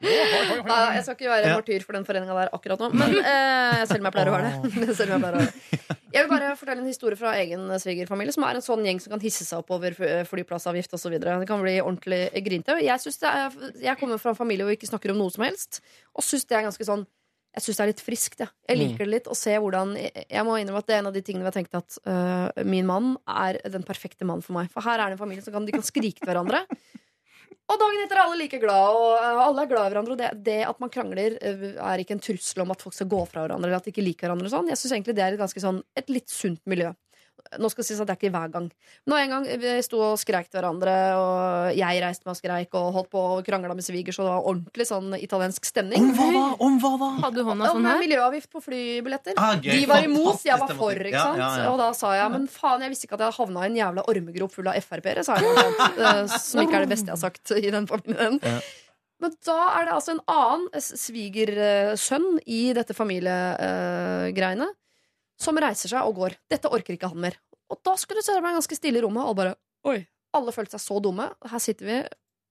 Speaker 1: Nei, jeg skal ikke være martyr for den foreninga der akkurat nå, men eh, selv om jeg pleier å være det. selv om Jeg pleier å være det. Jeg vil bare fortelle en historie fra egen svigerfamilie, som er en sånn gjeng som kan hisse seg opp over fly- flyplassavgift osv. Det kan bli ordentlig grinte. Jeg, jeg kommer fra en familie hvor vi ikke snakker om noe som helst, og syns det er ganske sånn jeg syns det er litt friskt. Ja. Jeg liker det litt å se hvordan Jeg må innrømme at det er en av de tingene vi har tenkt at uh, min mann er den perfekte mannen for meg. For her er det en familie som kan, de kan skrike til hverandre. Og dagen etter er alle like glad, og øh, alle er glad i hverandre. Og det, det at man krangler, øh, er ikke en trussel om at folk skal gå fra hverandre. Eller at de ikke liker hverandre sånn. Jeg syns egentlig det er et ganske sånn Et litt sunt miljø. Nå skal det sies at det er ikke hver gang. Nå en gang vi sto og skreik til hverandre, og jeg reiste meg og skreik og holdt på og krangla med svigers, og det var ordentlig sånn italiensk stemning.
Speaker 5: Om hva da? Om hva da?
Speaker 9: Hadde du hånda sånn her?
Speaker 1: miljøavgift på flybilletter.
Speaker 5: Ah.
Speaker 1: De var imot, jeg var for. ikke sant?
Speaker 5: Ja, ja, ja.
Speaker 1: Og da sa jeg men faen, jeg visste ikke at jeg hadde havna i en jævla ormegrop full av Frp-ere, sa jeg. Som ikke er det beste jeg har sagt i den familien. Men da er det altså en annen svigersønn i dette familiegreiene som reiser seg og går. Dette orker ikke han mer. Og da skulle det være ganske stille i rommet. Alle bare Oi. Alle følte seg så dumme. Her sitter vi,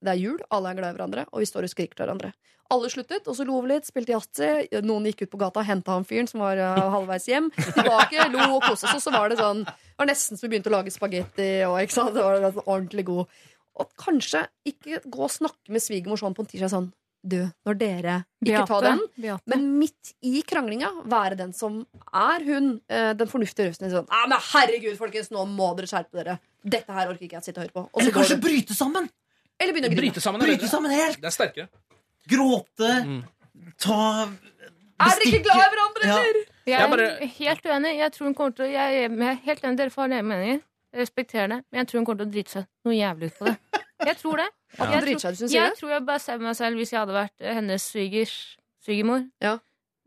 Speaker 1: det er jul, alle er glad i hverandre, og vi står og skriker til hverandre. Alle sluttet, og så lo vi litt, spilte yatzy. Noen gikk ut på gata, og henta han fyren som var uh, halvveis hjem. Tilbake, lo og koste oss, og så var det sånn Det var nesten som vi begynte å lage spagetti. Og, ikke sant? Det var ordentlig god. Og kanskje ikke gå og snakke med svigermor sånn på en tirsdag sånn Du, når dere Ikke ta den.
Speaker 9: Beate.
Speaker 1: Men midt i kranglinga være den som er hun, eh, den fornuftige røsten. Sånn, ah, men herregud, folkens, nå må dere skjerpe dere. Dette her orker ikke jeg å sitte og høre på. Og så
Speaker 5: Eller kanskje bryte sammen?
Speaker 1: Eller begynne å grine.
Speaker 2: Bryte sammen
Speaker 5: Bryte sammen helt!
Speaker 2: Det er sterkere.
Speaker 5: Gråte.
Speaker 2: Mm.
Speaker 5: Ta
Speaker 1: Er dere ikke glad i hverandre, eller?
Speaker 9: Jeg
Speaker 2: Jeg
Speaker 9: er
Speaker 2: bare-
Speaker 9: helt uenig. Jeg tror hun kommer til å jeg, er helt enig, Dere får ha meninger. Jeg respekterer det. Men jeg tror hun kommer til å drite seg noe jævlig ut på det. Jeg tror det.
Speaker 1: Ja.
Speaker 9: Jeg tror,
Speaker 1: syns
Speaker 9: jeg tror jeg bare ser meg selv hvis jeg hadde vært eh, hennes svigers svigermor.
Speaker 1: Ja.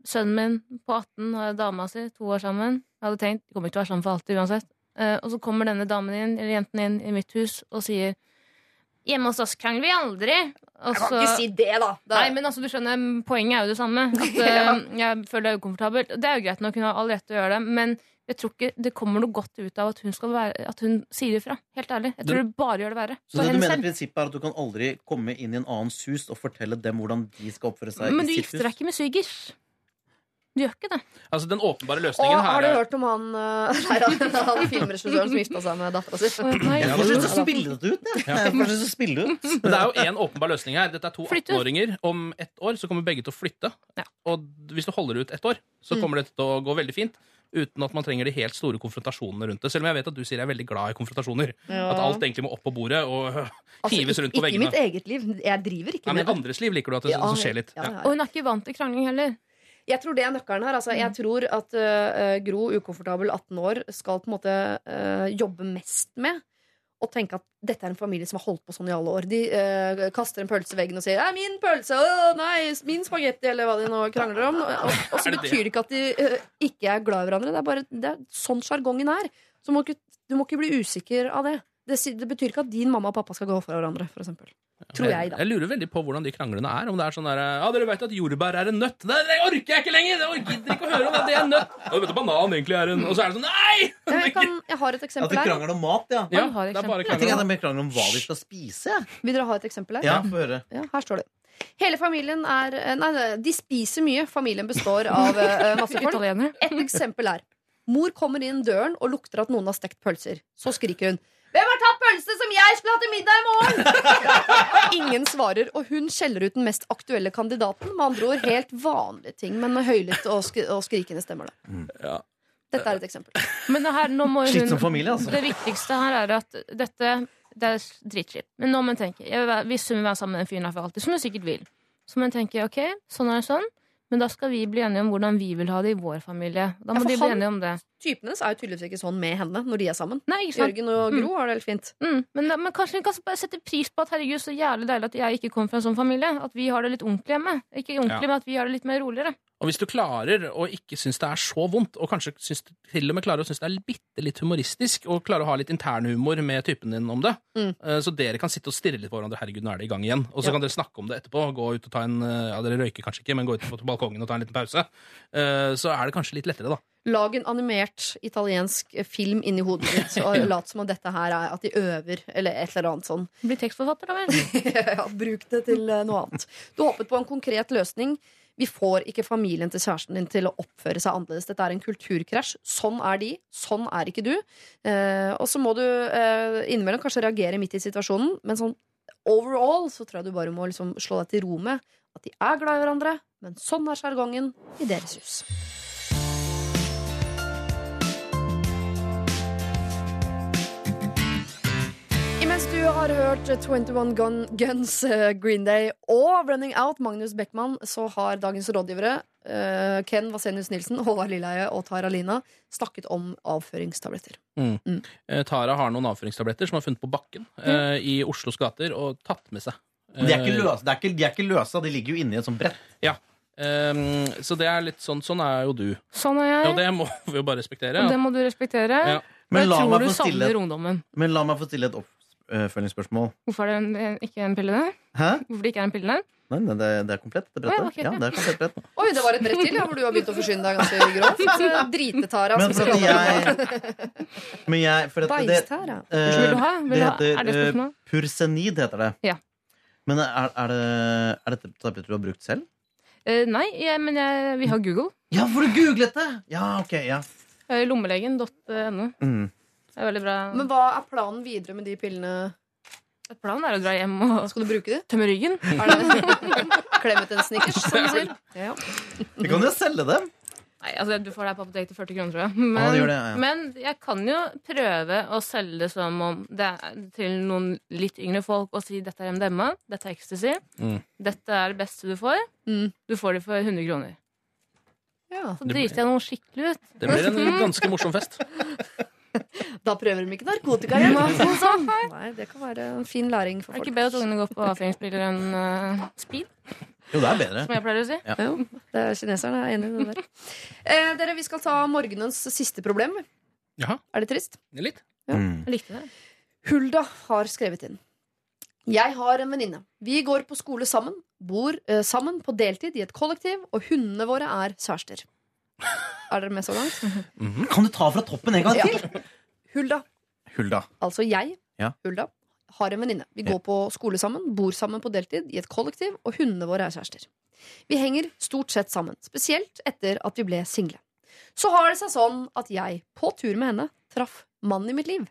Speaker 9: Sønnen min på 18 har dama si, to år sammen. Jeg hadde tenkt de kommer ikke til å være sammen for alltid uansett. Uh, og så kommer denne damen inn, eller jenten inn i mitt hus og sier Hjemme hos oss krangler vi aldri. Og
Speaker 1: Jeg kan
Speaker 9: så-
Speaker 1: ikke si det, da. Det
Speaker 9: Nei, men altså, du skjønner, Poenget er jo det samme. At, eh, jeg føler det er ukomfortabelt. Det er jo greit nok, hun har all rett til å gjøre det. Men jeg tror ikke det kommer noe godt ut av at hun, skal være, at hun sier ifra. Helt ærlig. Jeg tror det bare gjør det verre.
Speaker 5: Så det du mener
Speaker 9: selv.
Speaker 5: prinsippet er at du kan aldri komme inn i en annens hus og fortelle dem hvordan de skal oppføre seg
Speaker 9: Men du
Speaker 5: i sitt
Speaker 9: gifter deg ikke med svigers. Du gjør ikke det.
Speaker 2: Altså, den åpenbare løsningen
Speaker 1: har
Speaker 2: her
Speaker 1: du
Speaker 2: er
Speaker 1: hørt om han uh, han filmregissøren som gifta seg med dattera si?
Speaker 9: Nei.
Speaker 5: Jeg får lyst til å spille det ut. Jeg, det ut.
Speaker 2: Men det er jo én åpenbar løsning her. Dette er to
Speaker 9: Flytte.
Speaker 2: 18-åringer. Om ett år så kommer begge til å flytte.
Speaker 9: Ja.
Speaker 2: Og hvis du holder ut ett år, så
Speaker 1: Mm.
Speaker 2: kommer dette til å gå veldig fint. Uten at man trenger de helt store konfrontasjonene rundt det. Selv om jeg vet at du sier jeg er veldig glad i konfrontasjoner.
Speaker 1: Ja.
Speaker 2: At alt egentlig må opp på bordet og
Speaker 1: Altså,
Speaker 2: hives rundt på veggene.
Speaker 1: ikke i mitt eget liv. Jeg driver ikke
Speaker 2: Nei,
Speaker 1: med
Speaker 2: det.
Speaker 1: det.
Speaker 2: andres liv liker du at det,
Speaker 1: Ja,
Speaker 2: så skjer litt.
Speaker 1: ja,
Speaker 2: Ja.
Speaker 1: ja.
Speaker 9: Og hun er ikke vant til krangling heller.
Speaker 1: Jeg tror det er nøkkelen her. Altså, jeg tror at uh, Gro, ukomfortabel 18 år, skal på en måte uh, jobbe mest med å tenke at dette er en familie som har holdt på sånn i alle år. De øh, kaster en pølse i veggen og sier er min pølse!' Å, nei, min spagetti, eller hva de nå krangler om. Og, og så
Speaker 2: det?
Speaker 1: betyr det ikke at de øh, ikke er glad i hverandre. Det er bare det er sånn sjargongen er. Så må ikke, du må ikke bli usikker av det. Det, det betyr ikke at din mamma og pappa skal gå for hverandre, for eksempel. Tror jeg, da.
Speaker 2: Jeg lurer veldig på hvordan de kranglene er. Om det er sånn der Ja, dere vet at jordbær er en nøtt. Det, det orker jeg ikke lenger! Jeg gidder ikke å høre om det, det er en nøtt. Og du vet at banan egentlig er en Og så er det sånn Nei!
Speaker 1: Jeg, kan, jeg har et
Speaker 5: At
Speaker 1: eksempel
Speaker 5: de
Speaker 1: her.
Speaker 5: krangler om mat, ja.
Speaker 2: Ja,
Speaker 9: har
Speaker 2: det er bare
Speaker 5: Jeg tenker at
Speaker 2: krangler.
Speaker 5: de mer krangler om hva de skal spise.
Speaker 1: Vil dere ha et eksempel her?
Speaker 5: Ja, få høre.
Speaker 1: Ja, her står det. Hele familien er eh, nei, de spiser mye. Familien består av uh, masse folk. Et eksempel er Mor kommer inn døren og lukter at noen har stekt pølser. Så skriker hun Hvem har tatt pølse som jeg skulle hatt til middag i morgen? Ingen svarer, og hun skjeller ut den mest aktuelle kandidaten. Med andre ord helt vanlige ting, men med høylytt og, sk og skrikende stemmer det.
Speaker 2: Ja.
Speaker 1: Dette er et eksempel.
Speaker 9: Men det her, nå må jo
Speaker 5: Slitsom familie, altså.
Speaker 9: Det viktigste her er at dette Det er dritskitt. Men nå må hun tenke være, Hvis hun vil være sammen med den fyren her for alltid, som hun sikkert vil, så må hun tenke ok, sånn er det sånn. Men da skal vi bli enige om hvordan vi vil ha det i vår familie. Da må
Speaker 1: Ja,
Speaker 9: de bli
Speaker 1: han-
Speaker 9: enige om det.
Speaker 1: Typene er jo tydeligvis ikke sånn med henne når de er sammen.
Speaker 9: Nei, ikke sant?
Speaker 1: Jørgen og Gro har det helt fint.
Speaker 9: Mm, men, men kanskje hun kan sette pris på at herregud, så jævlig deilig at jeg ikke kommer fra en sånn familie. At vi har det litt ordentlig hjemme. Ikke ordentlig,
Speaker 2: Ja.
Speaker 9: men at vi har det litt mer roligere.
Speaker 2: Og hvis du klarer å ikke synes det er så vondt, og kanskje synes, til og med klarer å synes det er bitte litt humoristisk, og klarer å ha litt internhumor med typen din om det,
Speaker 1: Mm.
Speaker 2: eh, så dere kan sitte og stirre litt på hverandre, herregud, nå er det i gang igjen, og så
Speaker 1: Ja.
Speaker 2: kan dere snakke om det etterpå, gå ut og ta en, eh, ja, dere røyker kanskje ikke, men gå ut på balkongen og ta en liten pause, Eh, så er det kanskje litt lettere da.
Speaker 1: Lag en animert italiensk film inni hodet ditt, og lat som om dette her er at de øver, eller et eller annet sånn.
Speaker 9: Bli tekstforfatter, da vel.
Speaker 1: ja, bruk det til eh, noe annet. Du håpet på en konkret løsning. Vi får ikke familien til kjæresten din til å oppføre seg annerledes. Dette er en kulturkrasj. Sånn er de. Sånn er ikke du. Eh, og så må du eh, innimellom kanskje reagere midt i situasjonen, men sånn overall så tror jeg du bare må liksom slå deg til ro med at de er glad i hverandre, men sånn er sjargongen i deres hus. Imens du har hørt 21 Gun Guns, eh, Green Day og Running Out, Magnus Beckmann, så har dagens rådgivere, eh, Ken Vasenius Nilsen, Håvard Lilleheie og Tara Lina, snakket om avføringstabletter.
Speaker 2: Eh, Tara har noen avføringstabletter som er funnet på bakken mm. i Oslos gater, og tatt med seg.
Speaker 5: De er ikke løse, de, er ikke, de er ikke løse, de ligger jo inni et sånt brett.
Speaker 2: eh, så det er litt sånn, sånn er jo du.
Speaker 9: Sånn er jeg.
Speaker 2: Og det må vi jo bare respektere.
Speaker 9: Og det må du respektere.
Speaker 2: Ja.
Speaker 5: Men
Speaker 9: jeg
Speaker 5: la
Speaker 9: tror
Speaker 5: meg
Speaker 9: du
Speaker 5: få stille
Speaker 9: ungdommen.
Speaker 5: men la meg få stille et oppfølgingsspørsmål.
Speaker 9: Hvorfor er det en, en, ikke en pille der?
Speaker 5: Hæ?
Speaker 9: Hvorfor det ikke er en pille der?
Speaker 5: Nei, nei, det, det er komplett, det brettet.
Speaker 9: Oh, ja, okay.
Speaker 5: ja, det er komplett brett.
Speaker 1: Oi, det var et brett til, ja, hvor du har begynt å forsyne deg ganske grovt. Dritetara.
Speaker 5: Men
Speaker 1: som det.
Speaker 5: jeg Men jeg for at det, eh,
Speaker 9: Vil du ha? Vil
Speaker 5: det heter
Speaker 9: Er det
Speaker 5: eh,
Speaker 9: spørsmål?
Speaker 5: Pursenid, heter det.
Speaker 9: Ja.
Speaker 5: Men er, er, det, er dette tabletter du har brukt selv?
Speaker 9: Uh, nei, jeg, men jeg, vi har Google.
Speaker 5: Ja, for du googlet det! Ja, ok, ja.
Speaker 9: Eh, Lommelegen.no.
Speaker 5: Mm.
Speaker 9: Det er veldig bra.
Speaker 1: Men hva er planen videre med de pillene?
Speaker 9: Planen er å dra hjem og
Speaker 1: Skal du bruke det?
Speaker 9: tømme ryggen.
Speaker 1: Det Klem ut en snickers, som du sier? Ja.
Speaker 5: Vi kan jo selge dem.
Speaker 9: Nei, altså Du får det her på apoteket til 40 kroner, tror jeg. Men,
Speaker 5: Ja, det gjør det, ja.
Speaker 9: men jeg kan jo prøve å selge det som om det er til noen litt yngre folk og si dette er MDMA, dette er ecstasy,
Speaker 2: Mm.
Speaker 9: dette er det beste du får.
Speaker 1: Mm.
Speaker 9: Du får det for 100 kroner.
Speaker 1: Ja.
Speaker 9: Så driter jeg noe skikkelig ut.
Speaker 2: Det blir en ganske morsom fest.
Speaker 1: Da prøver de ikke narkotika igjen. det Sånn. Nei, det kan være en fin læring for
Speaker 9: Er det
Speaker 1: er
Speaker 9: ikke bedre at ungene går på avføringsbriller enn uh, speed,
Speaker 5: Jo, det er bedre.
Speaker 9: som jeg pleier å si?
Speaker 1: Jo, det er kineserne er enig i det der. Eh, dere, vi skal ta morgenens siste problem.
Speaker 2: Jaha,
Speaker 1: Er det trist?
Speaker 2: litt.
Speaker 5: Mm.
Speaker 9: Jeg likte det.
Speaker 1: Hulda har skrevet inn. Jeg har en venninne. Vi går på skole sammen, bor eh, sammen på deltid i et kollektiv, og hundene våre er kjærester. Er dere med så langt?
Speaker 5: Kan du ta fra toppen en gang
Speaker 1: Ja.
Speaker 5: til?
Speaker 1: Hulda,
Speaker 5: Hulda.
Speaker 1: altså jeg,
Speaker 5: Ja.
Speaker 1: Hulda, har en venninne. Vi går på skole sammen, bor sammen på deltid i et kollektiv, og hundene våre er kjærester. Vi henger stort sett sammen, spesielt etter at vi ble single. Så har det seg sånn at jeg, på tur med henne, traff mannen i mitt liv.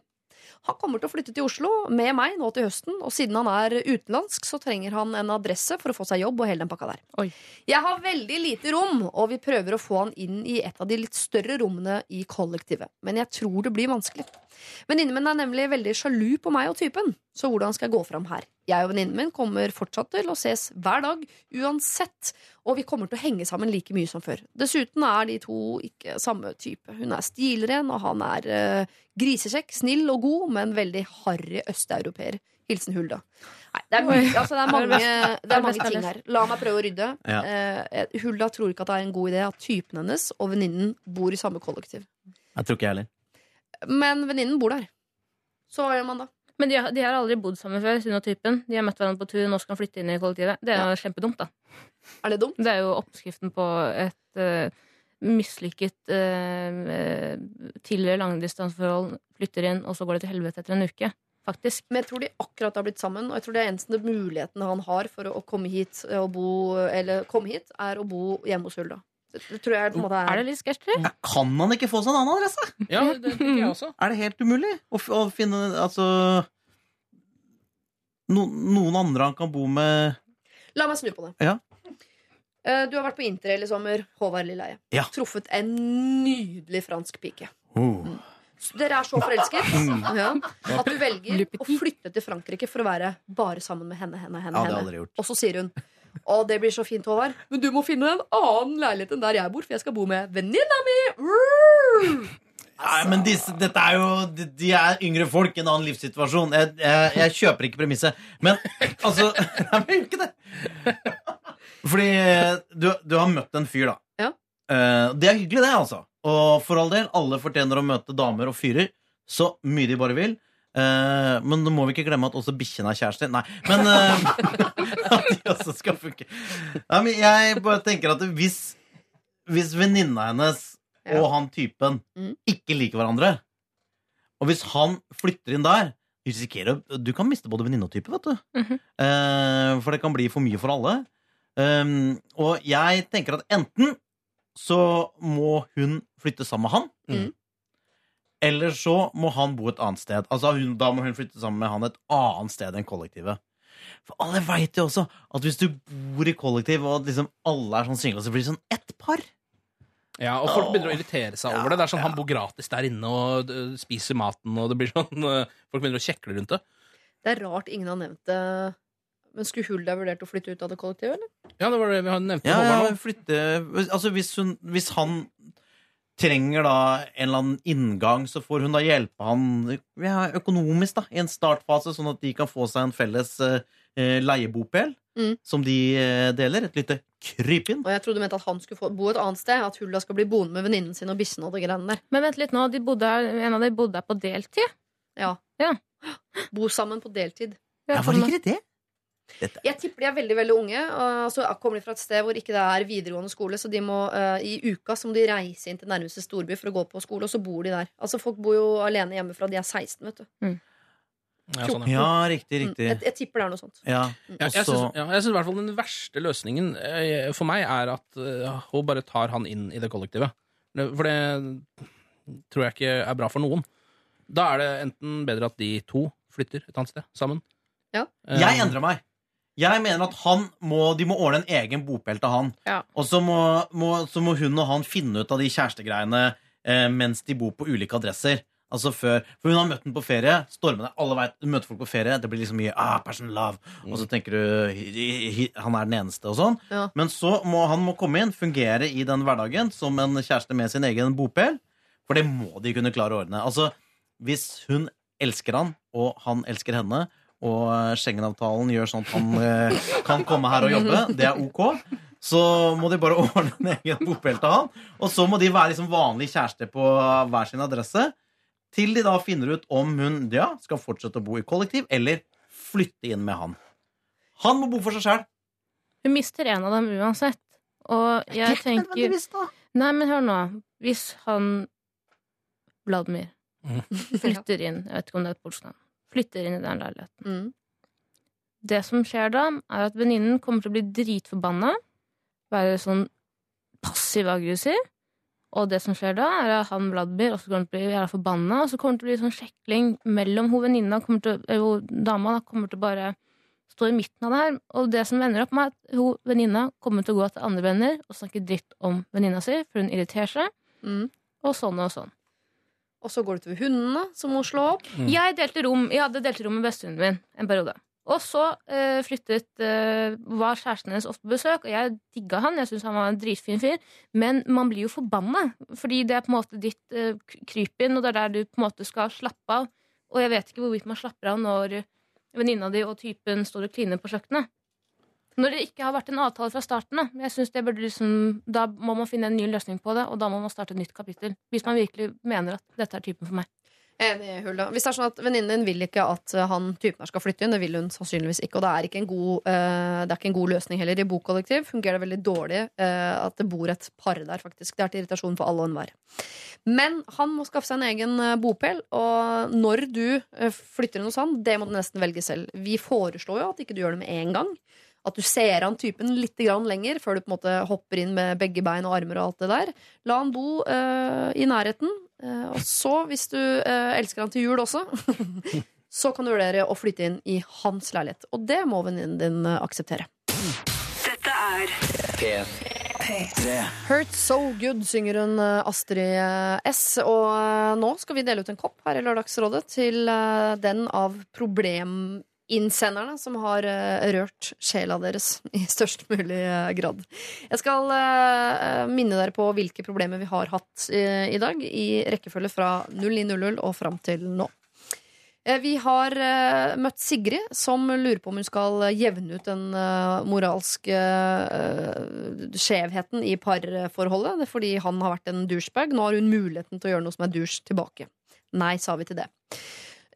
Speaker 1: Han kommer til å flytte til Oslo med meg nå til høsten, og siden han er utenlandsk, så trenger han en adresse for å få seg jobb og hele den pakka der.
Speaker 9: Oi.
Speaker 1: Jeg har veldig lite rom, og vi prøver å få han inn i et av de litt større rommene i kollektivet, men jeg tror det blir vanskelig. Venninnen min er nemlig veldig sjalu på meg og typen, så hvordan skal jeg gå fram her? Jeg og venninnen min kommer fortsatt til å ses hver dag, uansett, og vi kommer til å henge sammen like mye som før. Dessuten er de to ikke samme type. Hun er stilren, og han er uh, grisekjekk, snill og god, men veldig harry østeuropeer. Hilsen Hulda. Nei, det er, mye, altså, det er mange, det er mange ting her. La meg prøve å rydde.
Speaker 5: Ja.
Speaker 1: Eh, Hulda tror ikke at det er en god idé at typen hennes og venninnen bor i samme kollektiv.
Speaker 5: Jeg tror ikke jeg heller.
Speaker 1: Men venninnen bor der. Så hva gjør man da?
Speaker 9: Men de de har aldri bodd sammen før, hun og typen. De har møtt hverandre på tur, nå skal han flytte inn i kollektivet. Det er jo kjempedumt, da.
Speaker 1: Er det dumt?
Speaker 9: Det er jo oppskriften på et uh, mislykket uh, tidligere langdistanseforhold. Flytter inn, og så går det til helvete etter en uke. Faktisk.
Speaker 1: Men jeg tror de akkurat har blitt sammen, og jeg tror det er eneste muligheten han har for å komme hit, og bo, eller komme hit er å bo hjemme hos Hulda. Det, tror jeg på en måte
Speaker 9: Er
Speaker 1: er,
Speaker 9: det litt sketchy?
Speaker 5: Ja, kan man ikke få seg en annen adresse?
Speaker 2: Ja, det tenker jeg også.
Speaker 5: Er det helt umulig å, f å finne Altså no, Noen andre han kan bo med
Speaker 1: La meg snu på det.
Speaker 5: Ja.
Speaker 1: Eh, Du har vært på interrail i sommer, Håvard Lilleheie.
Speaker 5: Ja.
Speaker 1: Truffet en nydelig fransk pike.
Speaker 5: oh.
Speaker 1: Så Dere er så forelsket
Speaker 5: Mm.
Speaker 1: ja, at du velger å flytte til Frankrike for å være bare sammen med henne. henne, henne,
Speaker 5: Ja, det har jeg
Speaker 1: henne.
Speaker 5: aldri gjort.
Speaker 1: Og så sier hun Å, det blir så fint, Håvard. Men du må finne en annen leilighet enn der jeg bor, for jeg skal bo med venninna mi.
Speaker 5: Nei, men disse, dette er jo De, de er yngre folk i en annen livssituasjon. Jeg, jeg, jeg kjøper ikke premisset. Men altså Nei, men ikke det. Fordi du, du har møtt en fyr, da.
Speaker 1: Ja.
Speaker 5: Eh, det er hyggelig, det, altså. Og for all del, alle fortjener å møte damer og fyrer så mye de bare vil. Eh, men nå må vi ikke glemme at også bikkjene er kjærester. Nei, men uh, At de også skal funke. Nei, men jeg bare tenker at hvis, hvis venninna hennes
Speaker 1: Ja.
Speaker 5: og han typen
Speaker 1: Mm.
Speaker 5: ikke liker hverandre, og hvis han flytter inn der du risikerer, du kan miste både venninne og type, vet du.
Speaker 9: Mm
Speaker 5: -hmm. uh, for det kan bli for mye for alle. Um, og jeg tenker at enten så må hun flytte sammen med han.
Speaker 1: Mm.
Speaker 5: Eller så må han bo et annet sted. Altså hun, Da må hun flytte sammen med han et annet sted enn kollektivet. For alle veit jo også at hvis du bor i kollektiv, og liksom alle er sånn single, så blir det sånn ett par.
Speaker 2: Ja, og folk begynner å irritere seg over det. Det er sånn Han bor gratis der inne og spiser maten, og det blir sånn Folk begynner å kjekle rundt det.
Speaker 1: Det er rart ingen har nevnt det. Men skulle Hulda vurdert å flytte ut av det kollektivet, eller?
Speaker 2: Ja, det var det vi nevnte. nevnt.
Speaker 5: Ja, ja, flytte Altså hvis, hun, hvis han trenger da en eller annen inngang, så får hun da hjelpe han ja, økonomisk da, i en startfase, sånn at de kan få seg en felles eh, leiebopel
Speaker 1: Mm.
Speaker 5: som de uh, deler. Et lite krypinn.
Speaker 1: Og jeg trodde du mente at han skulle få bo et annet sted. At Hulda skal bli boende med venninnen sin og bissen og det greiene der.
Speaker 9: Men vent litt nå, de bodde, en av dem bodde her på deltid.
Speaker 1: Ja.
Speaker 9: Ja.
Speaker 1: Bo sammen på deltid.
Speaker 5: Ja, hva det ikke det? Dette.
Speaker 1: Jeg tipper de er veldig veldig unge. Og så kommer de fra et sted hvor ikke det er videregående skole. Så de må, uh, i uka så må de reise inn til nærmeste storby for å gå på skole, og så bor de der. Altså Folk bor jo alene hjemmefra de er 16, vet du.
Speaker 2: Ja, sånn, ja.
Speaker 5: Ja, riktig,
Speaker 1: Mm.
Speaker 5: riktig.
Speaker 1: Jeg, jeg tipper det er noe sånt.
Speaker 5: Ja.
Speaker 2: Ja, jeg
Speaker 5: Og
Speaker 2: syns ja, jeg syns i hvert fall den verste løsningen eh, for meg er at eh, hun bare tar han inn i det kollektivet. For det tror jeg ikke er bra for noen. Da er det enten bedre at de to flytter et annet sted sammen.
Speaker 1: Ja.
Speaker 2: Eh,
Speaker 5: Jeg endrer meg. Jeg mener at han må, de må ordne en egen bopel til han.
Speaker 9: Ja.
Speaker 5: Og så må, må, så må hun og han finne ut av de kjærestegreiene eh, mens de bor på ulike adresser. Altså før, For hun har møtt den på ferie. Stormene, alle vet, Du møter folk på ferie. Det blir liksom mye ah, passion love. Og så tenker du hi, hi, hi, han er den eneste og sånn.
Speaker 1: Ja.
Speaker 5: Men så må han må komme inn, fungere i den hverdagen som en kjæreste med sin egen bopel. For det må de kunne klare å ordne. Altså, Hvis hun elsker han, og han elsker henne, og Schengen-avtalen gjør sånn at han eh, kan komme her og jobbe, det er ok, så må de bare ordne en egen bopel til han. Og så må de være liksom vanlige kjærester på hver sin adresse, til de da finner ut om hun ja, skal fortsette å bo i kollektiv, eller flytte inn med han. Han må bo for seg sjæl.
Speaker 9: Hun mister en av dem uansett. Og jeg tenker Nei, men hør nå. Hvis han Vladimir
Speaker 2: Mhm.
Speaker 9: flytter inn Jeg vet ikke om det er et polsk navn. Flytter inn i den leiligheten.
Speaker 1: Mm.
Speaker 9: Det som skjer da, er at venninnen kommer til å bli dritforbanna. Være sånn passiv-aggressiv. Og det som skjer da, er at han Vladimir også kommer til å bli jævla forbanna, og så kommer det til å bli sånn sjekling mellom hun venninna kommer til, dama da, kommer til å bare stå i midten av det her. Og det som ender opp med at hun venninna kommer til å gå til andre venner og snakke dritt om venninna si, for hun irriterer seg,
Speaker 1: Mm.
Speaker 9: og sånn og sånn.
Speaker 1: Og så går det til hundene, som må slå opp.
Speaker 2: Mm.
Speaker 9: Jeg delte rom Jeg hadde delt rom med bestehunden min en periode. Og så eh, flyttet eh, var kjæresten hennes ofte på besøk, og jeg digga han. Jeg syntes han var en dritfin fyr. Men man blir jo forbanna, fordi det er på en måte ditt eh, krypinn, og det er der du på en måte skal slappe av. Og jeg vet ikke hvorvidt man slapper av når venninna di og typen står og kliner på kjøkkenet. Når det ikke har vært en avtale fra starten, da. Jeg det burde liksom, da må man finne en ny løsning på det, og da må man starte et nytt kapittel. Hvis man virkelig mener at dette er typen for meg.
Speaker 1: Enig, Hulda. Hvis det er sånn at venninnen din vil ikke at eh, han typen her skal flytte inn, det vil hun sannsynligvis ikke, og det er ikke en god, uh, ikke en god løsning heller. I bokollektiv fungerer det veldig dårlig uh, at det bor et par der, faktisk. Det er til irritasjon for alle og enhver. Men han må skaffe seg en egen bopel, og når du flytter inn hos han, det må du nesten velge selv. Vi foreslår jo at ikke du gjør det med en gang. At du ser an typen litt grann lenger før du på en måte hopper inn med begge bein og armer og alt det der. La han bo uh, i nærheten. Uh, og så, hvis du uh, elsker han til jul også, så kan du vurdere å flytte inn i hans leilighet. Og det må venninnen din akseptere.
Speaker 4: Dette er P3.
Speaker 1: Hurt So Good synger hun Astrid S. Og nå skal vi dele ut en kopp her i Lørdagsrådet til den av problem innsenderne som har uh, rørt sjela deres i størst mulig eh, grad. Jeg skal uh, minne dere på hvilke problemer vi har hatt i dag, i rekkefølge fra 0900 og fram til nå. Vi har møtt Sigrid, som lurer på om hun skal jevne ut den moralske skjevheten i parforholdet. Det fordi han har vært en douchebag. Nå har hun muligheten til å gjøre noe som er douche tilbake. Nei, sa vi til det.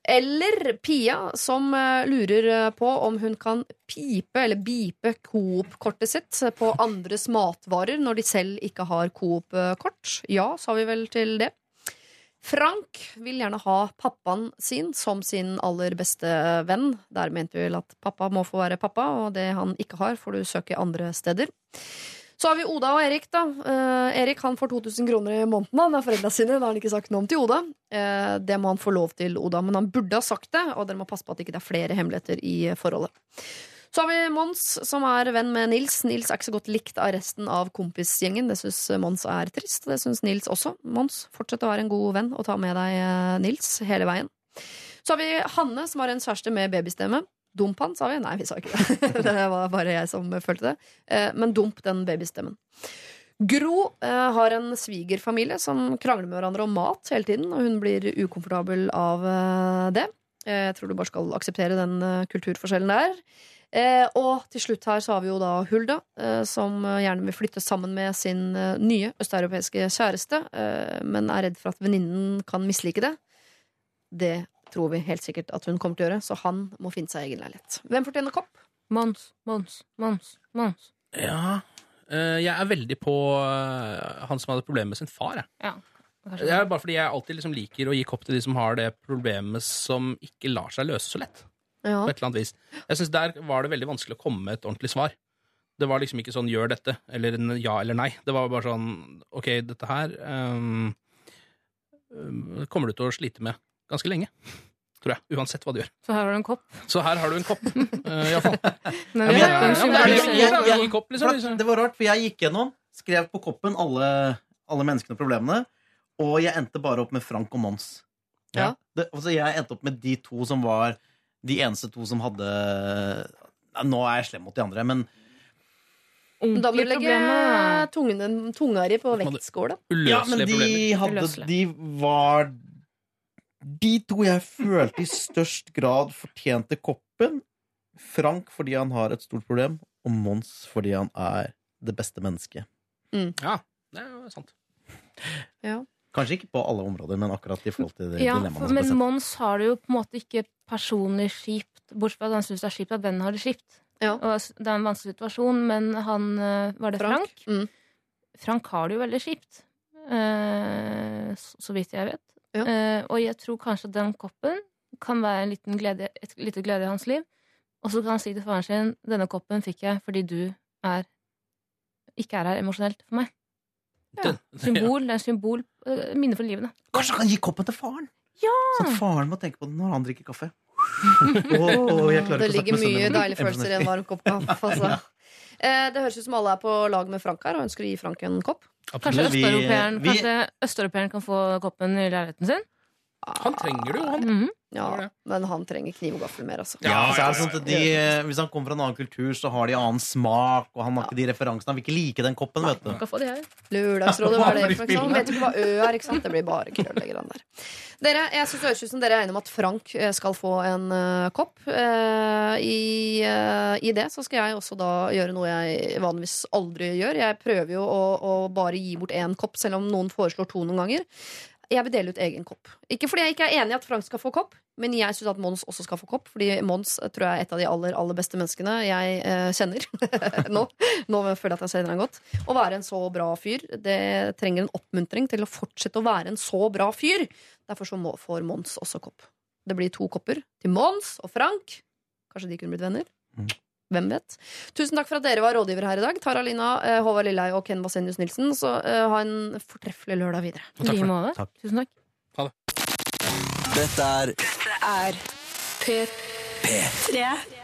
Speaker 1: Eller Pia, som eh, lurer eh, på om hun kan pipe eller bipe Coop-kortet sitt på andres matvarer når de selv ikke har Coop-kort. Ja, sa vi vel til det. Frank vil gjerne ha pappaen sin som sin aller beste venn. Der mente vi vel at pappa må få være pappa, og det han ikke har, får du søke andre steder. Så har vi Oda og Erik. da Eh, Erik han får 2000 kroner i måneden han av foreldra sine. Det har han ikke sagt noe om til Oda. Eh, det må han få lov til, Oda, men han burde ha sagt det. Og dere må passe på at det ikke er flere hemmeligheter i forholdet. Så har vi Mons, som er venn med Nils. Nils er ikke så godt likt av resten av kompisgjengen. Det syns Mons er trist, og det syns Nils også. Mons, fortsett å være en god venn og ta med deg eh, Nils hele veien. Så har vi Hanne, som har en kjæreste med babystemme. Dump han, sa vi? Nei, vi sa ikke det. det var bare jeg som følte det. Eh, Men dump den babystemmen. Gro eh, har en svigerfamilie som krangler med hverandre om mat hele tiden, og hun blir ukomfortabel av eh, det. Jeg tror du bare skal akseptere den kulturforskjellen der. Og til slutt her så har vi jo da Hulda, som gjerne vil flytte sammen med sin nye østeuropeiske kjæreste, men er redd for at venninnen kan mislike det. Det tror vi helt sikkert at hun kommer til å gjøre, så han må finne seg egen leilighet. Hvem fortjener kopp?
Speaker 9: Mons, Mons, Mons, Mons.
Speaker 2: Ja, eh, jeg er veldig på eh, han som hadde problemer med sin far. Jeg.
Speaker 9: Ja.
Speaker 2: Det er bare fordi jeg alltid liksom liker å gi kopp til de som har det problemet som ikke lar seg løse så lett.
Speaker 1: Ja.
Speaker 2: På et eller annet vis. Jeg synes Der var det veldig vanskelig å komme med et ordentlig svar. Det var liksom ikke sånn 'gjør dette', eller en ja eller nei. Det var bare sånn 'OK, dette her ehm, ehm, kommer du til å slite med ganske lenge'. Tror jeg. Uansett hva du gjør.
Speaker 9: Så her har du en kopp.
Speaker 2: Så her har du en kopp. Uh, Iallfall.
Speaker 9: Men
Speaker 5: Ja, Det var rart, for jeg gikk gjennom, skrev på koppen alle, alle menneskene og problemene, og jeg endte bare opp med Frank og Mons.
Speaker 1: Ja.
Speaker 5: Det, altså jeg endte opp med de to som var de eneste to som hadde Nei, Nå er jeg slem mot de andre, men
Speaker 1: Da må du legge tungen, tunga di på vektskåla.
Speaker 5: Ja, men de hadde De var De to jeg følte i størst grad fortjente koppen. Frank fordi han har et stort problem, og Mons fordi han er det beste mennesket.
Speaker 2: Ja, det er jo sant.
Speaker 5: Kanskje ikke på alle områder, men akkurat i forhold til det
Speaker 9: Ja,
Speaker 5: ble
Speaker 9: men. Mons har det jo på en måte ikke personlig kjipt, bortsett fra at han syns det er kjipt at vennen har det kjipt.
Speaker 1: Ja.
Speaker 9: Og det er en vanskelig situasjon, men han eh, Var det Frank?
Speaker 1: Frank? Mm.
Speaker 9: Frank har det jo veldig kjipt. eh, så, så vidt jeg vet.
Speaker 1: Ja.
Speaker 9: Eh, og jeg tror kanskje den koppen kan være en liten glede, et lite glede i hans liv. Og så kan han si til faren sin denne koppen fikk jeg fordi du er ikke er her emosjonelt for meg.
Speaker 2: Den-
Speaker 9: Symbol, Det er symbol, uh, minne for livet.
Speaker 5: Kanskje han kan gi koppen til faren?
Speaker 9: Ja!
Speaker 5: Sånn at faren må tenke på det når han drikker kaffe. oh, jeg
Speaker 1: Det
Speaker 5: ikke
Speaker 1: ligger
Speaker 5: med
Speaker 1: mye deilige følelser i en varm kopp kaffe. Altså. Eh, Det høres ut som alle er på lag med Frank her og ønsker å gi Frank en kopp.
Speaker 9: Kanskje østeuropeeren
Speaker 5: vi-
Speaker 9: kan få koppen i leiligheten sin?
Speaker 2: Han trenger det jo, han.
Speaker 9: Mhm.
Speaker 1: Ja, men han trenger kniv og gaffel mer, altså.
Speaker 5: Ja, så er sånn at de, Hvis han kommer fra en annen kultur, så har de annen smak, og han har ikke de referansene. Han vil ikke like den koppen, vet du.
Speaker 9: Kan få de her.
Speaker 1: Lørdagsrådet, hva er det for eksempel? Vet du ikke hva Ø er, ikke sant? Det blir bare krøllegreier der. Dere, jeg synes det høres ut som dere er enige om at Frank eh, skal få en uh, kopp. Uh, i, uh, I det så skal jeg også da gjøre noe jeg vanligvis aldri gjør. Jeg prøver jo å, å bare gi bort én kopp, selv om noen foreslår to noen ganger. Jeg vil dele ut egen kopp. Ikke fordi jeg ikke er enig i at Frank skal få kopp, men jeg syns at Mons også skal få kopp. Fordi Mons eh, tror jeg er et av de aller, aller beste menneskene jeg eh, kjenner nå. Nå føler jeg at jeg kjenner han godt. Å være en så bra fyr, det trenger en oppmuntring til å fortsette å være en så bra fyr. Derfor må, får Mons også kopp. Det blir to kopper til Mons og Frank. Kanskje de kunne blitt venner? Hvem vet? Tusen takk for at dere var rådgivere her i dag. Tara Lina, eh, Håvard Lilleheie og Ken Vasenius Nilsen. Så uh, ha en fortreffelig lørdag videre.
Speaker 9: I like måte.
Speaker 5: Takk.
Speaker 9: Tusen takk.
Speaker 3: Dette er
Speaker 4: er P3.